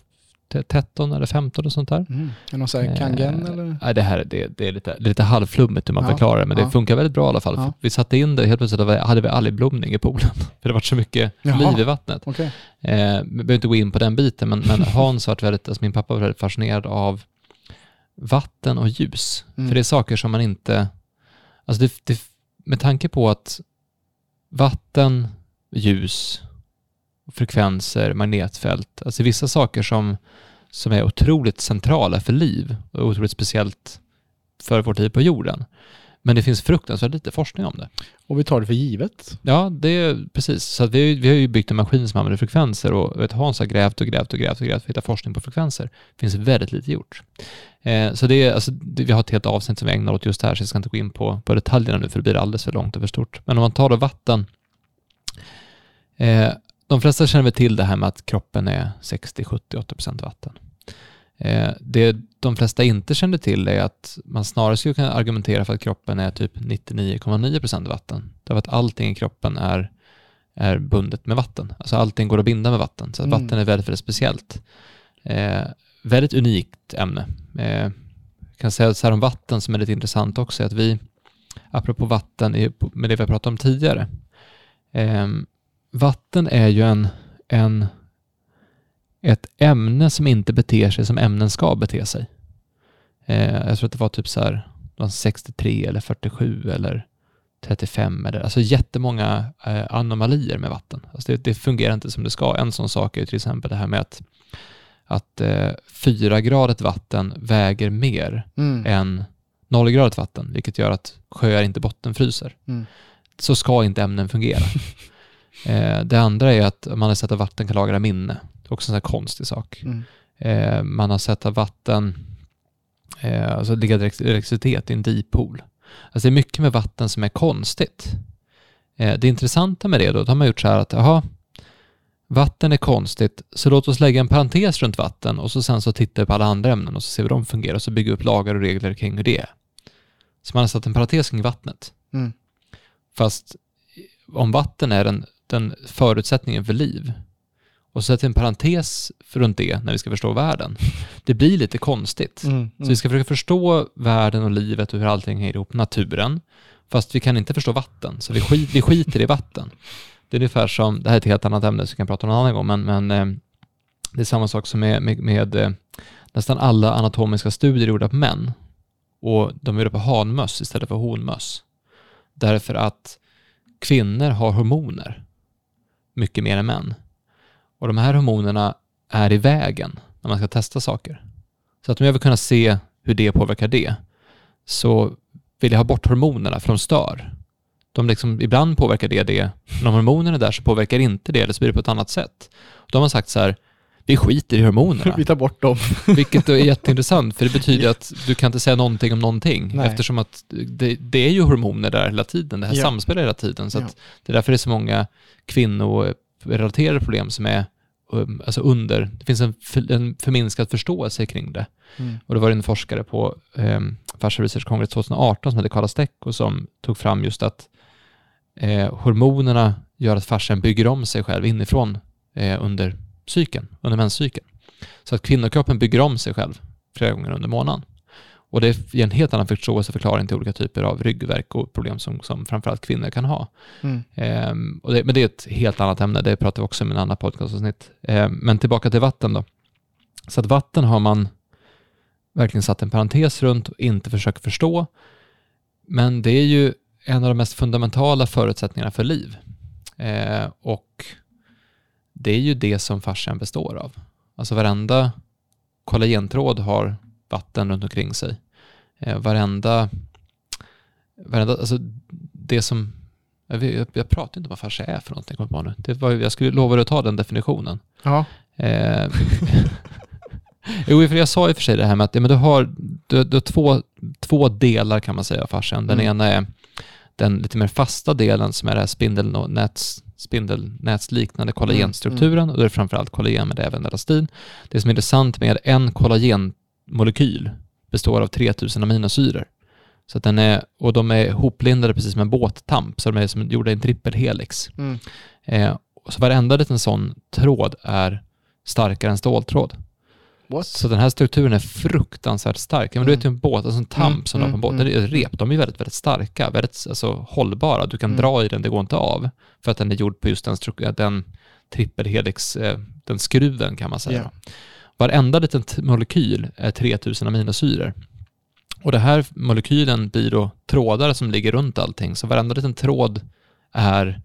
13 eller 15 och sånt där. Mm. Är någon sån här kangen Eh, eller? Nej, det här det, det är lite, lite halvflummigt hur man Ja, förklarar det, men ja. det funkar väldigt bra i alla fall. Ja. Vi satte in det, helt plötsligt hade vi algblomning i poolen, (laughs) för det var så mycket Jaha. liv i vattnet. Okej. Eh, vi behöver inte gå in på den biten, men, men (laughs) Hans var väldigt, alltså min pappa var väldigt fascinerad av vatten och ljus. Mm. För det är saker som man inte, alltså det, det, med tanke på att vatten, ljus, frekvenser, magnetfält, alltså vissa saker som, som är otroligt centrala för liv och otroligt speciellt för vårt liv på jorden. Men det finns fruktansvärt lite forskning om det. Och vi tar det för givet. Ja, det är precis. Så vi, vi har ju byggt en maskin som använder frekvenser och vet, Hans har grävt och grävt och grävt och grävt för att hitta forskning på frekvenser. Det finns väldigt lite gjort. Eh, så det är, alltså, det, vi har ett helt avsnitt som vi ägnar åt just det här, så jag ska inte gå in på, på detaljerna nu för det blir alldeles för långt och för stort. Men om man tar då vatten, eh, de flesta känner väl till det här med att kroppen är 60, 70, 80 procent vatten. Eh, det de flesta inte känner till är att man snarare skulle kunna argumentera för att kroppen är typ 99,9% vatten. Därför att allting i kroppen är, är bundet med vatten. Alltså allting går att binda med vatten. Så Mm. vatten är väldigt, väldigt speciellt. Eh, väldigt unikt ämne. Eh, jag kan säga så här om vatten som är lite intressant också, att vi, apropå vatten, med det vi har pratat om tidigare, eh, vatten är ju en, en, ett ämne som inte beter sig som ämnen ska bete sig. Eh, jag tror att det var typ så här det var 63 eller 47 eller 35 eller alltså jättemånga eh, anomalier med vatten. Alltså det, det fungerar inte som det ska. En sån sak är till exempel det här med att, att eh, 4-gradigt vatten väger mer Mm. än 0-gradigt vatten, vilket gör att sjöar inte bottenfryser. Mm. Så ska inte ämnen fungera. (laughs) eh, det andra är att man har sett att vatten kan lagra minne. Också en sån här konstig sak. Mm. Eh, man har sett att vatten, eh, alltså ligga elektricitet i en dipol. Alltså det är mycket med vatten som är konstigt. Eh, det intressanta med det då, då har man gjort så här att, jaha, vatten är konstigt, så låt oss lägga en parentes runt vatten och så sen så tittar vi på alla andra ämnen och så ser vi hur de fungerar och så bygger vi upp lagar och regler kring hur det är. Så man har satt en parentes kring vattnet. Mm. Fast om vatten är den, den förutsättningen för liv och sätter en parentes runt det när vi ska förstå världen. Det blir lite konstigt. Mm. Så vi ska försöka förstå världen och livet och hur allting hänger ihop, naturen, fast vi kan inte förstå vatten, så vi, skit, vi skiter i vatten. Det är ungefär som, det här är ett helt annat ämne så vi kan prata om någon annan gång, men, men eh, det är samma sak som med, med, med eh, nästan alla anatomiska studier gjorda på män. Och de är gjorda på hanmöss istället för honmöss. Därför att kvinnor har hormoner mycket mer än män. Och de här hormonerna är i vägen när man ska testa saker. Så att om jag vill kunna se hur det påverkar det, så vill jag ha bort hormonerna för de stör. De liksom, ibland påverkar det det, men om hormonerna är där så påverkar inte det, eller så blir det på ett annat sätt. De har sagt så här, vi skiter i hormonerna. (laughs) Vi tar bort dem. (laughs) Vilket är jätteintressant, för det betyder att du kan inte säga någonting om någonting, Nej. eftersom att det, det är ju hormoner där hela tiden, det här Ja. samspelar hela tiden. Så Ja. det är därför det är så många kvinnorelaterade problem som är alltså under, det finns en, för, en förminskad förståelse kring det. Mm. Och det var en forskare på um, Fascia Research Congress 2018 som hette Carla Steck och som tog fram just att eh, hormonerna gör att fascian bygger om sig själv inifrån eh, under cykeln, under menscykeln. Så att kvinnokroppen bygger om sig själv flera gånger under månaden. Och det ger en helt annan förklaring till olika typer av ryggvärk och problem som, som framförallt kvinnor kan ha. Mm. Ehm, och det, men det är ett helt annat ämne, det pratar vi också om i en annan podcastavsnitt. Ehm, men tillbaka till vatten då. Så att vatten har man verkligen satt en parentes runt och inte försökt förstå. Men det är ju en av de mest fundamentala förutsättningarna för liv. Ehm, och det är ju det som fascian består av. Alltså varenda kollagentråd har vatten runt omkring sig. Eh, varenda, varenda, alltså det som, jag, vet, jag, pratar inte om vad fascia är för någonting, kom på nu. Det var, jag skulle lova att ta den definitionen. Ja. Eh, (laughs) jo, för jag sa i och för sig det här med att ja, men du har, du, du har två, två delar kan man säga av fascian. Den Mm. ena är den lite mer fasta delen som är det här spindelnäts, spindelnätsliknande kollagenstrukturen och då är det framförallt kollagen men det är även elastin. Det som är intressant med en kollagenmolekyl består av 3000 aminosyror. Så den är, och de är hoplindade precis som en båttamp, så de är som gjorda i en trippelhelix. Mm. Eh, så varenda liten sån tråd är starkare än ståltråd. What? Så den här strukturen är fruktansvärt stark. Men du Mm. vet ju en båt, alltså en tamp Mm, som du har på en båt, mm, ett rep, de är väldigt, väldigt starka, väldigt alltså, hållbara. Du kan Mm. dra i den, det går inte av. För att den är gjord på just den, den trippelhelix, eh, den skruven kan man säga. Ja. Varenda liten molekyl är 3000 aminosyror. Och det här molekylen blir då trådar som ligger runt allting, så varenda liten tråd är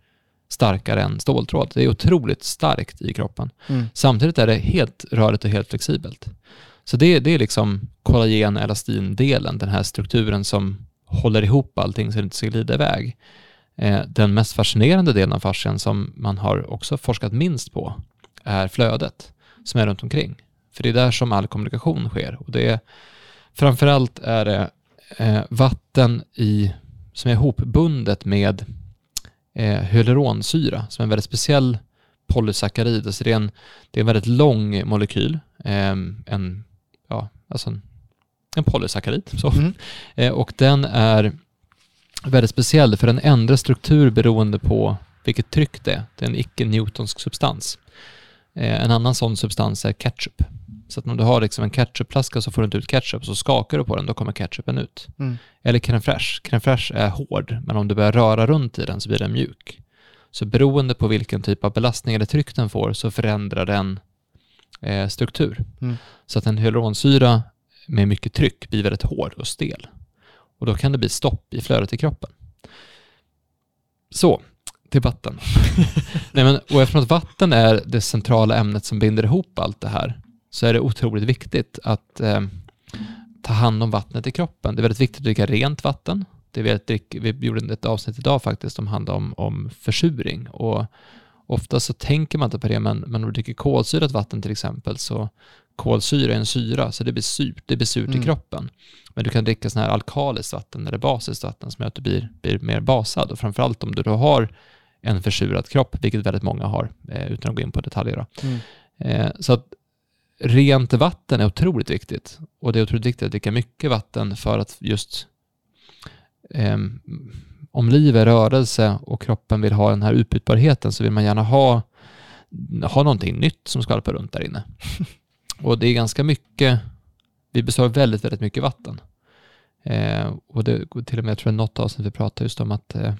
starkare än ståltråd. Det är otroligt starkt i kroppen. Mm. Samtidigt är det helt rörligt och helt flexibelt. Så det, det är liksom kollagen elastin-delen, den här strukturen som håller ihop allting så det inte ska glida iväg. Eh, den mest fascinerande delen av fascian som man har också forskat minst på är flödet som är runt omkring. För det är där som all kommunikation sker. Och det är, framförallt är det eh, vatten i, som är ihopbundet med eh, hyaluronsyra, som är en väldigt speciell polysackarid. Alltså det, är en, det är en väldigt lång molekyl, eh, en, ja, alltså en, en polysackarid. Så. Mm. (laughs) Eh, och den är väldigt speciell för den ändrar struktur beroende på vilket tryck det är. Det är en icke-newtonsk substans. Eh, en annan sån substans är ketchup. Så att om du har liksom en ketchupflaska så får du inte ut ketchup, så skakar du på den, då kommer ketchupen ut. Mm. Eller crème fraîche. Crème fraîche är hård, men om du börjar röra runt i den så blir den mjuk. Så beroende på vilken typ av belastning eller tryck den får så förändrar den eh, struktur. Mm. Så att en hyaluronsyra med mycket tryck blir väldigt hård och stel. Och då kan det bli stopp i flödet i kroppen. Så, till vatten. (laughs) Nej, men, och eftersom att vatten är det centrala ämnet som binder ihop allt det här så är det otroligt viktigt att eh, ta hand om vattnet i kroppen. Det är väldigt viktigt att dricka rent vatten. Det är väldigt, vi gjorde ett avsnitt idag faktiskt som handlar om, om försuring. Och ofta så tänker man inte på det, men, men om du dricker kolsyrat vatten till exempel så kolsyra är en syra, så det blir surt, det blir surt Mm. i kroppen. Men du kan dricka sån här alkaliskt vatten eller basiskt vatten som gör att du blir, blir mer basad. Och framförallt om du då har en försurad kropp, vilket väldigt många har, eh, utan att gå in på detaljer. Mm. Eh, så att rent vatten är otroligt viktigt. Och det är otroligt viktigt att dricka mycket vatten för att just ehm, om liv är rörelse och kroppen vill ha den här utbytbarheten så vill man gärna ha, ha någonting nytt som skvalpar runt där inne. (laughs) och det är ganska mycket, vi består väldigt, väldigt mycket vatten. Eh, och det till och med, jag tror något avsnitt vi pratar just om att eh,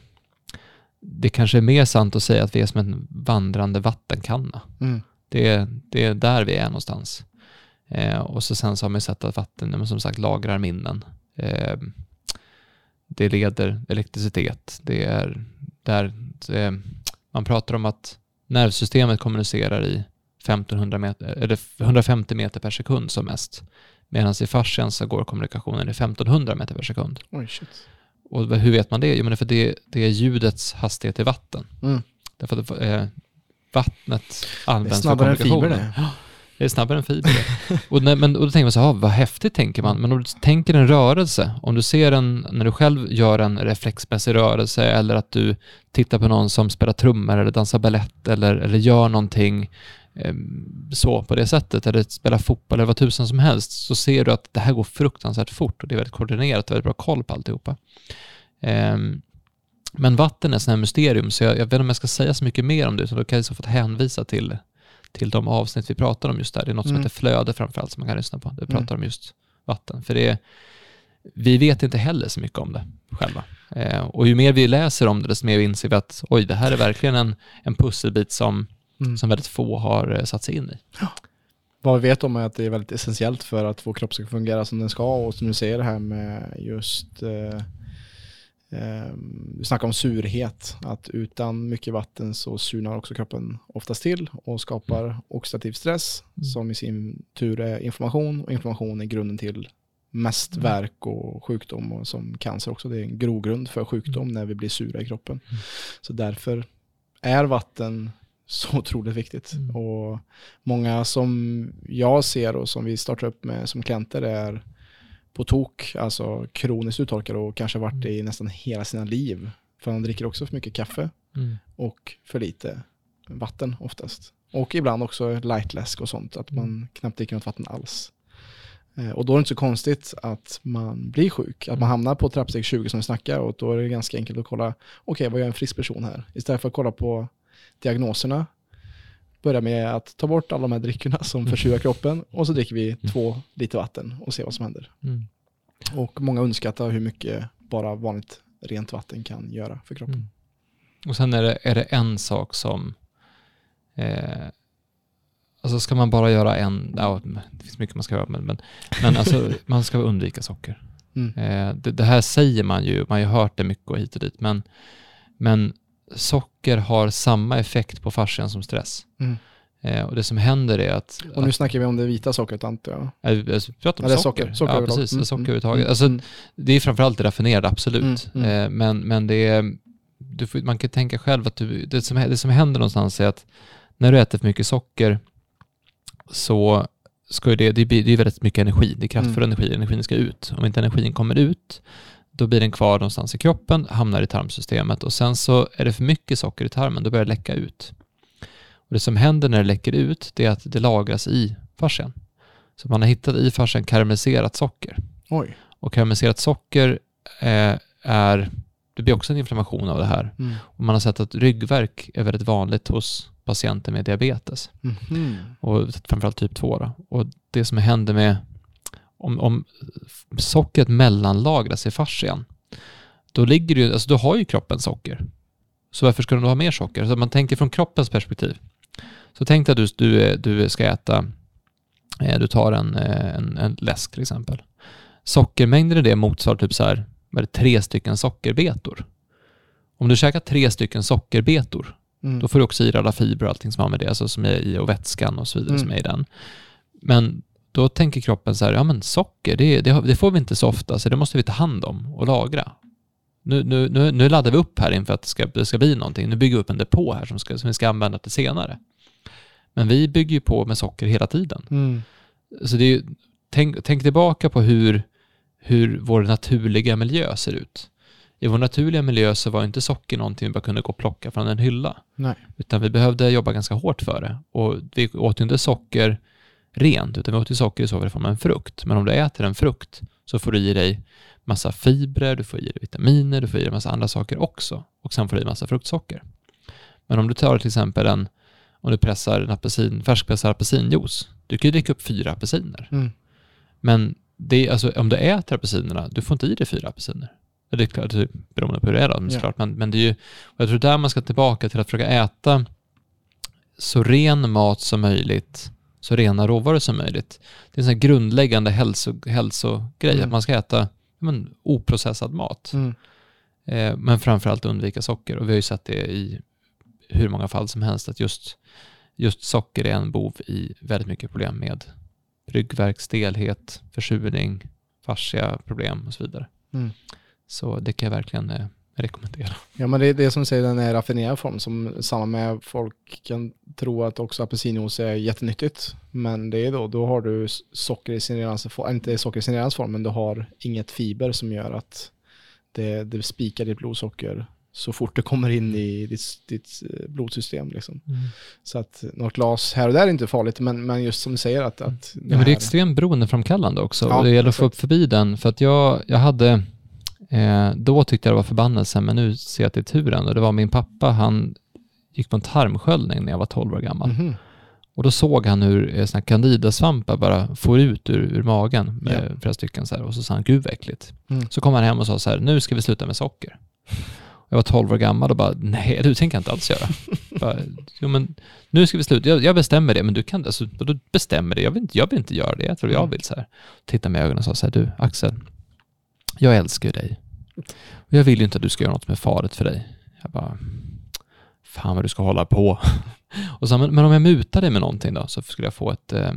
det kanske är mer sant att säga att vi är som en vandrande vattenkanna. Mm. Det är, det är där vi är någonstans. Eh, och så sen så har man sett att vatten som sagt lagrar minnen. Eh, det leder elektricitet. Det är där det, man pratar om att nervsystemet kommunicerar i 1500 meter, eller 150 meter per sekund som mest. Medan i fascian så går kommunikationen i 1500 meter per sekund. Oj. Och hur vet man det? Jo, men det är för det, det är ljudets hastighet i vatten. Mm. Därför att eh, vattnet Det är används för snabbare än kommunikation. fiber det. Det är snabbare än fiber det. och, när, men, och då tänker man så här, vad häftigt tänker man. Men om du tänker en rörelse, om du ser en, när du själv gör en reflexmässig rörelse eller att du tittar på någon som spelar trummor eller dansar ballett eller, eller gör någonting eh, så på det sättet eller spelar fotboll eller vad tusen som helst så ser du att det här går fruktansvärt fort och det är väldigt koordinerat och väldigt bra koll på alltihopa. Ehm, men vatten är ett här mysterium så jag, jag vet inte om jag ska säga så mycket mer om det så då kan jag så få hänvisa till, till de avsnitt vi pratar om just där. Det är något som Mm. heter flöde framförallt som man kan lyssna på. Det Mm. pratar om just vatten. För det är, vi vet inte heller så mycket om det själva. Eh, och ju mer vi läser om det desto mer inser vi att oj, det här är verkligen en, en pusselbit som, Mm. som väldigt få har eh, satt sig in i. Vad vi vet om är att det är väldigt essentiellt för att vår kropp ska fungera som den ska och som du säger det här med just eh, eh, vi snackar om surhet, att utan mycket vatten så surnar också kroppen oftast till och skapar oxidativ stress Mm. som i sin tur är inflammation och inflammation är grunden till mest Mm. värk och sjukdom och som cancer också. Det är en grogrund för sjukdom när vi blir sura i kroppen. Mm. Så därför är vatten (laughs) så otroligt viktigt. Mm. Och många som jag ser och som vi startar upp med som klienter är på tok, alltså kroniskt uttorkade och kanske varit det i nästan hela sina liv. För de dricker också för mycket kaffe Mm. och för lite vatten oftast. Och ibland också lightläsk och sånt, att man knappt dricker något vatten alls. Eh, Och då är det inte så konstigt att man blir sjuk, att man hamnar på trappsteg 20 som vi snackar och då är det ganska enkelt att kolla, okej vad gör en frisk person här? Istället för att kolla på diagnoserna, börja med att ta bort alla de här dryckerna som Mm. försurar kroppen och så dricker vi två liter vatten och ser vad som händer. Mm. Och många underskattar hur mycket bara vanligt rent vatten kan göra för kroppen. Mm. Och sen är det, är det en sak som... Eh, alltså ska man bara göra en... Ja, det finns mycket man ska göra, men, men, men alltså, (laughs) man ska undvika socker. Mm. Eh, det, det här säger man ju, man har ju hört det mycket och hit och dit, men, men socker har samma effekt på fascian som stress. Mm. Eh, och det som händer är att... Och nu snackar vi om det vita sockret antar jag. att alltså, vi pratar om Ja, är socker. socker. Socker ja, precis. Mm, socker mm, överhuvudtaget. mm, Alltså, mm. det är framförallt det raffinerade, absolut. Mm, mm. Eh, men, men det är, får, man kan tänka själv att du, det, som, det som händer någonstans är att när du äter för mycket socker så ska det, det, blir, det är väldigt mycket energi, det är kraftfull energi, energin ska ut. Om inte energin kommer ut, då blir den kvar någonstans i kroppen, hamnar i tarmsystemet och sen så är det för mycket socker i tarmen, då börjar det läcka ut. Och det som händer när det läcker ut, det är att det lagras i fascian. Så man har hittat i farsen karamelliserat socker. Oj. Och karamelliserat socker eh, är, det blir också en inflammation av det här. Mm. Och man har sett att ryggverk är väldigt vanligt hos patienter med diabetes. Mhm. Och framförallt typ 2. Då. Och det som händer med, om, om sockret mellanlagras i fascian, då ligger det ju, alltså då har ju kroppen socker. Så varför ska den då ha mer socker? Så man tänker från kroppens perspektiv. Så tänk dig att du, du, du ska äta, eh, du tar en, eh, en, en läsk till exempel. Sockermängden i det motsvarar typ så här, är det, tre stycken sockerbetor. Om du käkar tre stycken sockerbetor, Mm. då får du också i dig alla fibrer och allting som har med det, alltså som är i och vätskan och så vidare Mm. som är i den. Men då tänker kroppen så här, ja men socker, det, det, det får vi inte så ofta, så det måste vi ta hand om och lagra. Nu, nu, nu, nu laddar vi upp här inför att det ska, det ska bli någonting. Nu bygger vi upp en depå här som, ska, som vi ska använda till senare. Men vi bygger ju på med socker hela tiden. Mm. Så det är, tänk, tänk tillbaka på hur, hur vår naturliga miljö ser ut. I vår naturliga miljö så var inte socker någonting vi bara kunde gå och plocka från en hylla. Nej. Utan vi behövde jobba ganska hårt för det. Och vi åt inte socker rent, utan vi åt ju socker i så fall i form av en frukt. Men om du äter en frukt så får du i dig massa fibrer, du får i dig vitaminer, du får i dig massa andra saker också. Och sen får du i massa fruktsocker. Men om du tar till exempel en, om du pressar en apelsin, färskpressad apelsinjuice, du kan ju dricka upp fyra apelsiner. Mm. Men det är, alltså, om du äter apelsinerna, du får inte i dig fyra apelsiner. Det är klart, det beroende på hur det är då, men såklart. Men, men det är ju, jag tror där man ska tillbaka till att försöka äta så ren mat som möjligt, så rena råvaror som möjligt. Det är en grundläggande hälso, hälsogrej, Mm. att man ska äta men, oprocessad mat. Mm. Eh, men framförallt undvika socker. Och vi har ju sett det i hur många fall som helst, att just, just socker är en bov i väldigt mycket problem med ryggvärk, stelhet, försurning, fascia problem och så vidare. Mm. Så det kan jag verkligen eh, rekommendera. Ja men det är det som säger den är raffinerad form som samma med folk kan tro att också apelsinjuice är jättenyttigt. Men det är då, då har du socker i sin form, inte socker i sin renaste form, men du har inget fiber som gör att det, det spikar ditt blodsocker så fort det kommer in i ditt, ditt eh, blodsystem. Liksom. Så att något glas här och där är inte farligt, men, men just som du säger att... att Ja, men det är extremt beroendeframkallande också. Ja, och det gäller att få upp förbi den. För att jag, jag hade, eh, då tyckte jag det var förbannelse, men nu ser jag att det är turen. Och det var min pappa, han gick på en tarmsköljning när jag var 12 år gammal. Mhm. Och då såg han hur eh, såna candidasvampar bara får ut ur, ur magen med flera stycken så här. Och så sa han, gud vad äckligt. Mm. Så kom han hem och sa så här, nu ska vi sluta med socker. Jag var 12 år gammal och bara, nej det tänker jag inte alls göra. (laughs) bara, jo men nu ska vi sluta, jag, jag bestämmer det, men du kan alltså, och du bestämmer det, jag vill, inte, jag vill inte göra det, jag tror jag Mm. vill så här. Titta i ögonen och sa så här, du Axel, jag älskar ju dig. Och jag vill ju inte att du ska göra något som är farligt för dig. Jag bara, fan vad du ska hålla på. (laughs) och så, men, men om jag mutar dig med någonting då, så skulle jag få ett, eh,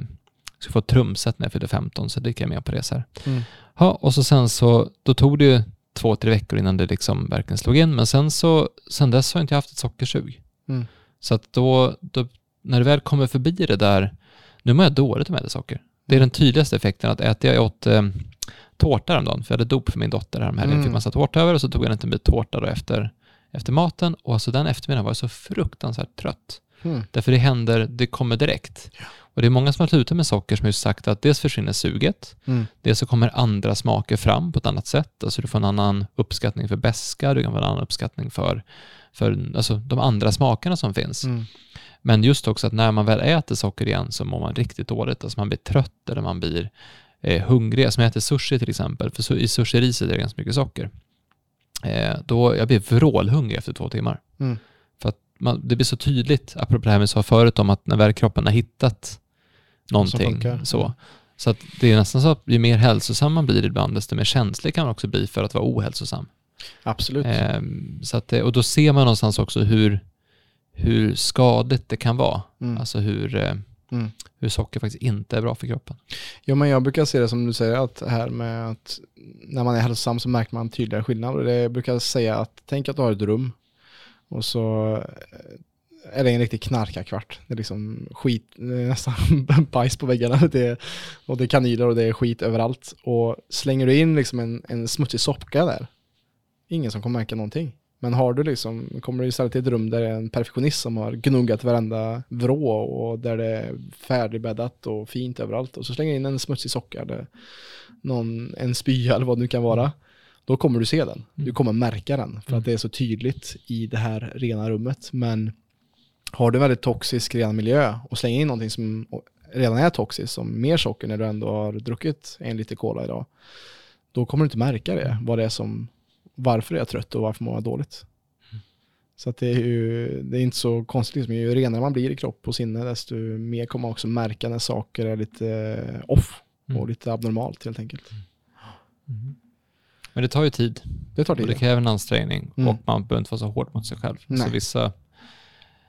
skulle få ett trumset när jag fyllde 15, så det gick jag med på det så här. Mm. Ja, och så sen så, då tog det ju två, tre veckor innan det liksom verkligen slog in, men sen så, sen dess har jag inte haft ett sockersug. Mm. Så att då, då, när det väl kommer förbi det där, nu mår jag dåligt om jag äter socker. Det är den tydligaste effekten, att äter jag åt eh, tårta häromdagen, för jag hade dop för min dotter häromhelgen, Mm. fick massa tårta över och så tog jag en liten bit tårta då efter, efter maten och alltså den eftermiddagen var jag så fruktansvärt trött. Mm. Därför det händer, det kommer direkt. Och det är många som har slutat med socker som har sagt att dels försvinner suget, Mm. dels så kommer andra smaker fram på ett annat sätt. Alltså du får en annan uppskattning för beska, du kan få en annan uppskattning för, för alltså, de andra smakerna som finns. Mm. Men just också att när man väl äter socker igen så mår man riktigt dåligt. Alltså man blir trött eller man blir eh, hungrig. Som äter sushi till exempel, för i sushi-riset är det ganska mycket socker. Eh, då, jag blir vrålhungrig efter två timmar. Mm. För att man, det blir så tydligt, apropå det här vi sa förut om att när väl kroppen har hittat någonting så. Så att det är nästan så att ju mer hälsosam man blir ibland, desto mer känslig kan man också bli för att vara ohälsosam. Absolut. Ehm, så att och då ser man någonstans också hur, hur skadligt det kan vara. Mm. Alltså hur, eh, Mm. hur socker faktiskt inte är bra för kroppen. Jo, men jag brukar se det som du säger, att här med att när man är hälsosam så märker man tydligare skillnad. Och det jag brukar säga att tänk att du har ett rum och så eh, är det en riktig knarkarkvart. Det är liksom skit, nästan (laughs) bajs på väggarna. (laughs) Det är, och det är kanyler och det är skit överallt. Och slänger du in liksom en, en smutsig soppa där, ingen som kommer märka någonting. Men har du liksom, kommer du istället till ett rum där det är en perfektionist som har gnuggat varenda vrå och där det är färdigbäddat och fint överallt och så slänger in en smutsig socka eller någon, en spya (laughs) eller vad det nu kan vara. Då kommer du se den. Du kommer märka den för att det är så tydligt i det här rena rummet. Men har du en väldigt toxisk ren miljö och slänger in någonting som redan är toxiskt, som mer socker när du ändå har druckit en liter cola idag, då kommer du inte märka det, vad det är som, varför är jag trött och varför mår jag dåligt. Så att det är ju det är inte så konstigt, liksom. ju renare man blir i kropp och sinne, desto mer kommer man också märka när saker är lite off och Mm. lite abnormalt helt enkelt. Men det tar ju tid Det tar och det tid. kräver en ansträngning Mm. och man behöver inte vara så hård mot sig själv. Nej. Så vissa,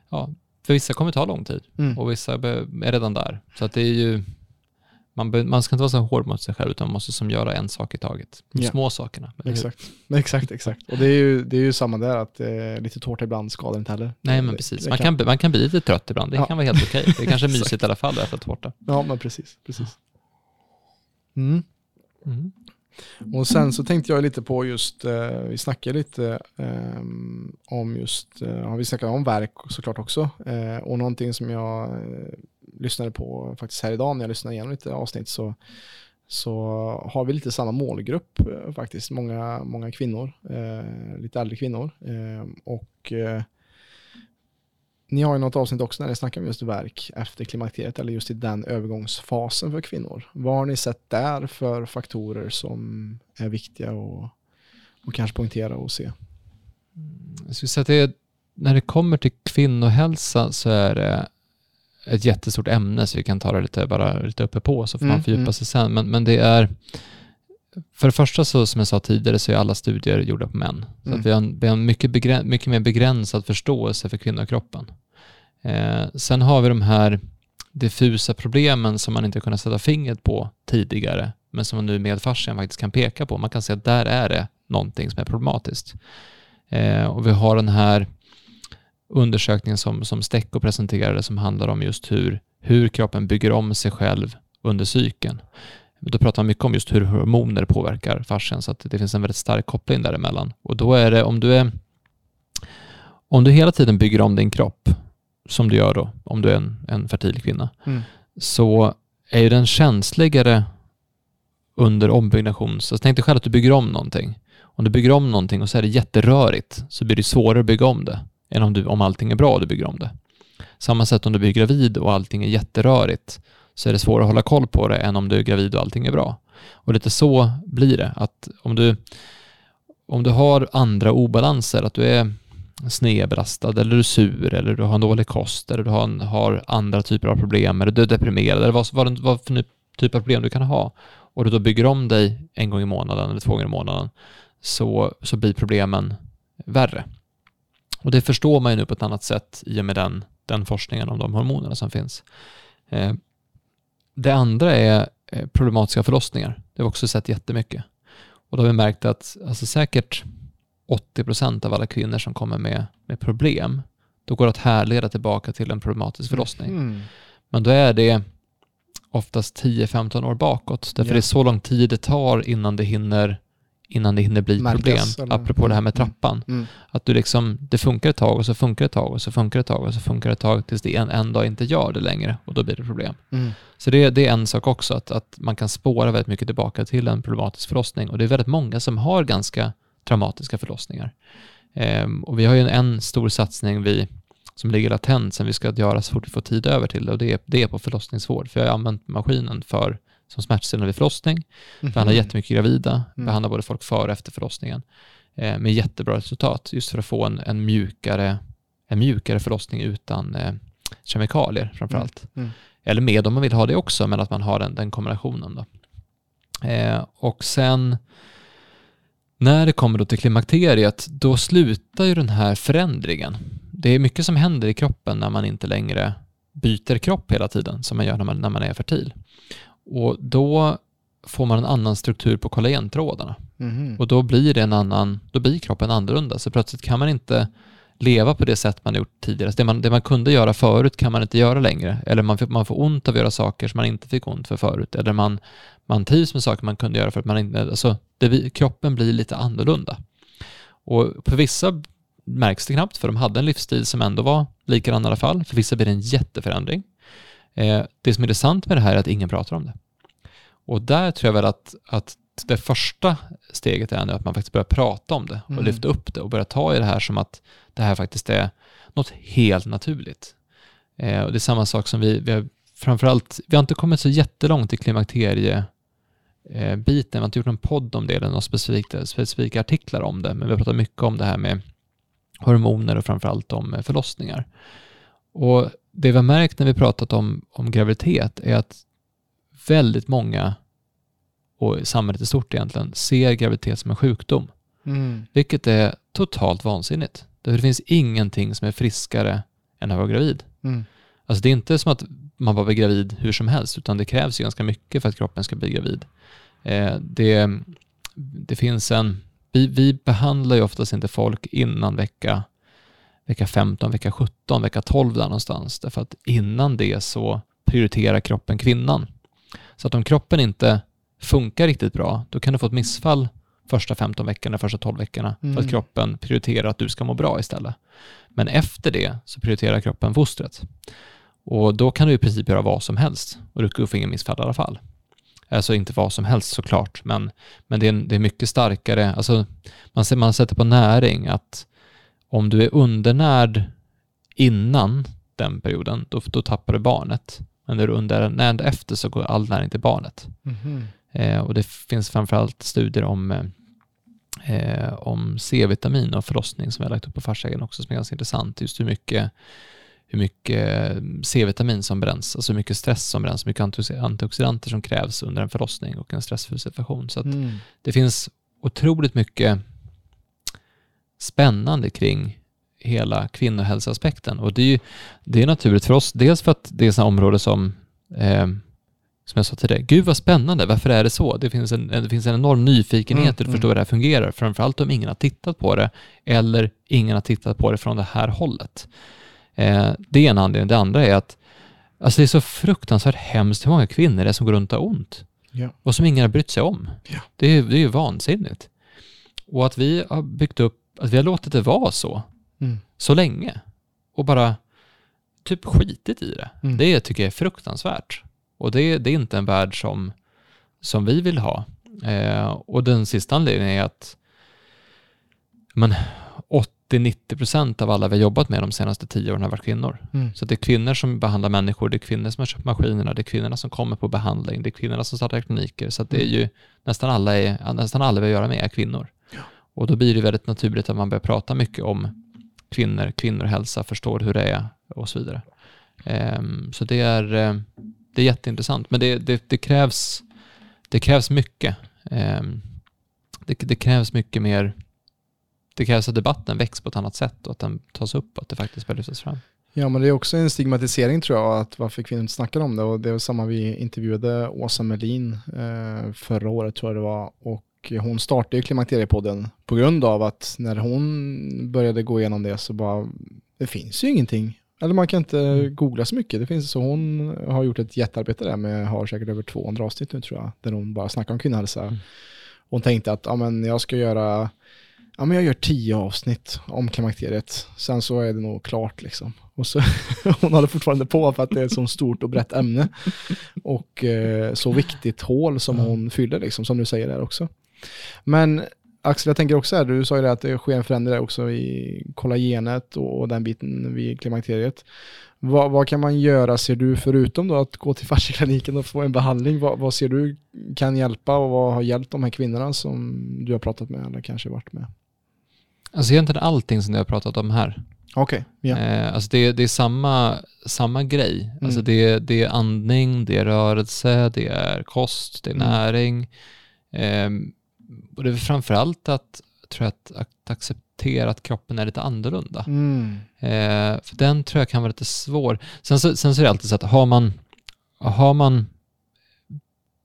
ja, för vissa kommer ta lång tid Mm. och vissa är redan där. Så att det är ju, man, man ska inte vara så hård mot sig själv utan man måste som göra en sak i taget. De Ja. små sakerna. Exakt. (laughs) exakt, exakt. Och det är, ju, det är ju samma där, att eh, lite tårta ibland skadar inte heller. Nej men precis, man kan, man kan bli lite trött ibland. Det Ja. kan vara helt okej. Det är kanske är (laughs) mysigt i alla fall att äta tårta. Ja, men precis. precis. Mm. Mm. Och sen så tänkte jag lite på just, eh, vi snackade lite eh, om just, eh, vi snackade om verk såklart också. Eh, och någonting som jag eh, lyssnade på faktiskt här idag när jag lyssnade igenom lite avsnitt så, så har vi lite samma målgrupp eh, faktiskt. Många, många kvinnor, eh, lite äldre kvinnor. Eh, och eh, ni har ju något avsnitt också när ni snackar om just verk efter klimakteriet eller just i den övergångsfasen för kvinnor. Vad har ni sett där för faktorer som är viktiga och, och kanske poängtera och se? Mm, jag skulle säga att det när det kommer till kvinnohälsa så är det ett jättestort ämne så vi kan ta det lite, bara lite uppe på så får Mm, man fördjupa mm. sig sen. Men, men det är, för det första så som jag sa tidigare så är alla studier gjorda på män. Så Mm. att vi har en, vi har en mycket, begräns, mycket mer begränsad förståelse för kvinnokroppen. Eh, sen har vi de här diffusa problemen som man inte kunnat sätta fingret på tidigare, men som man nu med fascian faktiskt kan peka på. Man kan se att där är det någonting som är problematiskt. Eh, och vi har den här undersökningen som, som Stecco presenterade som handlar om just hur, hur kroppen bygger om sig själv under cykeln. Då pratar man mycket om just hur hormoner påverkar fascian så att det finns en väldigt stark koppling däremellan. Och då är det om du är om du hela tiden bygger om din kropp som du gör då, om du är en, en fertil kvinna, Mm. så är ju den känsligare under ombyggnation. Så tänk dig själv att du bygger om någonting. Om du bygger om någonting och så är det jätterörigt så blir det svårare att bygga om det än om, du, om allting är bra och du bygger om det. Samma sätt om du blir gravid och allting är jätterörigt så är det svårare att hålla koll på det än om du är gravid och allting är bra. Och lite så blir det. Att om du, om du har andra obalanser, att du är snedbelastad eller du är sur eller du har en dålig kost eller du har, en, har andra typer av problem eller du är deprimerad eller vad, vad, vad för typ av problem du kan ha och du då bygger om dig en gång i månaden eller två gånger i månaden så, så blir problemen värre. Och det förstår man ju nu på ett annat sätt i och med den, den forskningen om de hormonerna som finns. Eh, det andra är eh, problematiska förlossningar. Det har vi också sett jättemycket. Och då har vi märkt att alltså säkert 80% av alla kvinnor som kommer med, med problem, då går det att härleda tillbaka till en problematisk förlossning. Mm. Men då är det oftast 10-15 år bakåt. Därför Ja. det är så lång tid det tar innan det hinner, innan det hinner bli Märkas, problem. eller? Apropå det här med Mm. trappan. Mm. Att du liksom, det funkar ett tag och så funkar det ett tag och så funkar det ett tag och så funkar det ett tag tills det en, en dag inte gör det längre och då blir det problem. Mm. Så det, det är en sak också, att, att man kan spåra väldigt mycket tillbaka till en problematisk förlossning. Och det är väldigt många som har ganska traumatiska förlossningar. Ehm, och vi har ju en, en stor satsning vi, som ligger latent som vi ska göra så fort vi får tid över till det. Och det är, det är på förlossningsvård. För jag har använt maskinen för, som smärtstillande vid förlossning. Behandlar jättemycket gravida. Mm. Behandlar både folk före och efter förlossningen. Eh, med jättebra resultat. Just för att få en, en, mjukare, en mjukare förlossning utan eh, kemikalier framförallt. Mm. Eller med om man vill ha det också, men att man har den, den kombinationen. Då. Eh, och sen när det kommer då till klimakteriet, då slutar ju den här förändringen. Det är mycket som händer i kroppen när man inte längre byter kropp hela tiden, som man gör när man, när man är fertil. Och då får man en annan struktur på kollagentrådarna. Mhm. Och då blir det en annan, då blir kroppen annorlunda. Så plötsligt kan man inte leva på det sätt man gjort tidigare. Så det man, det man kunde göra förut kan man inte göra längre. Eller man, får- man får ont av att göra saker som man inte fick ont för förut. Eller man, man trivs med saker man kunde göra för att man inte... Alltså, det, kroppen blir lite annorlunda. Och för vissa märks det knappt, för de hade en livsstil som ändå var likadan i alla fall. För vissa blir det en jätteförändring. Eh, det som är intressant med det här är att ingen pratar om det. Och där tror jag väl att, att det första steget är nu att man faktiskt börjar prata om det och Mm. lyfta upp det och börja ta i det här som att det här faktiskt är något helt naturligt. Eh, och det är samma sak som vi, vi har framförallt, vi har inte kommit så jättelångt i klimakterie eh, biten, vi har inte gjort någon podd om det eller några specifika, specifika artiklar om det, men vi har pratat mycket om det här med hormoner och framförallt om eh, förlossningar. Och det vi har märkt när vi pratat om, om graviditet är att väldigt många, och samhället i stort egentligen, ser graviditet som en sjukdom. Mm. Vilket är totalt vansinnigt. Därför det finns ingenting som är friskare än att vara gravid. Mm. Alltså det är inte som att man bara blir gravid hur som helst, utan det krävs ju ganska mycket för att kroppen ska bli gravid. Eh, det, det finns en... Vi, vi behandlar ju oftast inte folk innan vecka, vecka 15, vecka 17, vecka 12 där någonstans. Därför att innan det så prioriterar kroppen kvinnan. Så att om kroppen inte funkar riktigt bra, då kan du få ett missfall första 15 veckorna, första 12 veckorna, för Mm. att kroppen prioriterar att du ska må bra istället. Men efter det så prioriterar kroppen fostret. Och då kan du i princip göra vad som helst och du kommer få ingen missfall i alla fall. Alltså inte vad som helst såklart, men, men det, är, det är mycket starkare. Alltså man, ser- man sätter på näring att om du är undernärd innan den perioden, då, då tappar du barnet. Men när du är undernärd efter så går all näring till barnet. Mhm. Eh, och det finns framförallt studier om, eh, eh, om C-vitamin och förlossning som jag har lagt upp på Farsägen också som är ganska intressant. Just hur mycket, hur mycket eh, C-vitamin som bränns, alltså hur mycket stress som bränns, hur mycket antioxi- antioxidanter som krävs under en förlossning och en stressfull situation. Så Mm. det finns otroligt mycket spännande kring hela kvinnohälsoaspekten. Och det är ju det är naturligt för oss, dels för att det är ett område som, eh, som jag sa tidigare, gud vad spännande, varför är det så? Det finns en, det finns en enorm nyfikenhet Mm, att förstå hur det här fungerar, framförallt om ingen har tittat på det, eller ingen har tittat på det från det här hållet. Eh, det är en anledning. Det andra är att alltså det är så fruktansvärt hemskt hur många kvinnor det är som går runt och har ont Ja. och som ingen har brytt sig om. Ja. Det, är, det är ju vansinnigt. Och att vi har byggt upp, att vi har låtit det vara så, Mm. så länge och bara typ skitit i det. Mm. Det tycker jag är fruktansvärt. Och det, det är inte en värld som, som vi vill ha. Eh, och den sista anledningen är att men 80-90% av alla vi har jobbat med de senaste tio åren har varit kvinnor. Mm. Så det är kvinnor som behandlar människor, det är kvinnor som har köpt maskinerna, det är kvinnorna som kommer på behandling, det är kvinnorna som startar kliniker. Så det är ju nästan alla, är, nästan alla vi har att göra med är kvinnor. Och då blir det väldigt naturligt att man börjar prata mycket om kvinnor, kvinnohälsa, förstår hur det är och så vidare. Ehm, så det är, eh, det är jätteintressant, men det, det, det, krävs, det krävs mycket. Ehm, det, det krävs mycket mer det krävs att debatten väcks på ett annat sätt och att den tas upp och att det faktiskt börjar lyftas fram. Ja, men det är också en stigmatisering tror jag, att varför kvinnor inte snackar om det. Och det var samma vi intervjuade Åsa Melin eh, förra året tror jag det var. Och hon startade ju Klimakteriepodden på grund av att när hon började gå igenom det så bara, det finns ju ingenting. Eller man kan inte Mm. googla så mycket. Det finns, så hon har gjort ett jättearbete där med, har säkert över 200 avsnitt nu tror jag, där hon bara snackar om kvinnohälsa. Mm. Hon tänkte att ja, men jag ska göra Ja men jag gör tio avsnitt om klimakteriet. Sen så är det nog klart liksom. Och så, (laughs) hon håller fortfarande på för att det är ett så stort och brett ämne. Och eh, så viktigt hål som hon fyller liksom, som du säger där också. Men Axel, jag tänker också här, du sa ju det att det sker en förändring där också i kollagenet och, den biten vid klimakteriet. Vad, vad kan man göra, ser du, förutom då att gå till (laughs) fascikliniken och få en behandling? Vad, vad ser du kan hjälpa och vad har hjälpt de här kvinnorna som du har pratat med eller kanske varit med? Alltså egentligen allting som jag har pratat om här. Okej, ja. Eh, alltså det, det är samma, samma grej. Mm. Alltså det, det är andning, det är rörelse, det är kost, det är Mm. näring. Ehm, och det är framförallt att, tror jag, att, att acceptera att kroppen är lite annorlunda. Mm. Eh, för den tror jag kan vara lite svår. Sen så, sen så är det alltid så att har man, har man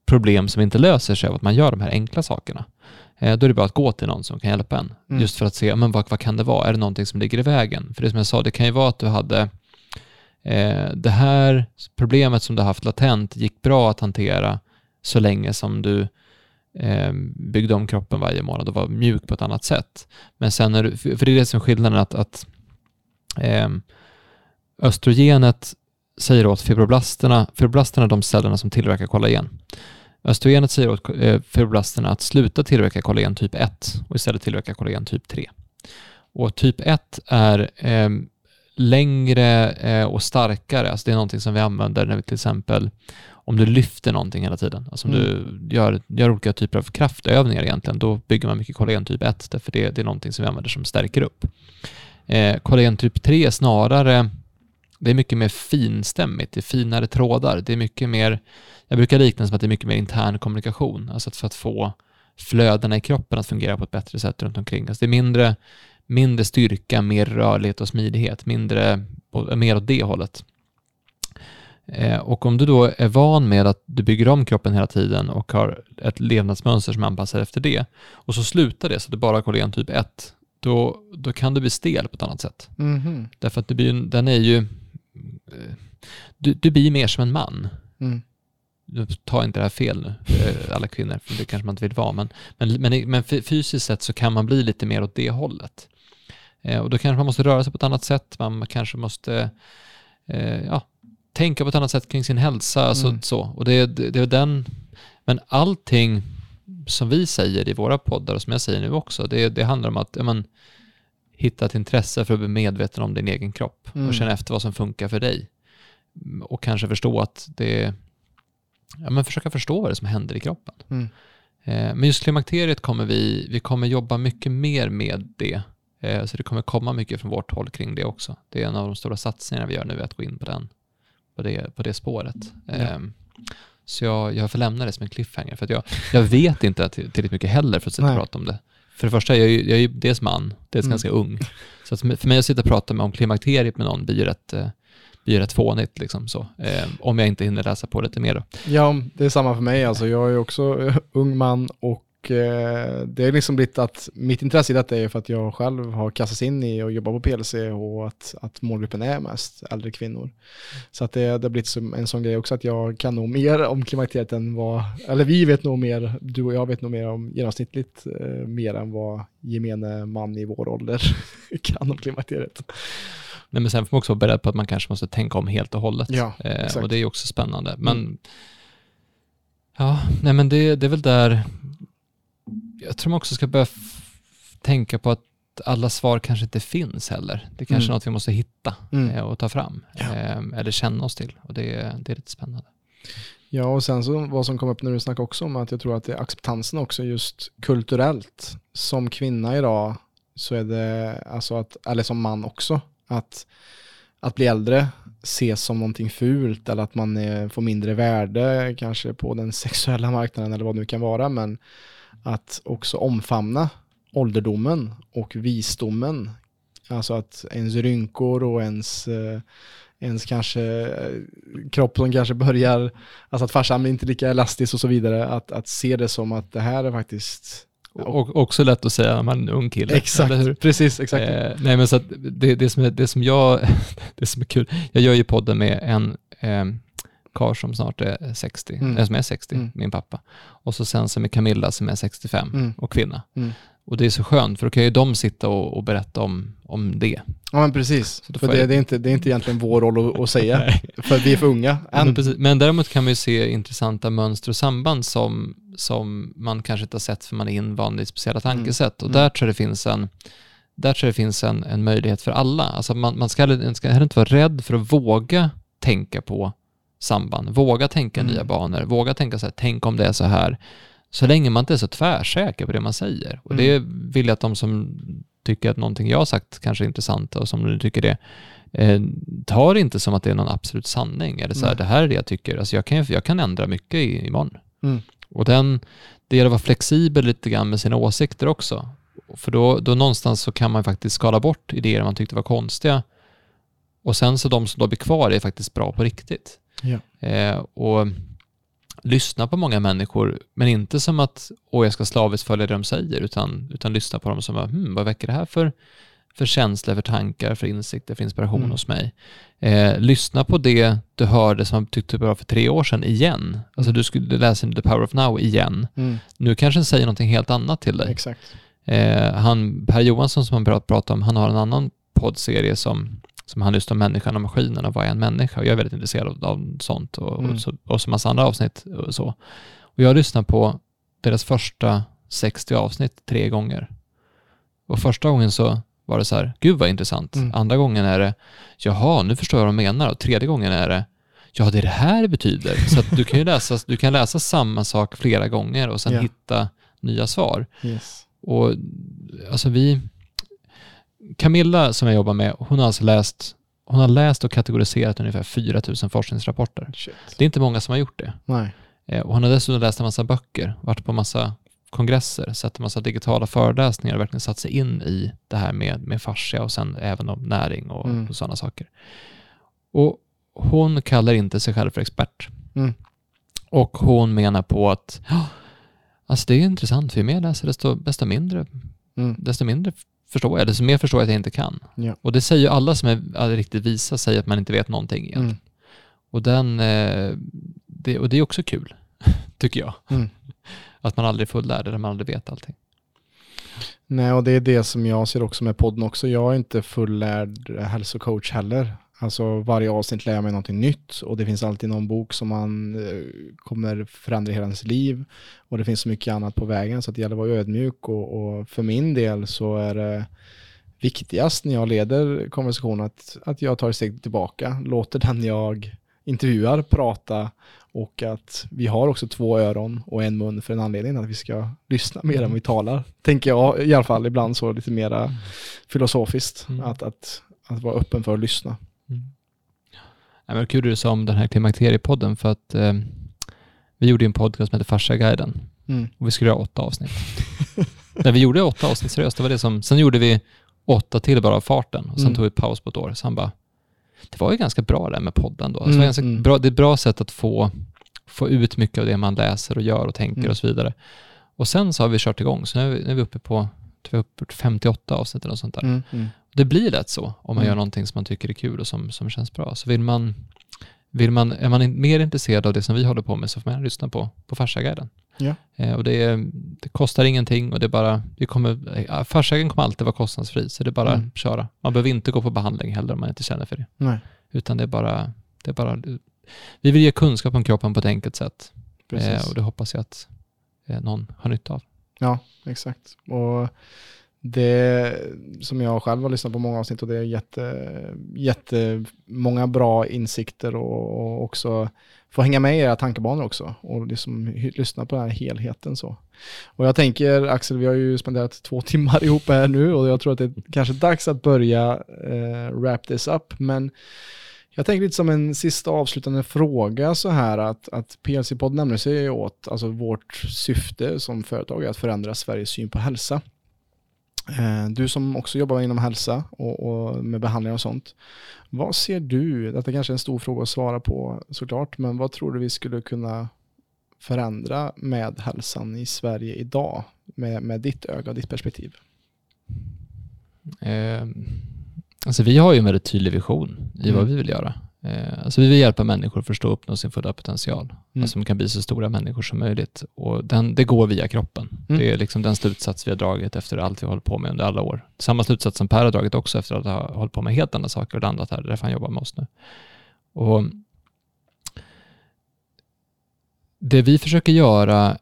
problem som inte löser sig av att man gör de här enkla sakerna, eh, då är det bara att gå till någon som kan hjälpa en. Mm. Just för att se, men vad, vad kan det vara? Är det någonting som ligger i vägen? För det som jag sa, det kan ju vara att du hade eh, det här problemet som du haft latent gick bra att hantera så länge som du eh, byggde om kroppen varje månad och var mjuk på ett annat sätt. Men sen är det, för det är det som är skillnaden att, att eh, östrogenet säger åt fibroblasterna, fibroblasterna är de cellerna som tillverkar kollagen. Östrogenet säger åt eh, fibroblasterna att sluta tillverka kollagen typ 1 och istället tillverka kollagen typ 3. Och typ 1 är ehm, eh, längre och starkare, alltså det är någonting som vi använder när vi till exempel om du lyfter någonting hela tiden, alltså om mm. du gör, gör olika typer av kraftövningar egentligen, då bygger man mycket kollagen typ 1, därför det, det är någonting som vi använder som stärker upp. Eh, kollagen typ 3 är snarare, det är mycket mer finstämmigt, det är finare trådar, det är mycket mer, jag brukar likna det som att det är mycket mer intern kommunikation, alltså för att få flödena i kroppen att fungera på ett bättre sätt runt omkring. Alltså det är mindre, mindre styrka, mer rörlighet och smidighet, mindre, mer åt det hållet. Eh, och om du då är van med att du bygger om kroppen hela tiden och har ett levnadsmönster som anpassar efter det och så slutar det så att du bara har kollagen typ 1, då, då kan du bli stel på ett annat sätt. Mm. Därför att det blir, den är ju, eh, du, du blir mer som en man. Mm. Ta inte det här fel nu, eh, alla kvinnor, för det kanske man inte vill vara, men, men, men, men fysiskt sett så kan man bli lite mer åt det hållet. och då kanske man måste röra sig på ett annat sätt, man kanske måste ja, tänka på ett annat sätt kring sin hälsa. Alltså, mm. så. Och det, det, det är den, men allting som vi säger i våra poddar och som jag säger nu också, det, det handlar om att man, hitta ett intresse för att bli medveten om din egen kropp mm. och känna efter vad som funkar för dig. Och kanske förstå att det ja, men försöka förstå vad det är som händer i kroppen. Mm. Eh, men just klimakteriet kommer vi, vi kommer jobba mycket mer med det. Eh, så det kommer komma mycket från vårt håll kring det också. Det är en av de stora satsningarna vi gör nu, att gå in på den på det, på det spåret. Mm. Um, så jag, jag får lämna det som en cliffhanger, för att jag, jag vet inte tillräckligt mycket heller för att sitta och prata om det. För det första, jag, jag är ju dels man, dels mm. ganska ung. Så att för mig att sitta och prata om klimakteriet med någon blir rätt, eh, blir rätt fånigt, liksom så. Eh, om jag inte hinner läsa på lite mer då. Ja, det är samma för mig. Alltså, jag är också ung man och Eh, det är liksom blivit att mitt intresse i detta är för att jag själv har kastats in i och jobbar på PLC och att, att målgruppen är mest äldre kvinnor. Så att det, det har blivit som en sån grej också att jag kan nog mer om klimakteriet än vad, eller vi vet nog mer, du och jag vet nog mer om genomsnittligt eh, mer än vad gemene man i vår ålder (laughs) kan om klimakteriet. Nej, men sen får man också vara beredd på att man kanske måste tänka om helt och hållet. Ja, eh, och det är också spännande. Men mm. ja, nej men det, det är väl där jag tror man också ska börja tänka på att alla svar kanske inte finns heller. Det är kanske mm. är något vi måste hitta mm. Eh, och ta fram ja. eh, eller känna oss till och det, det är lite spännande. Ja, och sen så vad som kom upp när du snackade också om att jag tror att det är acceptansen också just kulturellt. Som kvinna idag så är det, alltså att, eller som man också, att, att bli äldre ses som någonting fult eller att man är, får mindre värde kanske på den (laughs) sexuella marknaden eller vad det nu kan vara. Men att också omfamna ålderdomen och visdomen. Alltså att ens rynkor och ens, eh, ens kanske eh, kropp som kanske börjar, alltså att farsan blir inte lika elastisk och så vidare. Att, att se det som att det här är faktiskt och också lätt att säga när man är en ung kille. (laughs) Exakt, precis, exakt. Eh, nej men så det, det, som är, det som jag, (laughs) det som är kul, jag gör ju podden med en eh, karl som snart är 60, mm. eller som är 60, mm. min pappa. Och så sen som är Camilla som är 65 mm. och kvinna. Mm. Och det är så skönt, för då kan ju de sitta och, och berätta om, om det. Ja, men precis. För det, jag... det, är inte, det är inte egentligen vår roll att, att säga, (laughs) för vi är för unga än. Men, men, däremot kan man ju se intressanta mönster och samband som, som man kanske inte har sett för man är invand i speciella mm. tankesätt. Och mm. där tror jag det finns en där tror jag det finns en, en möjlighet för alla. Alltså man, man ska, man ska heller inte vara rädd för att våga tänka på samband. Våga tänka mm. nya banor, våga tänka så här, tänk om det är så här. Så länge man inte är så tvärsäker på det man säger. Och mm. det vill jag att de som tycker att någonting jag har sagt kanske är intressant och som du tycker det, eh, tar det inte som att det är någon absolut sanning. Eller så här, mm. det här är det jag tycker. Alltså jag, kan, jag kan ändra mycket i, imorgon. Mm. Och den, det gäller att vara flexibel lite grann med sina åsikter också. För då, då någonstans så kan man faktiskt skala bort idéer man tyckte var konstiga. Och sen så de som då blir kvar är faktiskt bra på riktigt. Ja. Eh, och lyssna på många människor, men inte som att åh, jag ska slaviskt följa det de säger, utan, utan lyssna på dem som, hmm, vad väcker det här för, för känslor, för tankar, för insikter, för inspiration Mm. hos mig. Eh, lyssna på det du hörde som du tyckte var för tre år sedan igen. Alltså Mm. du skulle läsa The Power of Now igen. Mm. Nu kanske den säger någonting helt annat till dig. Exakt. Eh, han, Per Johansson som han prat- pratar om, han har en annan poddserie som, som han lyssnar om människan och maskinen och vad är en människa? Och jag är väldigt intresserad av, av sånt och, Mm. och, så, och så massa andra avsnitt och så. Och jag lyssnar på deras första 60 avsnitt tre gånger. Och första gången så var det så här, gud vad intressant. Mm. Andra gången är det, jaha, nu förstår jag vad de menar. Och tredje gången är det, ja det är det här det betyder. (laughs) Så du kan ju läsa, du kan läsa samma sak flera gånger och sen Ja. hitta nya svar. Yes. Och alltså vi, Camilla som jag jobbar med, hon har alltså läst, hon har läst och kategoriserat ungefär 4 000 forskningsrapporter. Shit. Det är inte många som har gjort det. Nej. Eh, Och hon har dessutom läst en massa böcker, varit på massa kongresser, sett en massa digitala föreläsningar och verkligen satt sig in i det här med, med fascia och sen även om näring och, Mm. och sådana saker. Och hon kallar inte sig själv för expert. Mm. Och hon menar på att "Ja, alltså det är intressant, för ju mer jag läser desto, desto, mindre, Mm. desto mindre förstår jag, desto mer förstår jag att jag inte kan. Ja. Och det säger ju alla som är är riktigt visa, säger att man inte vet någonting egentligen. Mm. Och, den, eh, det, och det är också kul, (laughs) tycker jag. Mm. Att man aldrig är fullärd eller man aldrig vet allting. Nej, och det är det som jag ser också med podden också. Jag är inte fullärd hälsocoach heller. Alltså varje avsnitt lär jag mig någonting nytt och det finns alltid någon bok som man eh, kommer förändra hela ens liv. Och det finns så mycket annat på vägen så att det gäller att vara ödmjuk och, och för min del så är det viktigast när jag leder konversationen att, att jag tar ett steg tillbaka, låter den jag intervjuar prata och att vi har också två öron och en mun för en anledning, att vi ska lyssna mer än vi talar. Tänker jag i alla fall ibland så lite mera filosofiskt, Mm. att, att, att vara öppen för att lyssna. Mm. Ja, men kul du sa om den här klimakteriepodden för att eh, vi gjorde en podcast som heter Farsa-guiden Mm. och vi skulle göra åtta avsnitt. (laughs) När vi gjorde åtta avsnitt seriöst, det var det som, sen gjorde vi åtta till bara av farten och sen Mm. tog vi paus på ett år. Han bara, det var ju ganska bra det här med podden då. Alltså, Mm, ganska mm. bra, det är ett bra sätt att få, få ut mycket av det man läser och gör och tänker Mm. och så vidare. Och sen så har vi kört igång, så nu är vi, nu är vi uppe på tror vi är uppe på 58 avsnitt eller något sånt där. Det blir lätt så om man Mm. gör någonting som man tycker är kul och som, som känns bra. Så vill man, vill man, är man mer intresserad av det som vi håller på med så får man lyssna på, på Farsa-guiden. Ja. Eh, och det, är, det kostar ingenting och det är bara, det kommer, eh, Farsa-guiden kommer alltid vara kostnadsfri, så det är bara Mm. att köra. Man behöver inte gå på behandling heller om man inte känner för det. Nej, Utan det är bara, det är bara vi vill ge kunskap om kroppen på ett enkelt sätt. precis. Eh, och det hoppas jag att eh, någon har nytta av. Ja, exakt. Och det som jag själv har lyssnat på många avsnitt och det är jätte, jättemånga bra insikter och, och också få hänga med i era tankebanor också och liksom lyssna på den här helheten så. Och jag tänker Axel, vi har ju spenderat två timmar ihop här nu och jag tror att det är kanske dags att börja eh, wrap this up, men jag tänker lite som en sista avslutande fråga så här att, att PLC-podd nämner sig åt, alltså vårt syfte som företag är att förändra Sveriges syn på hälsa. Eh, Du som också jobbar inom hälsa och, och med behandling och sånt. Vad ser du, detta kanske är en stor fråga att svara på såklart, men vad tror du vi skulle kunna förändra med hälsan i Sverige idag med, med ditt öga och ditt perspektiv? Eh, alltså vi har ju en väldigt tydlig vision i vad Mm. vi vill göra. Eh, alltså vi vill hjälpa människor att förstå och uppnå sin fulla potential. Mm. Alltså de kan bli så stora människor som möjligt. Och den, det går via kroppen. Mm. Det är liksom den slutsats vi har dragit efter allt vi har hållit på med under alla år. Samma slutsats som Per har dragit också efter att ha hållit på med helt andra saker och landat här. Det är därför han jobbar med oss nu. Och det vi försöker göra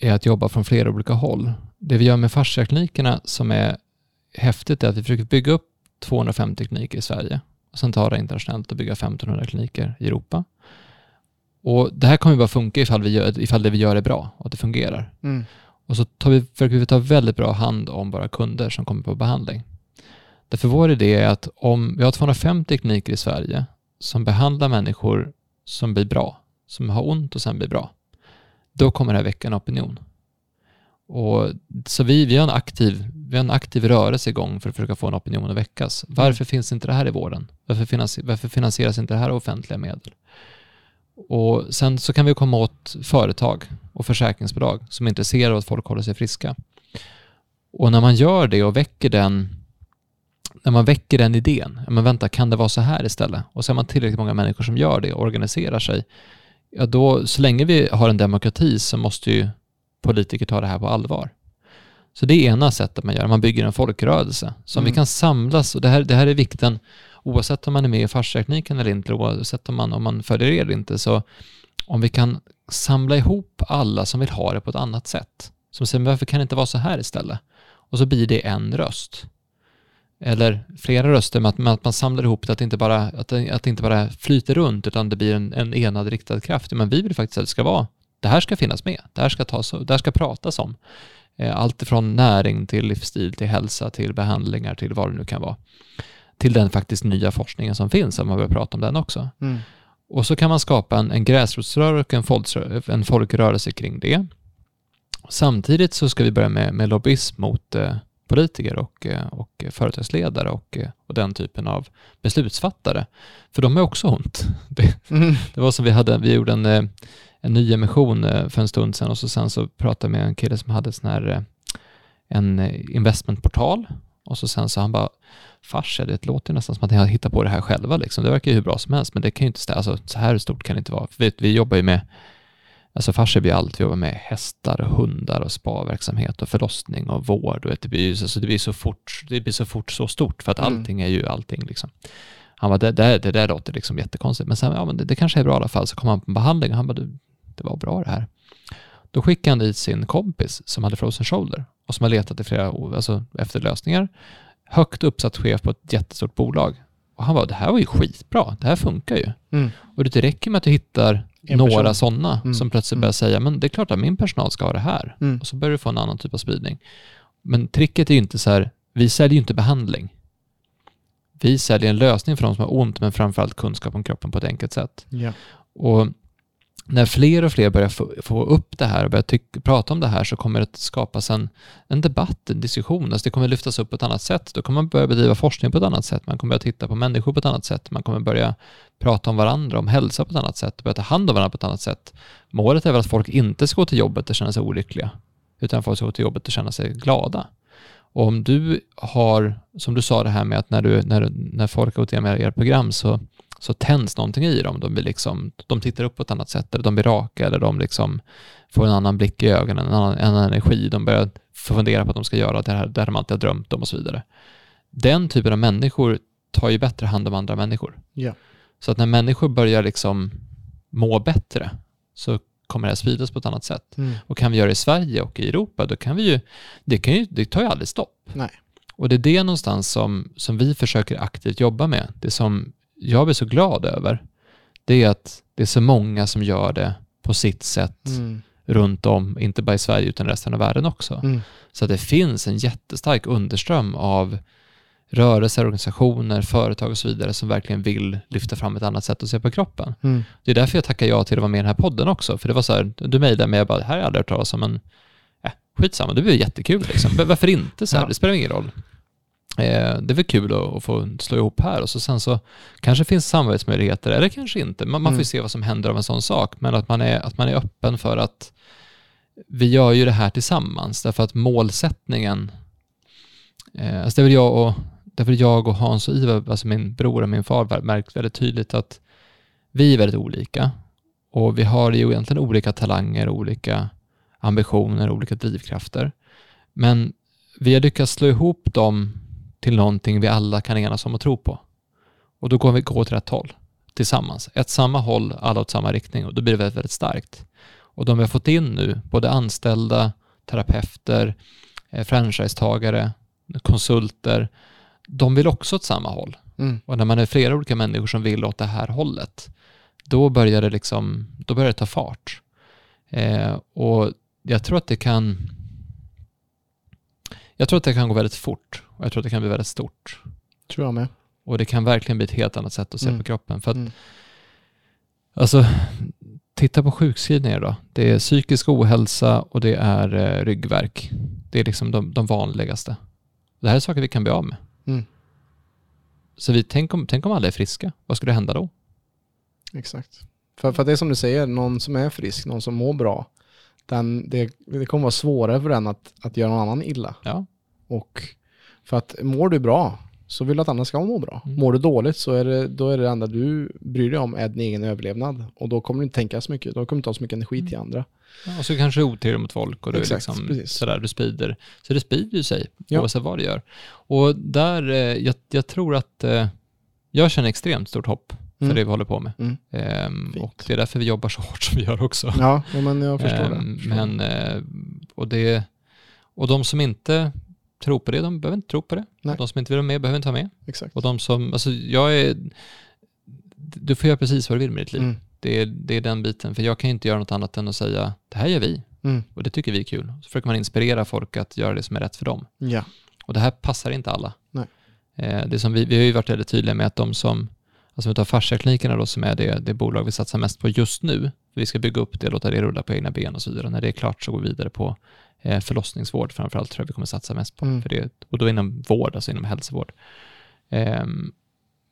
är att jobba från flera olika håll. Det vi gör med fasciaklinikerna som är häftigt är att vi försöker bygga upp 250 kliniker i Sverige och sen ta det internationellt och bygga 1500 kliniker i Europa. Och Det här kommer bara funka ifall, vi gör, ifall det vi gör är bra och att det fungerar. Mm. Och så tar vi, försöker vi ta väldigt bra hand om våra kunder som kommer på behandling. Därför vår idé är att om vi har 250 kliniker i Sverige som behandlar människor som blir bra, som har ont och sen blir bra, då kommer det här väcka en opinion. Och, så vi, vi, har en aktiv, vi har en aktiv rörelse igång för att försöka få en opinion att väckas. Varför finns inte det här i vården? Varför, finansi- varför finansieras inte det här av offentliga medel? Och sen så kan vi komma åt företag och försäkringsbolag som är intresserade av att folk håller sig friska. Och när man gör det och väcker den, när man väcker den idén, men vänta, kan det vara så här istället? Och så är man tillräckligt många människor som gör det och organiserar sig, ja då, så länge vi har en demokrati så måste ju politiker ta det här på allvar. Så det är ena sättet man gör, man bygger en folkrörelse. Så om Mm. vi kan samlas, och det här, det här är vikten, oavsett om man är med i farstekniken eller inte, oavsett om man, om man följer er eller inte, så om vi kan samla ihop alla som vill ha det på ett annat sätt, som säger, men varför kan det inte vara så här istället? Och så blir det en röst. Eller flera röster, med att, med att man samlar ihop det, att det inte bara, att det, att det inte bara flyter runt, utan det blir en, en enad riktad kraft. Men vi vill faktiskt att det ska vara, det här ska finnas med, det här ska, tas, det här ska pratas om. Eh, Allt ifrån näring till livsstil, till hälsa, till behandlingar, till vad det nu kan vara. Till den faktiskt nya forskningen som finns, om man börjar prata om den också. Mm. Och så kan man skapa en, en gräsrotsrörelse och en, folksrö- en folkrörelse kring det. Samtidigt så ska vi börja med, med lobbyism mot eh, politiker och, eh, och företagsledare och, eh, och den typen av beslutsfattare. För de är också ont. (laughs) Det, Mm. det var som vi hade, vi gjorde en, en ny emission eh, för en stund sedan och så sen så pratade jag med en kille som hade sån här, eh, en eh, investmentportal och så sen så han bara, Farsa, det låter nästan som att ni har hittat på det här själva liksom. Det verkar ju hur bra som helst, men det kan ju inte stämma. Alltså, så här stort kan det inte vara. För vet, vi jobbar ju med, alltså Farsa blir allt. Vi jobbar med hästar och hundar och spaverksamhet och förlossning och vård. Och det, blir, alltså, det, blir så fort, det blir så fort så stort, för att Mm. allting är ju allting liksom. Han bara, det, det, det där låter liksom jättekonstigt, men sen, ja men det, det kanske är bra i alla fall. Så kom han på en behandling och han bara, det, det var bra det här. Då skickade han dit sin kompis som hade frozen shoulder och som har letat i flera alltså efter lösningar. Högt uppsatt chef på ett jättestort bolag. Och han bara, det här var ju skitbra, det här funkar ju. Mm. Och det räcker med att du hittar En några sådana Mm. som plötsligt Mm. börjar säga, men det är klart att min personal ska ha det här. Mm. Och så börjar du få en annan typ av spridning. Men tricket är ju inte så här, vi säljer ju inte behandling. Vi säljer en lösning för de som har ont, men framförallt kunskap om kroppen på ett enkelt sätt. Ja. Och när fler och fler börjar få, få upp det här och börjar tyck, prata om det här så kommer det skapas en, en debatt, en diskussion. Alltså det kommer lyftas upp på ett annat sätt. Då kommer man börja bedriva forskning på ett annat sätt. Man kommer börja titta på människor på ett annat sätt. Man kommer börja prata om varandra, om hälsa på ett annat sätt, börja ta hand om varandra på ett annat sätt. Målet är väl att folk inte ska gå till jobbet och känna sig olyckliga, utan folk ska gå till jobbet och känna sig glada. Och om du har, som du sa det här med att när, du, när, när folk har gått igenom era program så så tänds någonting i dem. De, blir liksom, de tittar upp på ett annat sätt, eller de blir raka, eller de liksom får en annan blick i ögonen, en annan, en annan energi. De börjar fundera på att de ska göra det här, det här de alltid har drömt om och så vidare. Den typen av människor tar ju bättre hand om andra människor. Ja. Så att när människor börjar liksom må bättre så kommer det här spridas på ett annat sätt. Mm. Och kan vi göra det i Sverige och i Europa, då kan vi ju, det, kan ju, det tar ju aldrig stopp. Nej. Och det är det någonstans som, som vi försöker aktivt jobba med. Det som jag blir så glad över, det är att det är så många som gör det på sitt sätt Mm. runt om, inte bara i Sverige utan resten av världen också. Mm. Så att det finns en jättestark underström av rörelser, organisationer, företag och så vidare som verkligen vill lyfta fram ett annat sätt att se på kroppen. Mm. Det är därför jag tackar ja till att vara med i den här podden också. För det var så här, du mejlade mig och bara, det här har jag aldrig hört talas om, men äh, skitsamma, det blir jättekul liksom. Varför inte? Så här, Ja. Det spelar ingen roll. Eh, det är väl kul att, få slå ihop här och så sen så kanske finns samarbetsmöjligheter, eller kanske inte. Man, man får ju Mm. se vad som händer av en sån sak, men att man, är, att man är öppen för att vi gör ju det här tillsammans, därför att målsättningen, eh, alltså det är väl jag och, väl jag och Hans och Ivar, alltså min bror och min far, märkt väldigt tydligt att vi är väldigt olika och vi har ju egentligen olika talanger, olika ambitioner, olika drivkrafter. Men vi har lyckats slå ihop dem till någonting vi alla kan enas om att tro på. Och då går vi gå åt rätt håll tillsammans. Ett samma håll, alla åt samma riktning och då blir det väldigt, väldigt starkt. Och de vi har fått in nu, både anställda, terapeuter, eh, franchisetagare, konsulter, de vill också åt samma håll. Mm. Och när man är flera olika människor som vill åt det här hållet, då börjar det liksom, då börjar det ta fart. Eh, och jag tror att det kan jag tror att det kan gå väldigt fort och jag tror att det kan bli väldigt stort. Tror jag med. Och det kan verkligen bli ett helt annat sätt att se Mm. på kroppen. För att, Mm. alltså, titta på sjukskrivningar då. Det är psykisk ohälsa och det är eh, ryggvärk. Det är liksom de, de vanligaste. Det här är saker vi kan bli av med. Mm. Så vi, tänk, om, tänk om alla är friska, vad skulle hända då? Exakt. För, för det är som du säger, någon som är frisk, någon som mår bra, den, det, det kommer vara svårare för den att, att göra någon annan illa. Ja, Och för att mår du bra, så vill du att andra ska må bra. Mm. Mår du dåligt så är det, då är det enda du bryr dig om är din egen överlevnad. Och då kommer du inte tänka så mycket, då kommer du inte ha så mycket energi till andra. Ja, och så kanske du är otrevlig mot folk och du, Exakt, liksom sådär, du sprider. Så det sprider ju sig Ja. oavsett vad du gör. Och där, eh, jag, jag tror att eh, jag känner extremt stort hopp för Mm. det vi håller på med. Mm. Ehm, och det är därför vi jobbar så hårt som vi gör också. Ja, men jag förstår Ehm, det. Men, eh, och, det, och de som inte tror på det, de behöver inte tro på det. Nej. De som inte vill vara med behöver inte vara med. Exakt. Och de som, alltså jag är, du får göra precis vad du vill med ditt liv. Mm. Det, är, det är den biten, för jag kan inte göra något annat än att säga, det här gör vi Mm. och det tycker vi är kul. Så försöker man inspirera folk att göra det som är rätt för dem. Ja. Och det här passar inte alla. Nej. Eh, det som vi, vi har ju varit väldigt tydliga med att de som, alltså vi tar fasciaklinikerna då som är det, det bolag vi satsar mest på just nu, för vi ska bygga upp det, låta det rulla på egna ben och så vidare. När det är klart så går vi vidare på förlossningsvård framförallt tror jag vi kommer satsa mest på. Mm. För det, och då inom vård, alltså inom hälsovård. Ehm,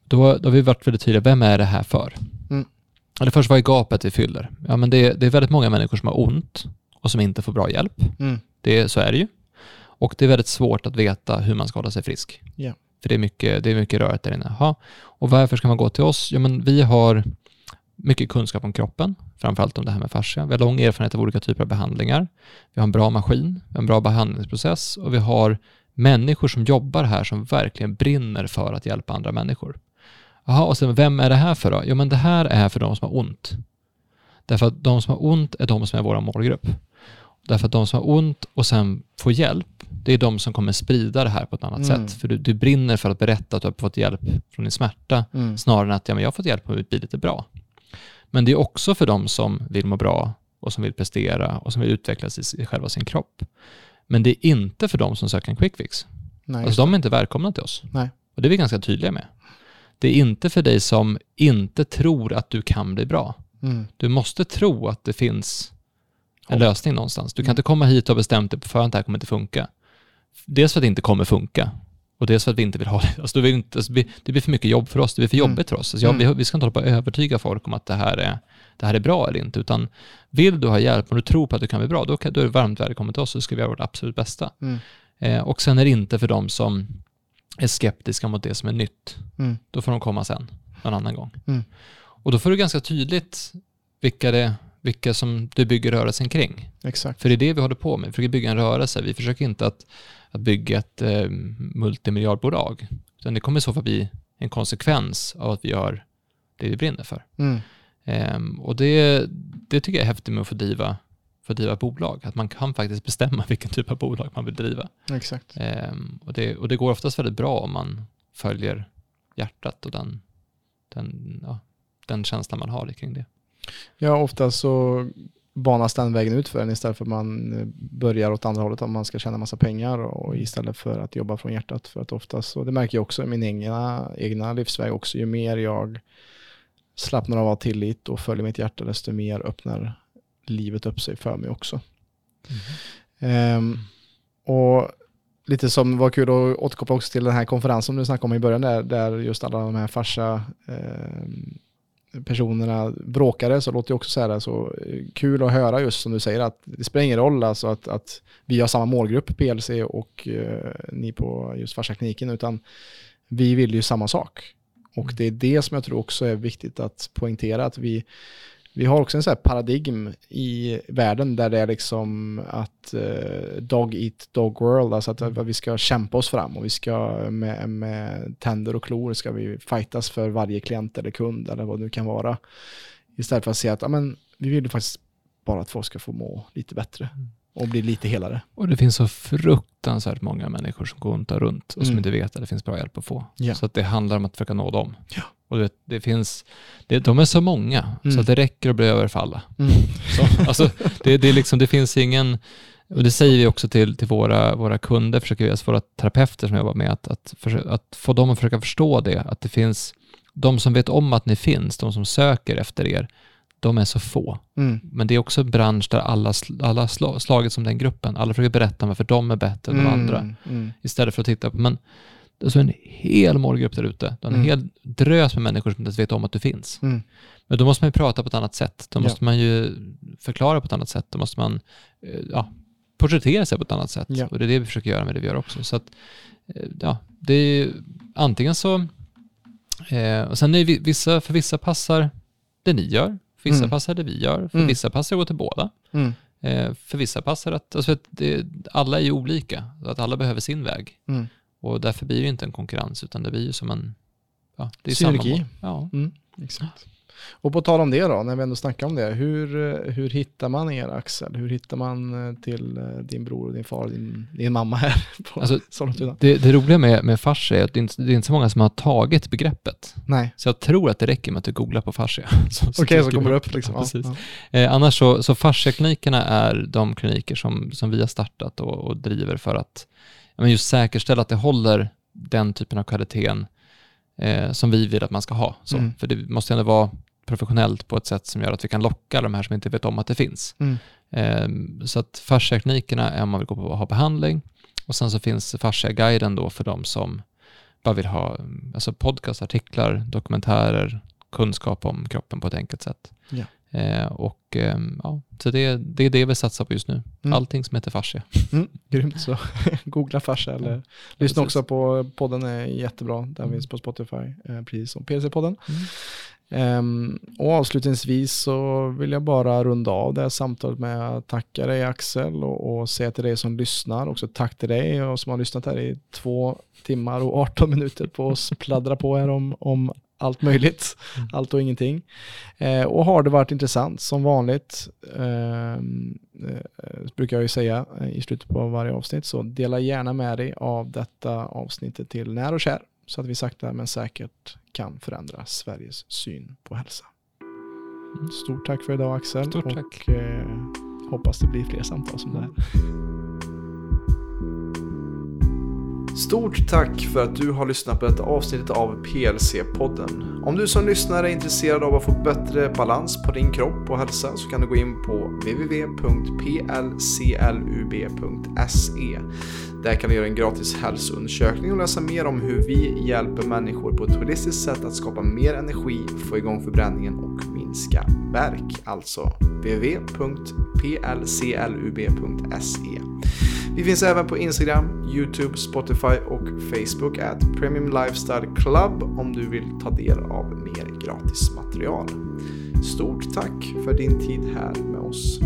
då, då har vi varit väldigt tydliga, vem är det här för? Mm. Eller först, vad är gapet vi fyller? Ja, men det, det är väldigt många människor som har ont och som inte får bra hjälp. Mm. Det, så är det ju. Och det är väldigt svårt att veta hur man ska hålla sig frisk. Ja. För det är mycket, det är mycket rörigt där inne. Jaha. Och varför ska man gå till oss? Ja, men vi har mycket kunskap om kroppen, framförallt om det här med fascia. Vi har lång erfarenhet av olika typer av behandlingar. Vi har en bra maskin, en bra behandlingsprocess och vi har människor som jobbar här som verkligen brinner för att hjälpa andra människor. Jaha, och sen vem är det här för då? Jo, men det här är för de som har ont. Därför att de som har ont är de som är vår målgrupp. Därför att de som har ont och sen får hjälp, det är de som kommer sprida det här på ett annat Mm. sätt. För du, du brinner för att berätta att du har fått hjälp från din smärta, Mm. snarare än att ja, men jag har fått hjälp med att bli lite bra. Men det är också för de som vill må bra och som vill prestera och som vill utvecklas i själva sin kropp. Men det är inte för de som söker en quick fix. Nej, Alltså de är inte välkomna till oss. Nej. Och det är vi ganska tydliga med. Det är inte för dig som inte tror att du kan bli bra. mm. Du måste tro att det finns en lösning någonstans. Du kan Mm. inte komma hit och bestämt dig på förhand att det här kommer inte funka. Dels för att det inte kommer funka och dels för att vi inte vill ha det. Alltså, det, inte, alltså, det, blir, för mycket jobb för oss, det blir för Mm. jobbigt för oss. Alltså, jag, Mm. vi, vi ska inte hålla på att övertyga folk om att det här, är, det här är bra eller inte, utan vill du ha hjälp och du tror på att du kan bli bra, då, kan, då är du varmt välkommen till oss så ska vi göra vårt absolut bästa. Mm. Eh, och sen är det inte för de som är skeptiska mot det som är nytt. Mm. Då får de komma sen, någon annan gång. Mm. Och då får du ganska tydligt vilka, det, vilka som du bygger rörelsen kring. Exakt. För det är det vi håller på med. Vi försöker bygga en rörelse. Vi försöker inte att, att bygga ett eh, multimiljardbolag. Utan det kommer i så fall bli en konsekvens av att vi gör det vi brinner för. Mm. Ehm, och det, det tycker jag är häftigt med att få driva, få driva bolag. Att man kan faktiskt bestämma (laughs) vilken typ av bolag man vill driva. Exakt. Ehm, och, det, och det går oftast väldigt bra om man följer hjärtat och den, den, ja, den känslan man har kring det. Ja, ofta så banas den vägen ut för en istället för att man eh, börjar åt andra hållet om man ska tjäna massa pengar och istället för att jobba från hjärtat. För att oftast, och det märker jag också i min egna, egna livsväg också, ju mer jag slappnar av av tillit och följer mitt hjärta, desto mer öppnar livet upp sig för mig också. Ehm, och lite som var kul att återkoppla också till den här konferensen som du snackade om i början där, där just alla de här farsa ehm, personerna bråkade så låter det också så här så eh, kul att höra just som du säger att det spelar ingen roll alltså att, att vi har samma målgrupp PLC och eh, ni på just farsakliniken utan vi vill ju samma sak. Och det är det som jag tror också är viktigt att poängtera att vi vi har också en sån här paradigm i världen där det är liksom att eh, dog eat dog world, alltså att, att vi ska kämpa oss fram och vi ska med, med tänder och klor ska vi fightas för varje klient eller kund eller vad det nu kan vara. Istället för att säga att amen, vi vill ju faktiskt bara att folk ska få må lite bättre mm och bli lite helare. Och det finns så fruktansvärt många människor som går runt och runt och som Mm. inte vet att det finns bra hjälp att få. Ja. Så att det handlar om att försöka nå dem. Ja. Och du vet, det finns, det, de är så många Mm. så att det räcker att bli över för alla. Mm. Så, alltså, det, det, liksom, det finns ingen, och det säger vi också till, till våra, våra kunder, försöker vi, alltså våra terapeuter som jobbar med, att, att, försöka, att få dem att försöka förstå det, att det finns, de som vet om att ni finns, de som söker efter er, de är så få. Mm. Men det är också en bransch där alla, sl- alla har sla- slagits om den gruppen. Alla försöker berätta varför de är bättre än de andra. Mm. Istället för att titta på, men det är så en hel målgrupp där ute. Det är en Mm. hel drös med människor som inte ens vet om att du finns. Mm. Men då måste man ju prata på ett annat sätt. Då Ja. måste man ju förklara på ett annat sätt. Då måste man eh, ja, porträttera sig på ett annat sätt. Ja. Och det är det vi försöker göra med det vi gör också. Så att, eh, ja, det är, antingen så, eh, och sen är vissa, för vissa passar det ni gör, vissa Mm. passar det vi gör, för Mm. vissa passar det går till båda. Mm. Eh, för vissa passar att, alltså det, alla är ju olika, att alla behöver sin väg. Mm. Och därför blir det inte en konkurrens, utan det blir ju som en, ja, det är Synergi. samma mål. Ja. Mm, exakt. Och på tal om det då, när vi ändå snackar om det. Hur, eh, hur hittar man er Axel? Hur hittar man eh, till eh, din bror, din far, din, din mamma här (laughs) på Alltså, Sollentuna? Det, det roliga med, med fascia är att det är, inte, det är inte så många som har tagit begreppet. Nej, Så jag tror att det räcker med att du googlar på fascia. (laughs) Okej dyker så kommer det upp liksom. Ja, precis. Ja, Eh, annars så, så fasciaklinikerna är de kliniker som, som vi har startat och, och driver för att men just säkerställa att det håller den typen av kvaliteten eh, som vi vill att man ska ha. Så. Mm. För det måste ändå vara professionellt på ett sätt som gör att vi kan locka de här som inte vet om att det finns. Mm. Eh, så att fasciaklinikerna är om man vill gå på och ha behandling och sen så finns fasciaguiden då för de som bara vill ha alltså podcast, artiklar, dokumentärer, kunskap om kroppen på ett enkelt sätt. Ja. Eh, och eh, ja, så det, det är det vi satsar på just nu. Mm. Allting som heter fascia. Mm, grymt så. (laughs) Googla farsa eller Ja, lyssna också på podden är jättebra. Den Mm. finns på Spotify, eh, precis som PLC-podden. Mm. Ehm, och avslutningsvis så vill jag bara runda av det här samtalet med att tacka dig Axel och, och säga till dig som lyssnar också tack till dig och som har lyssnat här i två timmar och 18 minuter på oss pladdra på här om, om allt möjligt, Mm. allt och ingenting. Eh, och har det varit intressant som vanligt, ehm, eh, brukar jag ju säga eh, i slutet på varje avsnitt, så dela gärna med dig av detta avsnittet till när och kär så att vi sakta men säkert kan förändra Sveriges syn på hälsa. Stort tack för idag Axel. Stort och, tack. Eh, hoppas det blir fler samtal som det här. Stort tack för att du har lyssnat på detta avsnittet av PLC-podden. Om du som lyssnare är intresserad av att få bättre balans på din kropp och hälsa så kan du gå in på www.plclub.se. Där kan du göra en gratis hälsoundersökning och läsa mer om hur vi hjälper människor på ett holistiskt sätt att skapa mer energi, få igång förbränningen och minska värk. Alltså www.plclub.se. Vi finns även på Instagram, YouTube, Spotify och Facebook at Premium Lifestyle Club om du vill ta del av mer gratis material. Stort tack för din tid här med oss.